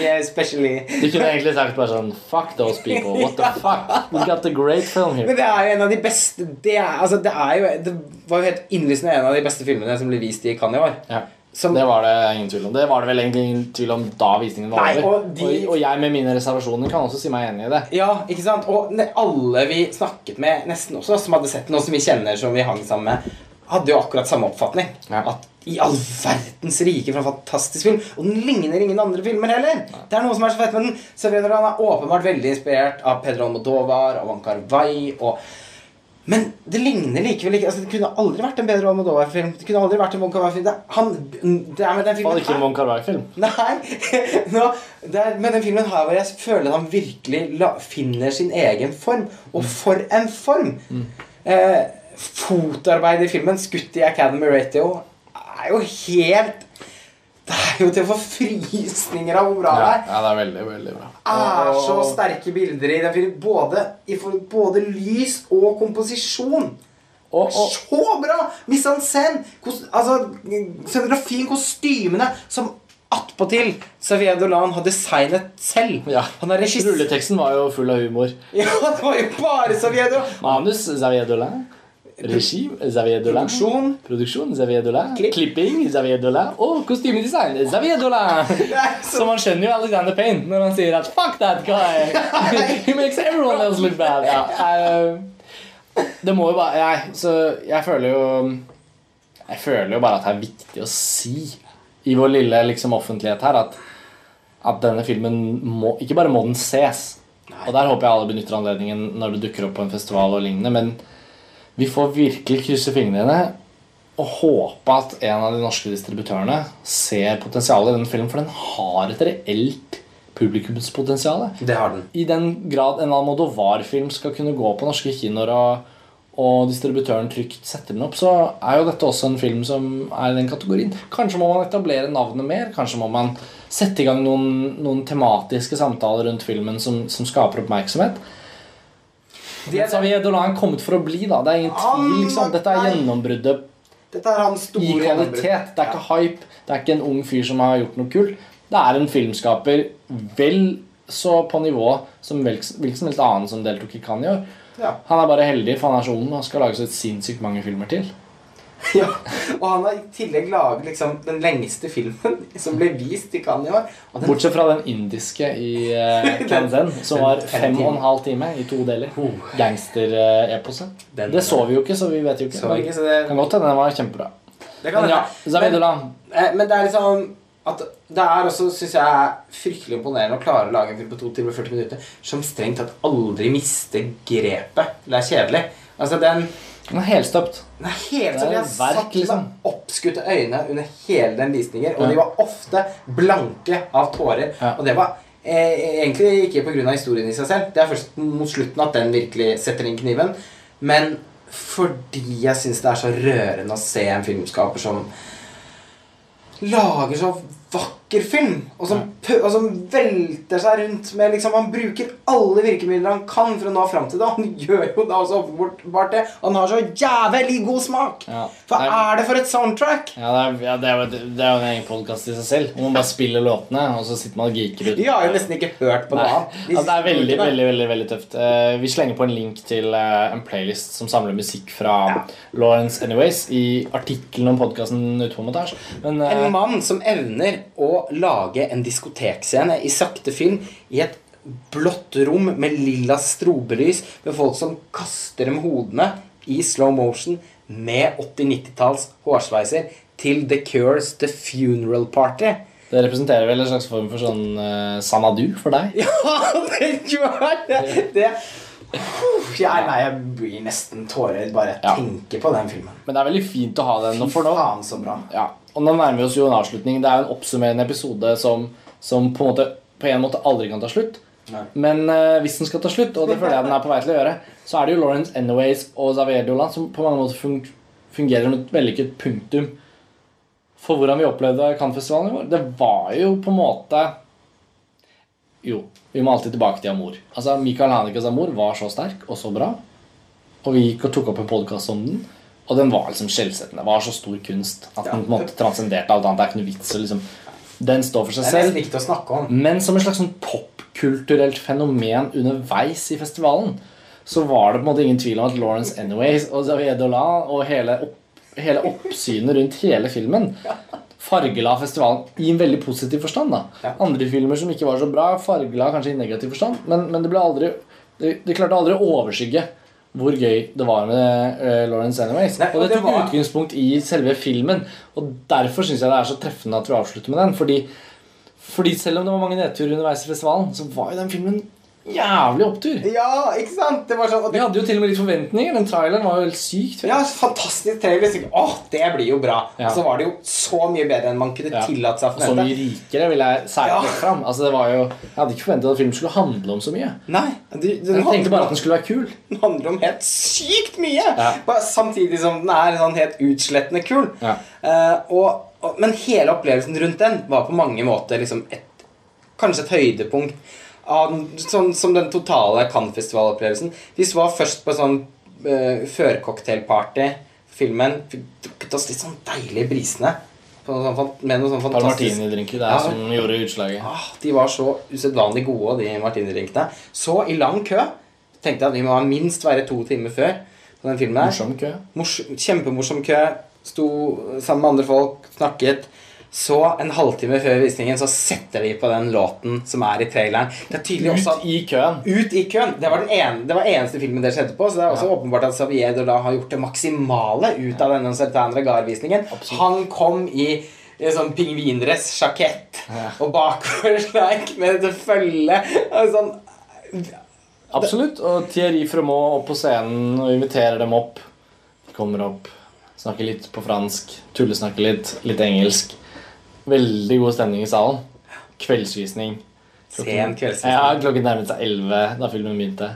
Yeah, especially du kunne egentlig sagt bare sånn Fuck those people. What the [LAUGHS] fuck? We got a great film here. Men det er jo en av de beste Det, er, altså, det, er jo, det var jo helt innlysende en av de beste filmene som ble vist i Cannes i år. Ja. Som, Det var det ingen tvil om. Det var det vel egentlig ingen tvil om da visningen var over. og de- og, og jeg med mine reservasjoner kan også si meg enig i det. Ja, ikke sant? Og alle vi snakket med, nesten også, som hadde sett noe som vi kjenner, som vi hang sammen med, hadde jo akkurat samme oppfatning. Ja. At i all verdens rike for en fantastisk film. Og den ligner ingen andre filmer heller. Det er noe som er så fett med den. Serena er åpenbart veldig inspirert av Pedro Almodovar og Van Carvay og men det ligner likevel ikke altså Det kunne aldri vært en bedre Almodovar-film. Det kunne aldri vært en Von Carvay-film. Det, han- det er med den filmen ikke en Von Carvay-film. Nei, [LAUGHS] nå, det er med den filmen her hvor jeg føler at han virkelig la, finner sin egen form. Og for en form! Eh, fotarbeidet i filmen, skutt i Academy Ratio, er jo helt Det er jo til å få frysninger av hvor bra det Ja, er. ja, det er veldig, veldig bra. er så sterke bilder i den filmen. Både, både lys og komposisjon. Og, og, Så bra! Mise en scène, altså, scenografien, kostymene, som attpåtil Xavier Dolan har designet selv. ja. Rulleteksten var jo full av humor. Ja, det var jo bare Xavier Dolan. Manus Xavier Dolan. Regi Xavier Dolan. Produksjon. Produksjon Xavier Dolan. Klipp. Klipping Xavier Dolan. Og kostymedesign Xavier Dolan. [LAUGHS] Så man skjønner jo Alexander Payne når han sier at 'fuck that guy'. [LAUGHS] He makes everyone else look bad. Ja, eh, det må jo bare jeg, Så jeg føler jo Jeg føler jo bare at det er viktig å si i vår lille liksom, offentlighet her at, at denne filmen må Ikke bare må den ses, og der håper jeg alle benytter anledningen når det dukker opp på en festival og lignende, men vi får virkelig krysse fingrene og håpe at en av de norske distributørene ser potensialet i den filmen, for den har et reelt publikumspotensial. Det har den. I den grad en Almodovar-film skal kunne gå på norske kinoer, og, og distributøren trygt setter den opp, så er jo dette også en film som er i den kategorien. Kanskje må man etablere navnet mer. Kanskje må man sette i gang noen, noen tematiske samtaler rundt filmen som, som skaper oppmerksomhet. Det Men Xavier Dolan er kommet for å bli, da. Det er ingen tvil. liksom. Dette er gjennombruddet Dette er hans store i kvalitet. Det er ikke hype. Det er ikke en ung fyr som har gjort noe kult. Det er en filmskaper vel så på nivå som hvilken som helst annen som deltok i år. Ja. Han er bare heldig, for han er så ung og skal lage så sinnssykt mange filmer til. [LAUGHS] ja. Og han har i tillegg laget liksom den lengste filmen som ble vist i Cannes i år. Den, Bortsett fra den indiske i [LAUGHS] uh, Kanzen, som var fem og en halv time i to deler. Gangster-eposet. Den- Det så vi jo ikke, så vi vet jo ikke. så ikke, så det, kan godt hende den var kjempebra. det kan Men ja, Men- Eh, Men det er liksom at det er også, synes jeg, fryktelig imponerende å klare å lage en film på 2 timer og 40 minutter som strengt tatt aldri mister grepet. Det er kjedelig. Altså, den, Den er helstøpt. den er er Jeg har satt liksom. med oppskutte øyne under hele den visningen, og Ja. de var ofte blanke av tårer. Ja. Og det var eh, egentlig ikke pga. historien i seg selv. Det er først mot slutten at den virkelig setter inn kniven. Men fordi jeg syns det er så rørende å se en filmskaper som lager så vakker film, og som, og som velter seg rundt med liksom, Han bruker alle virkemidler han kan for å nå fram til det. Han [LAUGHS] gjør jo da også åpenbart det. Han har så jævlig god smak! Ja. Hva Nei. er det for et soundtrack? Ja, det er, ja, det er, det er jo en egen podkast i seg selv. Hvor man bare spiller låtene, og så sitter man og geeker ut. Vi har jo nesten ikke hørt på Nei. noe annet. De Ja, det er veldig, veldig, veldig, veldig tøft. Uh, vi slenger på en link til uh, en playlist som samler musikk fra Ja. Lawrence Anyways i artikkelen om podkasten på. Men eh, En mann som evner å lage en diskotekscene i sakte film i et blått rom med lilla strobelys med folk som kaster dem hodene i slow motion med 80-90-talls hårsveiser til The Cures The Funeral Party. det representerer vel en slags form for sånn uh, Sanadu for deg? [LAUGHS] Ja, det gjør det! det. Uh, jeg, nei, jeg blir nesten tårer bare jeg Ja. tenker på den filmen. Men det er veldig fint å ha den. Fy For nå, faen, så bra. ja, og nå nærmer vi oss jo en avslutning. Det er jo en oppsummerende episode som, som på, en måte, på en måte aldri kan ta slutt. Nei. Men uh, hvis den skal ta slutt, og det føler jeg den er på vei til å gjøre, så er det jo Lawrence Anyways og Xavier Dolan som på mange måter fun fungerer som et vellykket punktum for hvordan vi opplevde Cannes-festivalen i vår. Det var jo på en måte Jo, vi må alltid tilbake til Amor. Altså, Michael Hanekas Amor var så sterk og så bra. Og vi gikk og tok opp en podkast om den. Og den var liksom skjellsettende. Det var så stor kunst at den på en måte transcenderte alt annet. Det er ikke noe vits liksom Den står for seg Det er selv. ikke til å snakke om. Men som et slags sånn popkulturelt fenomen underveis i festivalen, så var det på en måte ingen tvil om at Lawrence Anyways og Xavier Dolan og hele, opp, hele oppsynet rundt hele filmen fargela festivalen i en veldig positiv forstand. da Andre filmer som ikke var så bra, fargela kanskje i negativ forstand, men, men det ble aldri det, det klarte aldri å overskygge hvor gøy det var med uh, Lawrence Anyways. Nei, og og det det tok var- utgangspunkt i selve filmen. Og derfor syns jeg det er så treffende at vi avslutter med den. Fordi fordi selv om det var mange nedturer underveis i festivalen, så var jo den filmen jævlig opptur. Ja, ikke sant? Det var sånn det... Vi hadde jo til og med litt forventninger. Den traileren var jo helt sykt. Ja, fantastisk trailer. Åh, det blir jo bra. Ja. Og så var det jo så mye bedre enn man kunne Ja. tillate seg å forvente. så mye rikere, vil jeg særlig Ja. fram. Altså, det var jo, jeg hadde ikke forventet at filmen skulle handle om så mye. Nei, det, Jeg den, tenkte bare at den skulle være kul. den handler om helt sykt mye. Ja. Samtidig som den er sånn helt utslettende kul. Ja. Uh, og, og, men hele opplevelsen rundt den var på mange måter liksom et, kanskje et høydepunkt. Sånn som den totale Cannes-festivalopplevelsen. Vi var først på sånn uh, førcocktailparty. Filmen drukket oss litt sånn deilig brisene. Noe sånn, med noe sånn fantastisk martinidrinker det er Ja. som gjorde utslaget. Ah, de var så usedvanlig gode, de martinidrinkene. Så i lang kø tenkte jeg at vi må minst være to timer før på den filmen. Morsom kø. Mors kjempemorsom kø. Sto sammen med andre folk, snakket. Så en halvtime før visningen så setter de på den låten som er i traileren. Er også Ut i køen. ut i køen. Det var den ene, det var eneste filmen det skjedde på. Så det er også Ja. åpenbart at Xavier Dolan har gjort det maksimale ut av denne Sertan Regar-visningen. Han kom i sånn pingvindress, sjakett Ja. og bakoversleik [LAUGHS] med dette følget. Sånn, Absolutt. Og Thierry Fremont opp på scenen og inviterer dem opp. Kommer opp, snakker litt på fransk, tullesnakker litt, litt engelsk. Veldig god stemning i salen. Kveldsvisning. Sen kveldsvisning. Ja, klokken nærmet seg 11 da filmen begynte.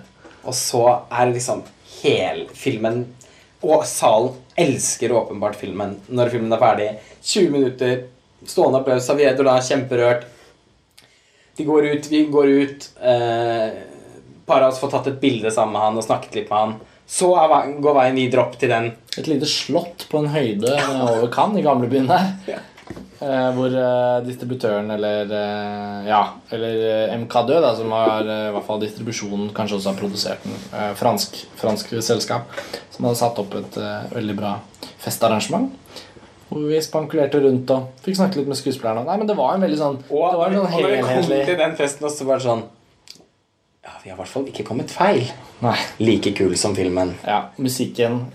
Og så er liksom helfilmen Og salen elsker åpenbart filmen når filmen er ferdig. 20 minutter, stående applaus. Saviedo er kjemperørt. De går ut, vi går ut. Eh, par av oss får tatt et bilde sammen med han og snakket litt med han. Så går veien videre opp til den. Et lite slott på en høyde over Cannes i gamlebyen der. Ja. Eh, hvor eh, distributøren eller eh, Ja, eller eh, MK2, da, som har eh, i hvert fall distribusjonen, kanskje også har produsert den. Eh, fransk, fransk selskap som hadde satt opp et veldig bra festarrangement. Hvor vi spankulerte rundt og fikk snakke litt med skuespillerne. Nei, men det var en veldig sånn Og, Det var en og sånn når vi kom til den festen, også var det sånn Ja, vi har i hvert fall ikke kommet feil. Nei. Like kul som filmen. Ja, musikken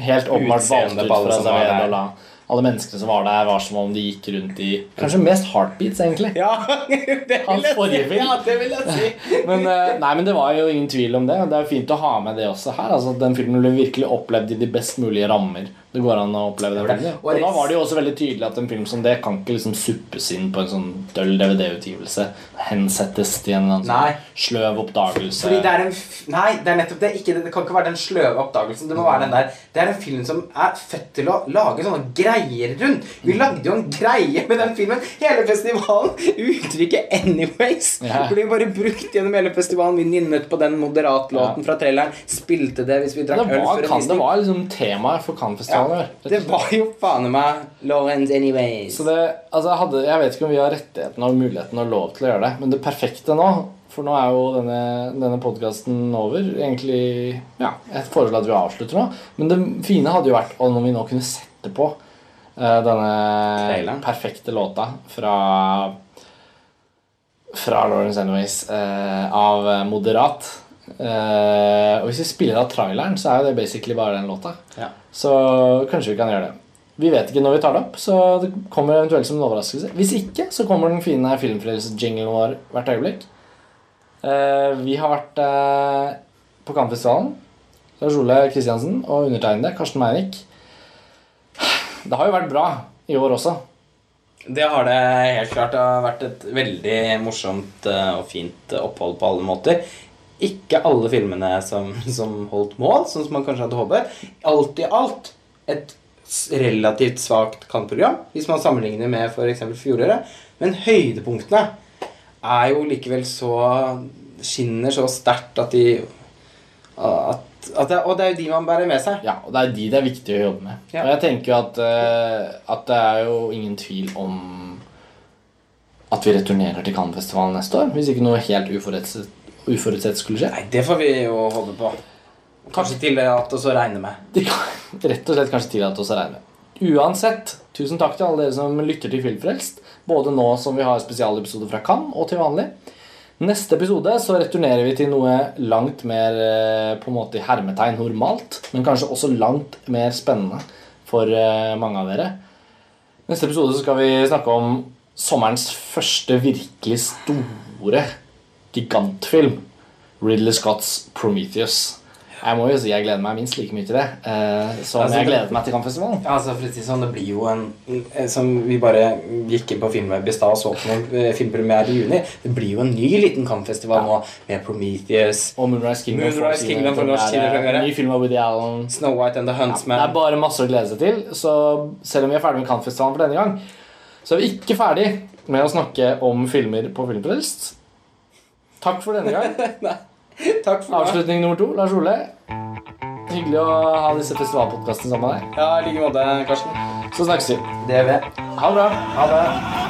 helt åpenbart valgt ut fra der. Dolan. Alle menneskene som var der, var som om de gikk rundt i Kanskje mest heartbeats, egentlig. Ja, [LAUGHS] det vil jeg si. Ja, det vil jeg si. [LAUGHS] Men, eh, nei, men det var jo ingen tvil om det. Det er jo fint å ha med det også her. Altså, den filmen ble virkelig opplevd i de best mulige rammer. Det går an å oppleve den Det filmen. Og da var det jo også veldig tydelig at en film som det kan ikke liksom suppes inn på en sånn døll DVD-utgivelse. Hensettes til en eller annen Nei. sånn sløv oppdagelse. Fordi det er en Nei, det er nettopp det. Ikke, det kan ikke være den sløve oppdagelsen. Det må være den der Det er en film som er født til å lage sånne greier rundt. Vi lagde jo en greie med den filmen. Hele festivalen. Uttrykket 'anyways' Ja. ble bare brukt gjennom hele festivalen. Vi nynnet på den moderatlåten Ja. fra traileren. Spilte det hvis vi drakk øl før en visning. det var liksom temaet for Cannes-festivalen. og Det var jo faen meg Lawrence 'anyways'. Så det, altså jeg, hadde, jeg vet ikke om vi har rettigheten og muligheten og lov til å gjøre det, men det perfekte nå For nå er jo denne, denne podkasten over. Egentlig Ja, jeg foreslår at vi avslutter nå. Men det fine hadde jo vært om vi nå kunne sette på denne Trailer. perfekte låta fra Fra Lawrence Anyways eh, av eh, Moderat. Eh, og hvis vi spiller av traileren, så er jo det basically bare den låta. Ja. Så kanskje vi kan gjøre det. Vi vet ikke når vi tar det opp, så det kommer eventuelt som en overraskelse. Hvis ikke, så kommer den fine filmfrelses-jinglen vår hvert øyeblikk. Eh, vi har vært eh, på Cannes-festivalen. Lars Ole Kristiansen og undertegnede, Karsten Meinick. Det har jo vært bra i år også. Det har det helt klart. Det har vært et veldig morsomt eh, og fint opphold på alle måter. Ikke alle filmene som, som holdt mål, sånn som man kanskje hadde håpet. Alt i alt et relativt svakt Cannes-program, hvis man sammenligner med f.eks. fjoråret. Men høydepunktene er jo likevel så Skinner så sterkt at de at det, Og det er jo de man bærer med seg. Ja, og det er de det er viktig å jobbe med. Ja. Og jeg tenker jo at, uh, at det er jo ingen tvil om at vi returnerer til Cannes-festivalen neste år. Hvis ikke noe helt uforutsett, uforutsett skulle skje. Nei, det får vi jo håpe på. Kanskje tillate oss å regne med. [LAUGHS] Rett og slett kanskje tillate oss å regne med. Uansett, tusen takk til alle dere som lytter til Filmfrelst. Både nå som vi har spesialepisoder fra Cannes, og til vanlig. Neste episode så returnerer vi til noe langt mer eh, på en måte i hermetegn normalt, men kanskje også langt mer spennende for eh, mange av dere. Neste episode så skal vi snakke om sommerens første virkelig store gigantfilm. Ridley Scotts Prometheus. Jeg må jo si jeg gleder meg minst like mye til det uh, som Altså, jeg gleder meg til Cannes-festivalen. Altså for å si sånn, Det blir jo en eh, Som vi bare gikk inn på Filmweb i stad og så på noen eh, filmpremiere i juni. Det blir jo en ny liten kampfestival ja. nå med Prometheus, Og Moonrise Kingdom. Moonrise Kingdom for norsk premiere. Ny film av Woody Allen. Snow White and the Ja, det er bare masse å glede seg til. Så selv om vi er ferdig med Cannes-festivalen for denne gang, så er vi ikke ferdig med å snakke om filmer på Filmfrelst. Takk for denne gang. [LAUGHS] Takk for. Avslutning nummer to. Lars Ole. Hyggelig å ha disse festivalpodkastene sammen med deg. Ja, i like måte, Karsten. Så snakkes vi. Det gjør vi. Ha det bra. Ha det.